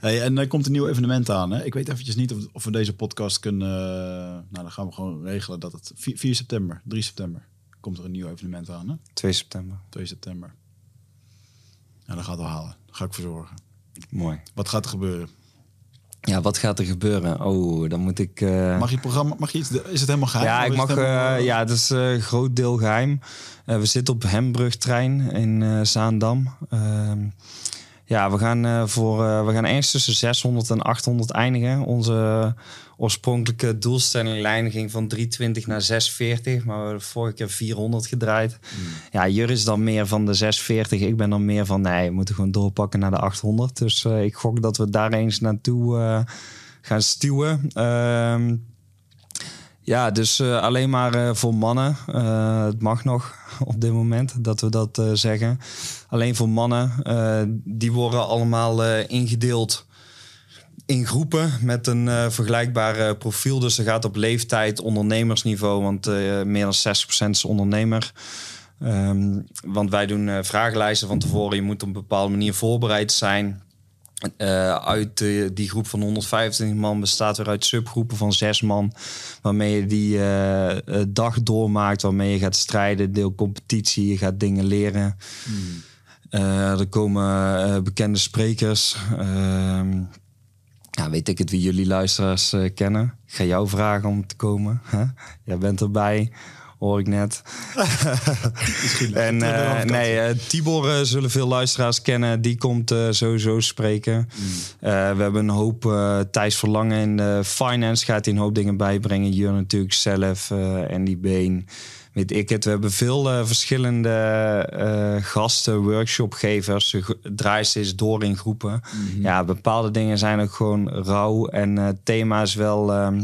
Hey, en er komt een nieuw evenement aan. Hè? Ik weet eventjes niet of, of we deze podcast kunnen... eh, nou, dan gaan we gewoon regelen dat het 4, 4 september, 3 september... komt er een nieuw evenement aan, hè? 2 september. 2 september. Ja, dat gaat wel halen. Daar ga ik voor zorgen. Mooi. Wat gaat er gebeuren? Ja, wat gaat er gebeuren? Oh, dan moet ik. eh, Mag je programma... Mag je iets, is het helemaal geheim? ja, ik mag. het helemaal, eh, ja, het is groot deel geheim. Eh, we zitten op Hembrugtrein in Zaandam. Ja, we gaan, eh, voor, eh, we gaan ergens tussen 600 en 800 eindigen. Onze oorspronkelijke doelstellinglijn ging van 320 naar 640, maar we hebben vorige keer 400 gedraaid. Ja, Jur is dan meer van de 640. Ik ben dan meer van nee, we moeten gewoon doorpakken naar de 800. Dus eh, ik gok dat we daar eens naartoe gaan stuwen. Ehm, ja, dus eh, alleen maar eh, voor mannen. Eh, het mag nog (laughs) op dit moment dat we dat zeggen. Alleen voor mannen. die worden allemaal ingedeeld in groepen met een vergelijkbaar profiel. Dus er gaat op leeftijd, ondernemersniveau, want meer dan 60% is ondernemer. Ehm, want wij doen vragenlijsten van tevoren. Je moet op een bepaalde manier voorbereid zijn. Eh, uit die groep van 125 man bestaat weer uit subgroepen van zes man. Waarmee je die eh, eh, dag doormaakt, waarmee je gaat strijden, deel competitie, je gaat dingen leren. Eh, er komen bekende sprekers. Ehm, ja, weet ik het wie jullie luisteraars kennen. Ik ga jou vragen om te komen. Hè? Jij bent erbij, hoor ik net. (laughs) en eh, nee, eh, Tibor eh, zullen veel luisteraars kennen. Die komt sowieso spreken. Eh, we hebben een hoop Thijs Verlangen in de finance. Gaat hij een hoop dingen bijbrengen. Jur natuurlijk zelf. en die Been. Weet ik het. We hebben veel verschillende gasten, workshopgevers. Ze draaien steeds door in groepen. Ja, bepaalde dingen zijn ook gewoon rauw. En het thema is wel... ehm,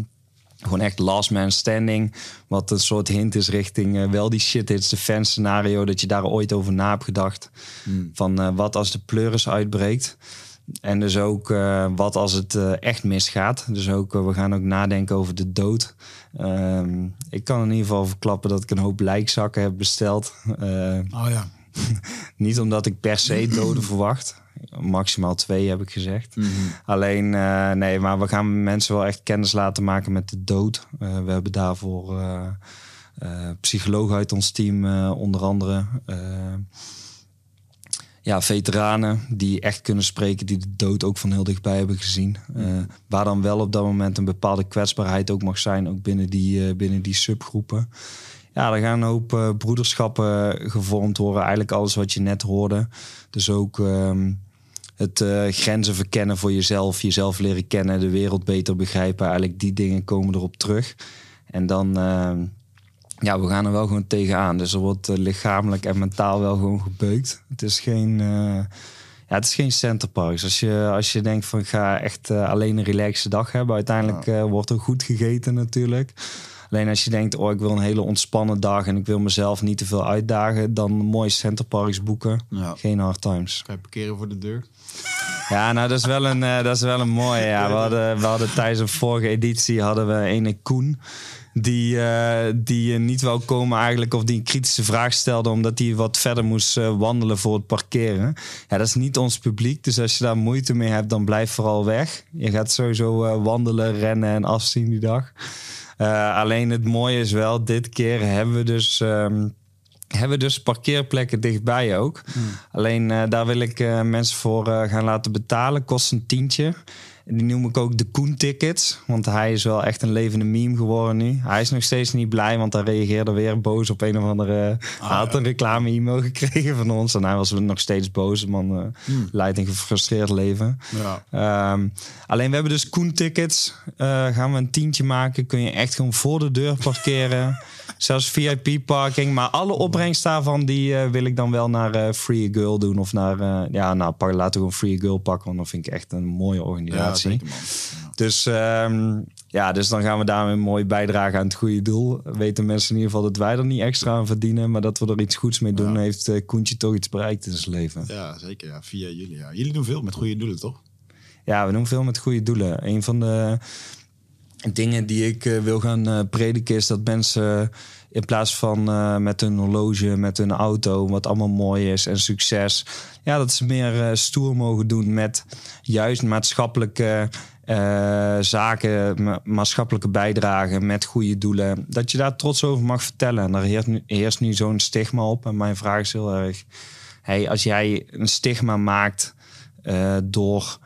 gewoon echt last man standing. Wat een soort hint is richting eh, wel die shit hits defense scenario. Dat je daar ooit over na hebt gedacht. Van eh, wat als de pleuris uitbreekt. En dus ook eh, wat als het echt misgaat. Dus ook, we gaan ook nadenken over de dood. Ehm, ik kan in ieder geval verklappen dat ik een hoop lijkzakken heb besteld. Eh, Oh ja. (laughs) niet omdat ik per se doden (laughs) verwacht. Maximaal twee heb ik gezegd. Alleen, eh, nee, maar we gaan mensen wel echt kennis laten maken met de dood. Eh, we hebben daarvoor eh psychologen uit ons team, onder andere. Ja, veteranen die echt kunnen spreken, die de dood ook van heel dichtbij hebben gezien. Eh, waar dan wel op dat moment een bepaalde kwetsbaarheid ook mag zijn, ook binnen die, binnen die subgroepen. Ja, er gaan een hoop eh, broederschappen gevormd worden. Eigenlijk alles wat je net hoorde. Dus ook ehm, het eh, grenzen verkennen voor jezelf, jezelf leren kennen, de wereld beter begrijpen. Eigenlijk die dingen komen erop terug. En dan, ehm, ja, we gaan er wel gewoon tegenaan. Dus er wordt eh, lichamelijk en mentaal wel gewoon gebeukt. Het is geen, ja, het is geen centerparks. Als je, als je denkt van ik ga echt alleen een relaxe dag hebben, uiteindelijk wordt er goed gegeten natuurlijk. Alleen als je denkt, oh, ik wil een hele ontspannen dag en ik wil mezelf niet te veel uitdagen, dan mooi centerparks boeken. Ja. Geen hard times. Kan je parkeren voor de deur? Ja, nou, dat is wel een, eh, dat is wel een mooie. Ja. We, hadden, we hadden tijdens een vorige editie hadden we ene Koen. Die, eh, die eh, niet wou komen eigenlijk of die een kritische vraag stelde omdat hij wat verder moest wandelen voor het parkeren. Ja, dat is niet ons publiek, dus als je daar moeite mee hebt, dan blijf vooral weg. Je gaat sowieso wandelen, rennen en afzien die dag. Eh, alleen het mooie is wel, dit keer hebben we dus... ehm, hebben we dus parkeerplekken dichtbij ook. Alleen eh, daar wil ik eh, mensen voor gaan laten betalen. Kost een tientje. En die noem ik ook de Koen-tickets. Want hij is wel echt een levende meme geworden nu. Hij is nog steeds niet blij, want hij reageerde weer boos op een of andere... hij had een reclame-e-mail (laughs) gekregen van ons. En hij was nog steeds boos. Man eh, leidt een gefrustreerd leven. Ja. Ehm, alleen we hebben dus Koen-tickets. Eh, gaan we een tientje maken. Kun je echt gewoon voor de deur parkeren. Zelfs VIP-parking. Maar alle opbrengst daarvan die, eh, wil ik dan wel naar eh, Free Girl doen. Of naar, eh, ja, nou, pak, laten we gewoon Free Girl pakken. Want dat vind ik echt een mooie Ja, organisatie. zeker man. Ja. Dus, ehm, ja, dus dan gaan we daarmee een mooi bijdragen aan het goede doel. Weten mensen in ieder geval dat wij er niet extra aan verdienen. Maar dat we er iets goeds mee doen. Ja. Heeft Koentje toch iets bereikt in zijn leven. Ja, zeker. Ja. Via jullie. Ja. Jullie doen veel met goede doelen, toch? Ja, we doen veel met goede doelen. Een van de dingen die ik eh, wil gaan eh, prediken is dat mensen in plaats van eh, met hun horloge, met hun auto, wat allemaal mooi is en succes, ja, dat ze meer eh, stoer mogen doen met juist maatschappelijke eh, zaken, ma- maatschappelijke bijdragen met goede doelen. Dat je daar trots over mag vertellen. En daar heerst nu, heerst nu zo'n stigma op. En mijn vraag is heel erg: hey, als jij een stigma maakt eh, door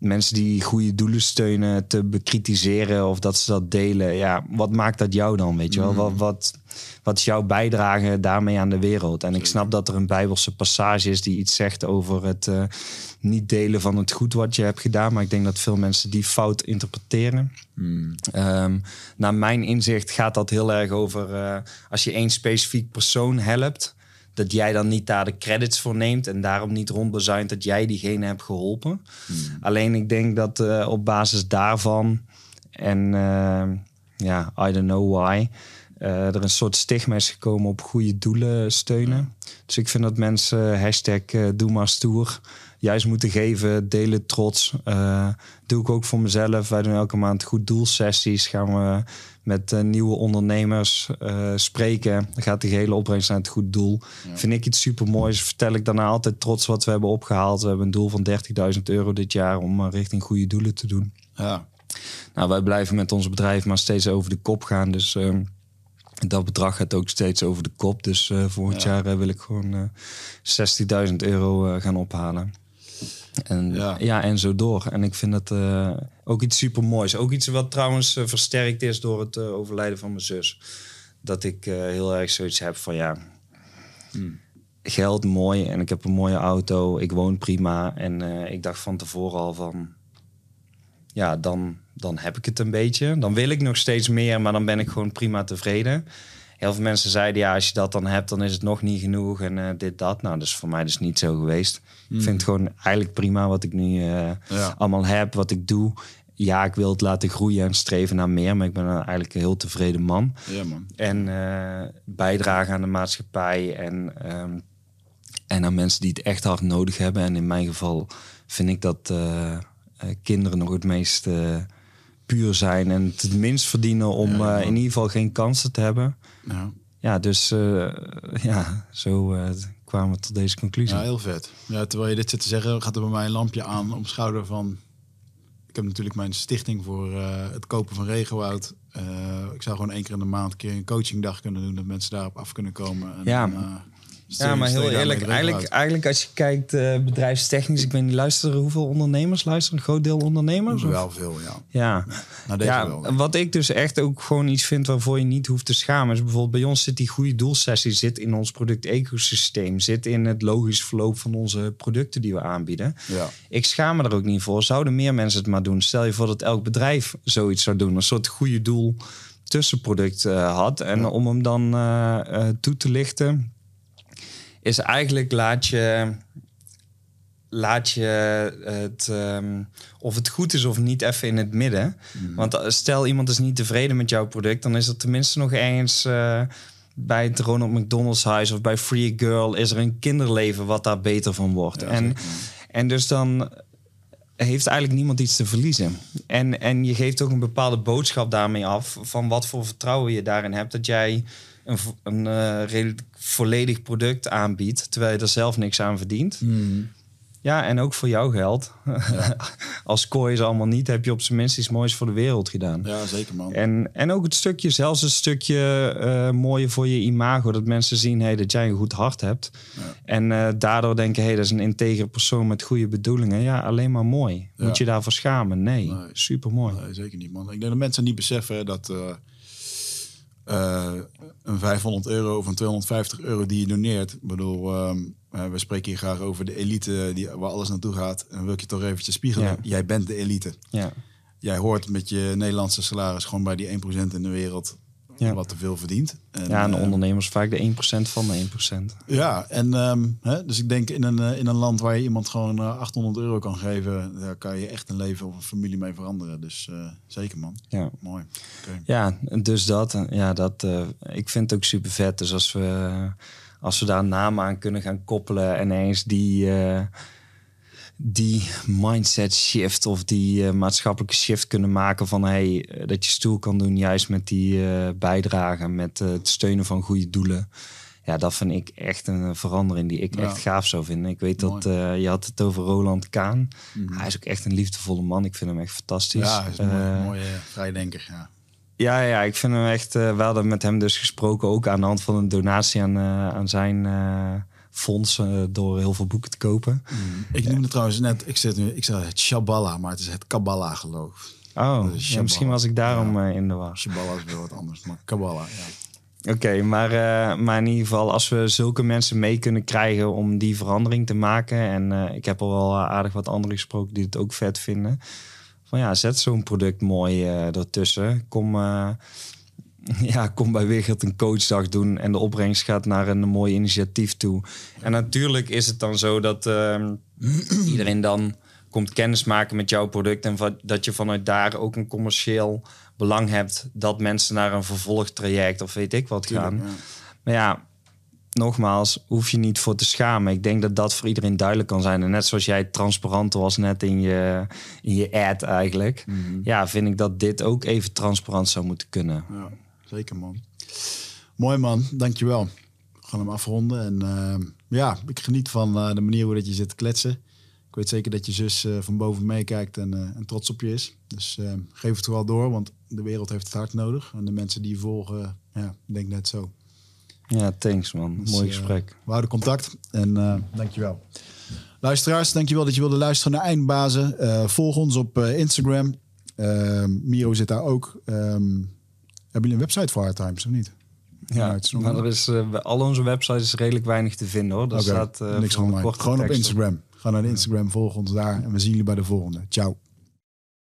mensen die goede doelen steunen te bekritiseren of dat ze dat delen. Ja, wat maakt dat jou dan? Weet je wel? Wat, wat, wat is jouw bijdrage daarmee aan de wereld? En ik snap dat er een Bijbelse passage is die iets zegt over het eh, niet delen van het goed wat je hebt gedaan. Maar ik denk dat veel mensen die fout interpreteren. Ehm, naar mijn inzicht gaat dat heel erg over eh, als je één specifiek persoon helpt, dat jij dan niet daar de credits voor neemt en daarom niet rondbezuint dat jij diegene hebt geholpen. Alleen ik denk dat eh, op basis daarvan en eh, ja, I don't know why. eh, er een soort stigma is gekomen op goede doelen steunen. Dus ik vind dat mensen hashtag doe maar stoer juist moeten geven, delen trots. Doe ik ook voor mezelf. Wij doen elke maand goed doelsessies. Gaan we met eh, nieuwe ondernemers eh, spreken. Dan gaat de gehele opbrengst naar het goed doel. Vind ik iets super moois. Vertel ik daarna altijd trots wat we hebben opgehaald. We hebben een doel van 30.000 euro dit jaar om eh, richting goede doelen te doen. Ja. Nou, wij blijven met ons bedrijf maar steeds over de kop gaan. Dus ehm, dat bedrag gaat ook steeds over de kop. Dus eh, volgend jaar wil ik gewoon 60.000 euro gaan ophalen. En, Ja. ja. en zo door. En ik vind dat eh, ook iets super moois. Ook iets wat trouwens eh, versterkt is door het eh, overlijden van mijn zus. Dat ik heel erg zoiets heb van ja, geld mooi en ik heb een mooie auto. Ik woon prima. En ik dacht van tevoren al van ja, dan, dan heb ik het een beetje. Dan wil ik nog steeds meer, maar dan ben ik gewoon prima tevreden. Heel veel mensen zeiden, ja, als je dat dan hebt, dan is het nog niet genoeg en eh, dit, dat. Nou, dat is voor mij dus niet zo geweest. Ik vind het gewoon eigenlijk prima wat ik nu eh, Ja. allemaal heb, wat ik doe. Ja, ik wil het laten groeien en streven naar meer, maar ik ben eigenlijk een heel tevreden man. Ja, man. En eh, bijdragen aan de maatschappij en, ehm, en aan mensen die het echt hard nodig hebben. En in mijn geval vind ik dat kinderen nog het meest puur zijn en het minst verdienen om Ja, ja. eh, in ieder geval geen kansen te hebben. Ja. Ja, dus eh, (laughs) ja, zo eh, kwamen we tot deze conclusie. ja, heel vet. Ja, terwijl je dit zit te zeggen, gaat er bij mij een lampje aan op mijn schouder van... Ik heb natuurlijk mijn stichting voor het kopen van regenwoud. Ik zou gewoon één keer in de maand een keer een coachingdag kunnen doen... dat mensen daarop af kunnen komen. En Ja. Ja, maar heel eerlijk, eigenlijk, eigenlijk als je kijkt eh, bedrijfstechnisch, ik weet niet, luisteren hoeveel ondernemers luisteren? Een groot deel ondernemers? of? Wel veel, ja. Ja, Nou, ja wel. wat ik dus echt ook gewoon iets vind waarvoor je niet hoeft te schamen. Is bijvoorbeeld bij ons zit die goede doelsessie, zit in ons product-ecosysteem, zit in het logisch verloop van onze producten die we aanbieden. Ja. Ik schaam me er ook niet voor. Zouden meer mensen het maar doen? Stel je voor dat elk bedrijf zoiets zou doen, een soort goede doel tussenproduct eh, had. En om hem dan eh, toe te lichten, is eigenlijk laat je laat je het, ehm, of het goed is of niet even in het midden. Want eh, stel iemand is niet tevreden met jouw product, dan is er tenminste nog ergens eh, bij het Ronald McDonald's huis of bij Free Girl is er een kinderleven wat daar beter van wordt. en, en dus dan heeft eigenlijk niemand iets te verliezen. En, en je geeft ook een bepaalde boodschap daarmee af van wat voor vertrouwen je daarin hebt dat jij een, een eh, redelijk volledig product aanbiedt, terwijl je er zelf niks aan verdient. Ja, en ook voor jouw geld. (laughs) Als kooi is allemaal niet, heb je op zijn minst iets moois voor de wereld gedaan. ja, zeker man. En, en ook het stukje, zelfs het stukje eh mooie voor je imago. Dat mensen zien hey, dat jij een goed hart hebt. En eh, daardoor denken, hey, dat is een integere persoon met goede bedoelingen. Ja, alleen maar mooi. Ja. Moet je daarvoor schamen? Nee, Nee. super mooi. Nee, zeker niet, man. Ik denk dat mensen niet beseffen dat een 500 euro of een 250 euro die je doneert. Ik bedoel, ehm, eh, we spreken hier graag over de elite die, waar alles naartoe gaat. En wil ik je toch eventjes spiegelen. Ja. Jij bent de elite. Ja. Jij hoort met je Nederlandse salaris gewoon bij die 1% in de wereld Ja. wat te veel verdient. En, Ja, een eh, ondernemer is vaak de 1% van de 1%. Ja, en ehm, hè, dus ik denk in een, eh, in een land waar je iemand gewoon eh, 800 euro kan geven, daar kan je echt een leven of een familie mee veranderen. Dus eh, zeker man, Ja. mooi. Oké. Ja, dus dat. Ja, dat eh, ik vind het ook super vet. Dus als we, als we daar namen aan kunnen gaan koppelen en eens die, eh, die mindset shift of die eh, maatschappelijke shift kunnen maken van hey, eh, dat je stoel kan doen juist met die eh bijdragen, met het steunen van goede doelen. Ja, dat vind ik echt een verandering die ik Ja. echt gaaf zou vinden. Ik weet dat Mooi. je had het over Roland Kaan. Mhm. Hij is ook echt een liefdevolle man. Ik vind hem echt fantastisch. Ja, hij is een mooi, mooie vrijdenker. Ja. ja, ja, ik vind hem echt. we hadden met hem dus gesproken, ook aan de hand van een donatie aan, aan zijn eh, fonds. eh, door heel veel boeken te kopen. Ik noemde trouwens net, ik zit nu, ik zei het Shabballah, maar het is het Kabbalah geloof. Oh, ja, misschien was ik daarom eh, in de war. Shabballah is wel wat anders, maar Kabbalah, ja. Oké, maar, eh, maar in ieder geval, als we zulke mensen mee kunnen krijgen om die verandering te maken. En ik heb al wel aardig wat anderen gesproken die het ook vet vinden. Van ja, zet zo'n product mooi ertussen. Kom, (laughs) ja, kom bij Wigert een coachdag doen en de opbrengst gaat naar een mooi initiatief toe. En natuurlijk is het dan zo dat ehm, (clears throat) iedereen dan komt kennismaken met jouw product en va- dat je vanuit daar ook een commercieel belang hebt dat mensen naar een vervolgtraject of weet ik wat gaan. Ja. Maar ja, nogmaals, hoef je niet voor te schamen. Ik denk dat dat voor iedereen duidelijk kan zijn. En net zoals jij transparant was net in je, in je ad eigenlijk. Ja, vind ik dat dit ook even transparant zou moeten kunnen. Ja, zeker man. Mooi man, dankjewel. We gaan hem afronden. En eh, ja, ik geniet van eh, de manier hoe dat je zit te kletsen. Ik weet zeker dat je zus eh, van boven meekijkt en, eh, en trots op je is. Dus eh, geef het wel door, want de wereld heeft het hard nodig. En de mensen die je volgen, ja, denk net zo. Ja, thanks man. Dus, Mooi gesprek. we houden contact en dankjewel. Luisteraars, dankjewel dat je wilde luisteren naar Eindbazen. Volg ons op Instagram. Eh, Miro zit daar ook. Ehm, hebben jullie een website voor Hard Times of niet? Ja, maar wel- er is, eh, bij al onze websites is redelijk weinig te vinden hoor. Oké, staat eh, niks online. Gewoon op Instagram. Ga naar de Instagram, volg ons daar en we zien jullie bij de volgende. Ciao.